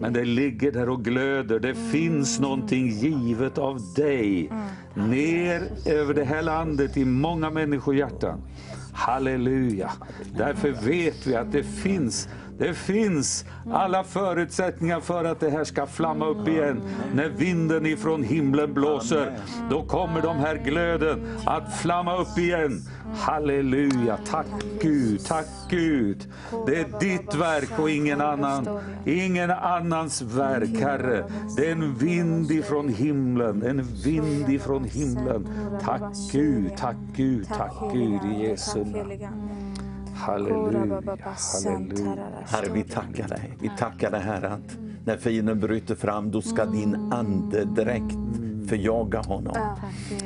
Men det ligger där och glöder. Det finns någonting givet av dig. Ner över det här landet i många människohjärtan. Halleluja. Därför vet vi att det finns, Det finns alla förutsättningar för att det här ska flamma upp igen. När vinden ifrån himlen blåser, då kommer de här glöden att flamma upp igen. Halleluja, tack Gud, tack Gud. Det är ditt verk och ingen annan. Ingen annans verk, Herre. Det är en vind ifrån himlen, en vind ifrån himlen. Tack Gud, tack Gud, tack Gud i Jesu namn. Halleluja, halleluja. Herre, vi tackar dig. Vi tackar dig, Herre, att när fienden bryter fram, då ska din andedräkt förjaga honom.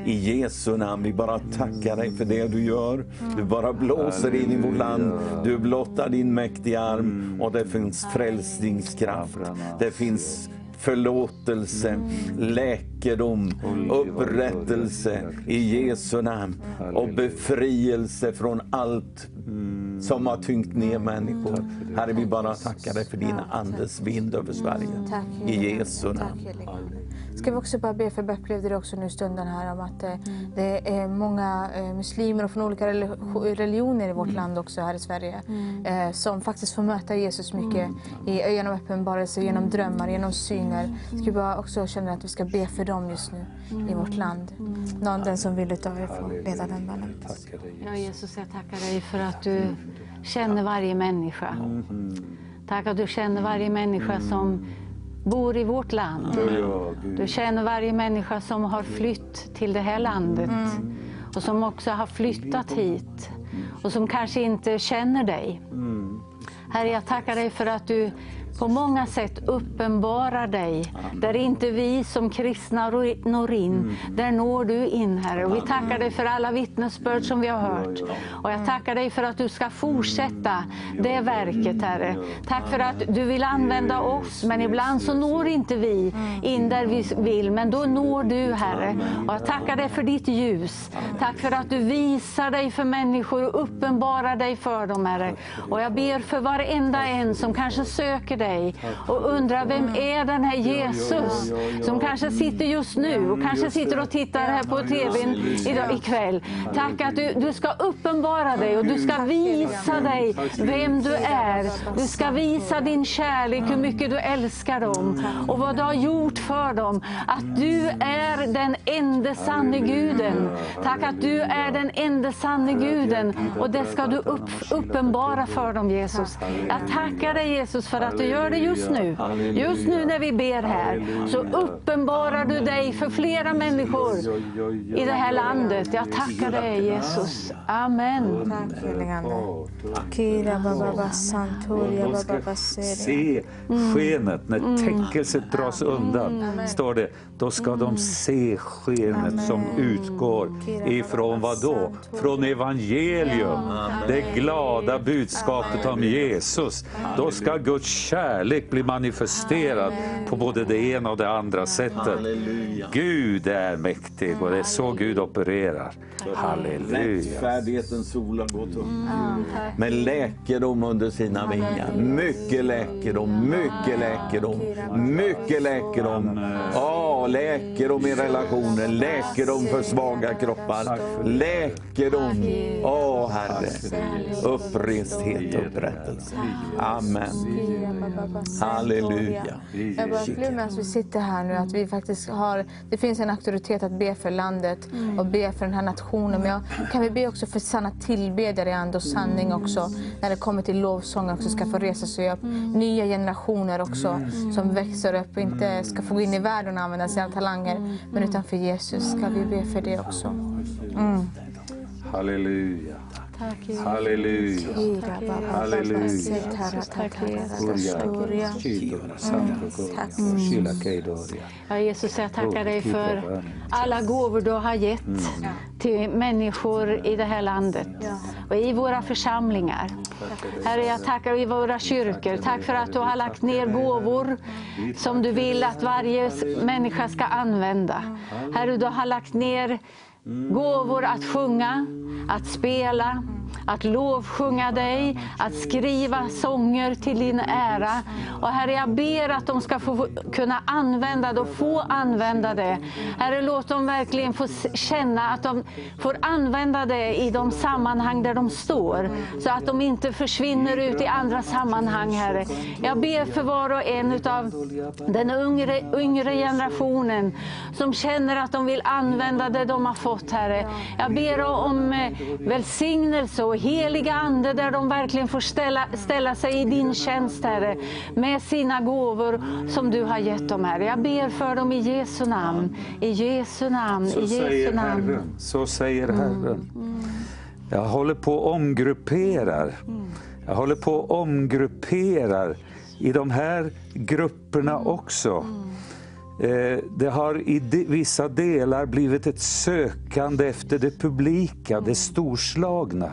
I Jesu namn, vi bara tackar dig för det du gör. Du bara blåser in i vårt land. Du blottar din mäktiga arm och det finns frälsningskraft. Det finns förlåtelse, läkedom, upprättelse i Jesu namn. Och befrielse från allt som har tyngt ner människor. Herre, vi bara tackar dig för din andes vind över Sverige. I Jesu namn. Ska vi också bara be, för jag upplevde det också nu stunden här om att eh, det är många eh, muslimer och från olika reli- religioner i vårt land också här i Sverige eh, som faktiskt får möta Jesus mycket i, genom uppenbarelse, genom drömmar, genom syner. Ska vi bara också känna att vi ska be för dem just nu i vårt land. Någon den som vill utav er får leda den bönen. Ja, Jesus, jag tackar dig för att du känner varje människa. Tack att du känner varje människa som bor i vårt land. Du känner varje människa som har flytt till det här landet. Och som också har flyttat hit. Och som kanske inte känner dig. Herre, jag tackar dig för att du på många sätt uppenbarar dig. Där inte vi som kristna når in, där når du in Herre. Och vi tackar dig för alla vittnesbörd som vi har hört. Och jag tackar dig för att du ska fortsätta det verket Herre. Tack för att du vill använda oss, men ibland så når inte vi in där vi vill. Men då når du Herre. Och jag tackar dig för ditt ljus. Tack för att du visar dig för människor och uppenbarar dig för dem Herre. Och jag ber för varenda en som kanske söker dig och undrar vem är den här Jesus som kanske sitter just nu och kanske sitter och tittar här på TVn idag ikväll. Tack att du, du ska uppenbara dig och du ska visa dig vem du är. Du ska visa din kärlek, hur mycket du älskar dem och vad du har gjort för dem. Att du är den enda sanne guden. Tack att du är den enda sanne guden. och det ska du upp, uppenbara för dem Jesus. Jag tackar dig Jesus för att du gör det just nu. Just nu när vi ber här så uppenbarar du dig för flera människor i det här landet. Jag tackar dig Jesus. Amen. Tack helige Ande. Se skenet när täckelset dras undan. Står det, då ska de se skenet som utgår ifrån vad då? Från evangelium. Det glada budskapet om Jesus. Då ska Guds kärlek bli manifesterad på både det ena och det andra sättet. Gud är mäktig och det är så Gud opererar. Halleluja. Rättfärdighetens sol har gått upp. Med läkedom under sina vingar. Mycket läkedom, mycket läkedom, mycket läkedom. Ja, läkedom i relationer, läkedom för svaga kroppar. Läkedom, åh Herre. Uppresthet och upprättelse. Amen. Halleluja. Jag bara upplever med att vi sitter här nu att vi faktiskt har, det finns en auktoritet att be för landet och be för den här nationen. Men jag, kan vi be också för sanna tillbedjare i ande och sanning också. När det kommer till lovsång också ska få resa sig upp. Nya generationer också som växer upp och inte ska få gå in i världen och använda sina talanger. Men utan för Jesus ska vi be för det också. Mm. Halleluja. Halleluja. Ja, Jesus, jag tackar dig för alla gåvor du har gett till människor i det här landet och i våra församlingar. Herre, jag tackar i våra kyrkor. Tack för att du har lagt ner gåvor som du vill att varje människa ska använda. Herre, du har lagt ner gåvor att sjunga, att spela, att lovsjunga dig, att skriva sånger till din ära. Och Herre, jag ber att de ska få kunna använda det och få använda det. Herre, låt dem verkligen få känna att de får använda det i de sammanhang där de står, så att de inte försvinner ut i andra sammanhang, Herre. Jag ber för var och en av den yngre, yngre generationen som känner att de vill använda det de har fått, Herre. Jag ber om eh, välsignelse och heliga Ande där de verkligen får ställa, ställa sig i din tjänst, Herre, med sina gåvor som du har gett dem, Herre. Jag ber för dem i Jesu namn, i Jesu namn, Så i Jesu namn. Herren. Så säger Herren. Jag håller på och omgrupperar. Jag håller på och omgrupperar i de här grupperna också. Eh, Det har i vissa delar blivit ett sökande efter det publika, det storslagna.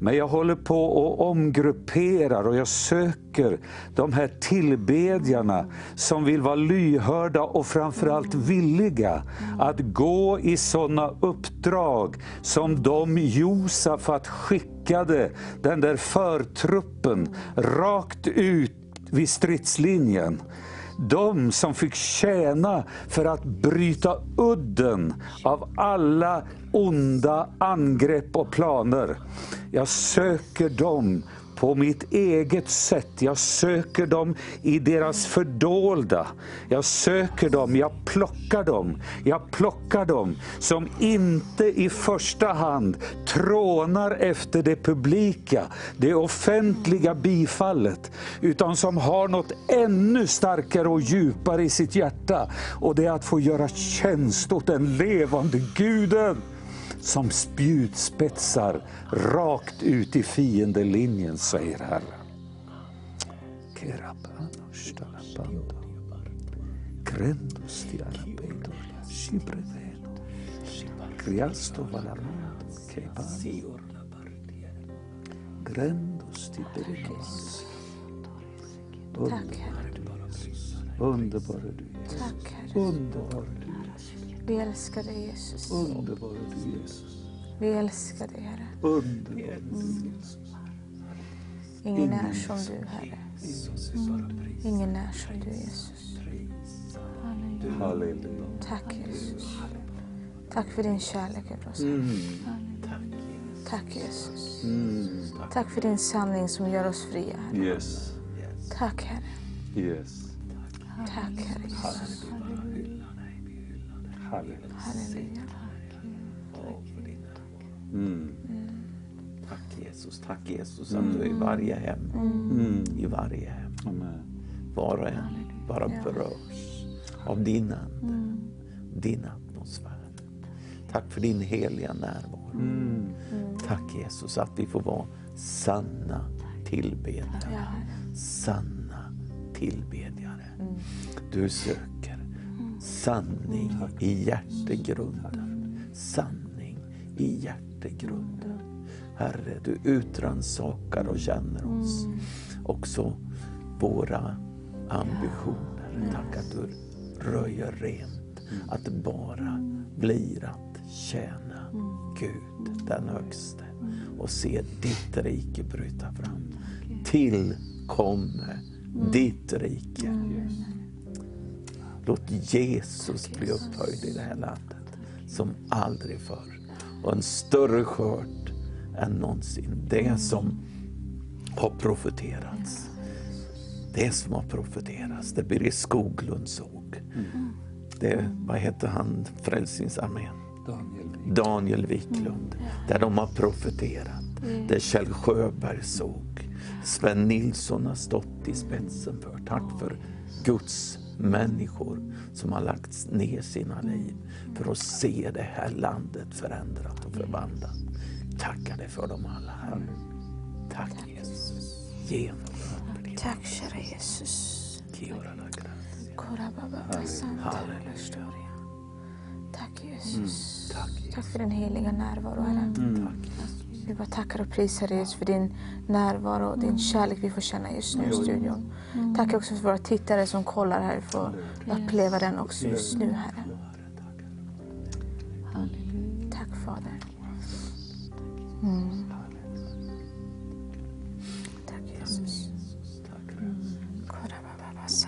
Men jag håller på och omgrupperar och jag söker de här tillbedjarna som vill vara lyhörda och framförallt villiga att gå i sådana uppdrag som de Josafat skickade den där förtruppen rakt ut vid stridslinjen. De som fick tjäna för att bryta udden av alla onda angrepp och planer. Jag söker dem på mitt eget sätt. Jag söker dem i deras fördolda. Jag söker dem, jag plockar dem. Jag plockar dem som inte i första hand trånar efter det publika, det offentliga bifallet, utan som har något ännu starkare och djupare i sitt hjärta. Och det är att få göra tjänst åt den levande Guden som spjutspetsar rakt ut i fiendelinjen, säger Herren. Tack Herre. Underbar är du, är du, Jesus. Vi älskar dig Jesus. Underbar är du, Jesus. Vi älskar dig Herre. Underbar är du, Jesus. Ingen är som du Herre. Ingen är som du Jesus. Halleluja. Tack Jesus. Tack för din kärlek över oss. Mm. Tack Jesus. Mm. Tack för din sanning som gör oss fria. Herre. Yes. Tack Herre. Yes. Tack Herre Jesus. Halleluja. Halleluja. Mm. Tack Jesus, tack Jesus att du är i varje hem. I varje hem. Amen. Var och en bara berörs av din ande, din atmosfär. Tack för din heliga närvaro. Tack Jesus att vi får vara sanna tillbedjare. Sanna tillbedjare. Du söker sanning i hjärtegrunden. Sanning i hjärtegrunden. Herre, du utransakar och känner oss. Också våra ambitioner. Tack att du röjer rent. Att det bara blir att tjäna Gud, den högste. Och se ditt rike bryta fram. Tillkomme ditt rike. Låt Jesus bli upphöjd i det här landet som aldrig förr. Och en större skörd än någonsin. Det som har profeterats. Det som har profeterats, det Birger Skoglund såg. Det, vad heter han, Frälsningsarmén? Daniel. Daniel Wiklund, där de har profeterat. Det Kjell Sjöberg såg. Sven Nilsson har stått i spetsen för. Tack för Guds människor som har lagt ner sina liv för att se det här landet förändrat och förvandlat. Tackar dig för dem alla, Herre. Tack Jesus. Genomför det. Tack kära Jesus. Tack Jesus. Tack Jesus. Tack för din heliga närvaro Herre. Tack Jesus. Vi bara tackar och prisar dig för din närvaro och din kärlek vi får känna just nu i studion. Mm. Tack också för våra tittare som kollar här får uppleva den också just nu, Herre. Tack Fader. Mm. Tack Jesus. Tack Jesus.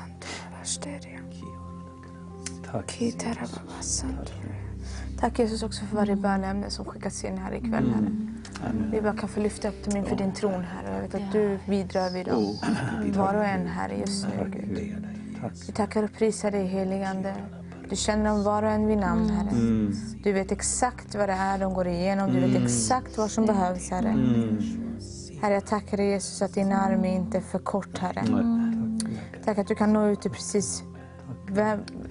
Tack Jesus också för varje bönämne som skickats in här ikväll, mm. Herre. Vi bara kan få lyfta upp dem inför din tron Herre. Jag vet att du vidrör vid dem. Var och en Herre just nu Gud. Vi tackar och prisar dig heligande. Du känner dem var och en vid namn Herre. Du vet exakt vad det är de går igenom. Du vet exakt vad som behövs Herre. Herre jag tackar dig Jesus att din arm är inte är för kort Herre. Tack att du kan nå ut till precis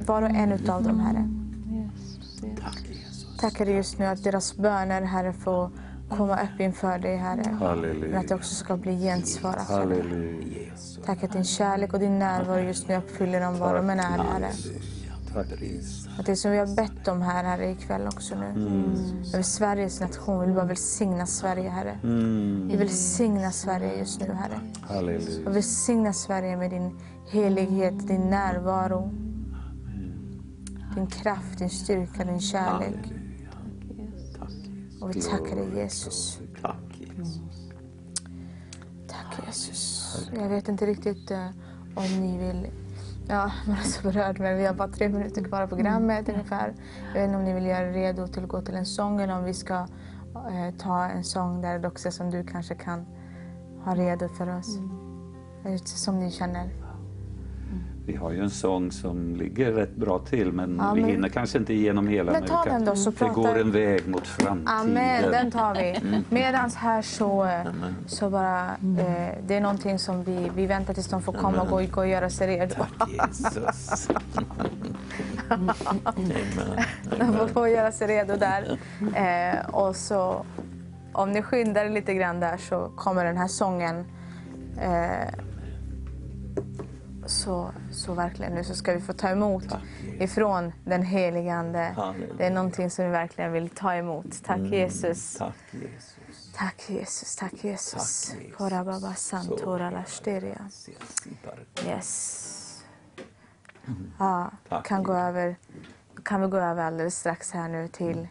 var och en utav dem Herre. Tackar dig just nu att deras böner Herre får komma upp inför dig Herre. Men Halleluja. att det också ska bli gensvarat. Halleluja. Tack att din kärlek och din närvaro just nu uppfyller dem var de än är Herre. Tack. Att det som vi har bett om här Herre ikväll också nu. Över Sveriges nation. Vi vill bara välsigna Sverige Herre. Vi välsigna Sverige just nu Herre. Halleluja. Och välsigna Sverige med din helighet, din närvaro. Din kraft, din styrka, din kärlek. Och vi tackar dig Jesus. Tack Jesus. Tack Jesus. Jag vet inte riktigt eh, om ni vill... Ja, man är så berörd men vi har bara tre minuter kvar av programmet ungefär. Jag vet inte om ni vill göra redo till att gå till en sång eller om vi ska eh, ta en sång där också som du kanske kan ha redo för oss. Mm. Som ni känner. Vi har ju en sång som ligger rätt bra till men Ja, vi men- hinner kanske inte igenom hela. Men vi ta kan- den då, så Det pratar- går en väg mot framtiden. Amen, den tar vi. Medans här så, så bara, eh, det är någonting som vi, vi väntar tills de får komma och gå, gå och göra sig redo. Jesus. Amen. De får, får göra sig redo där. Eh, och så, om ni skyndar er lite grann där så kommer den här sången. Eh, så, så verkligen nu så ska vi få ta emot ifrån den helige Ande. Halleluja. Det är någonting som vi verkligen vill ta emot. Tack Jesus. Tack Jesus. Tack Jesus, tack Jesus. Tack, Jesus. Korababa santora lashteria. Sipar. Yes. Ja, Tack, kan, gå över, kan vi gå över alldeles strax här nu till,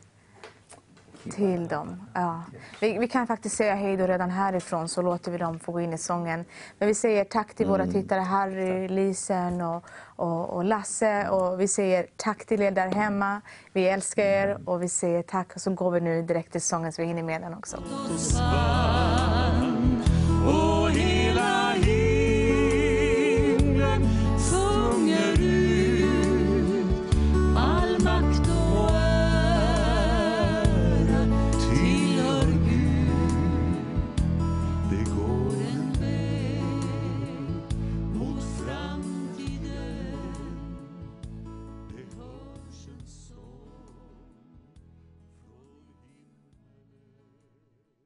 till dem. Ja. Vi, vi kan faktiskt säga hej då redan härifrån så låter vi dem få gå in i sången. Men vi säger tack till våra tittare Harry, Lisen och, och, och Lasse. Och vi säger tack till er där hemma. Vi älskar er och vi säger tack och så går vi nu direkt till sången så vi hinner med den också. Svar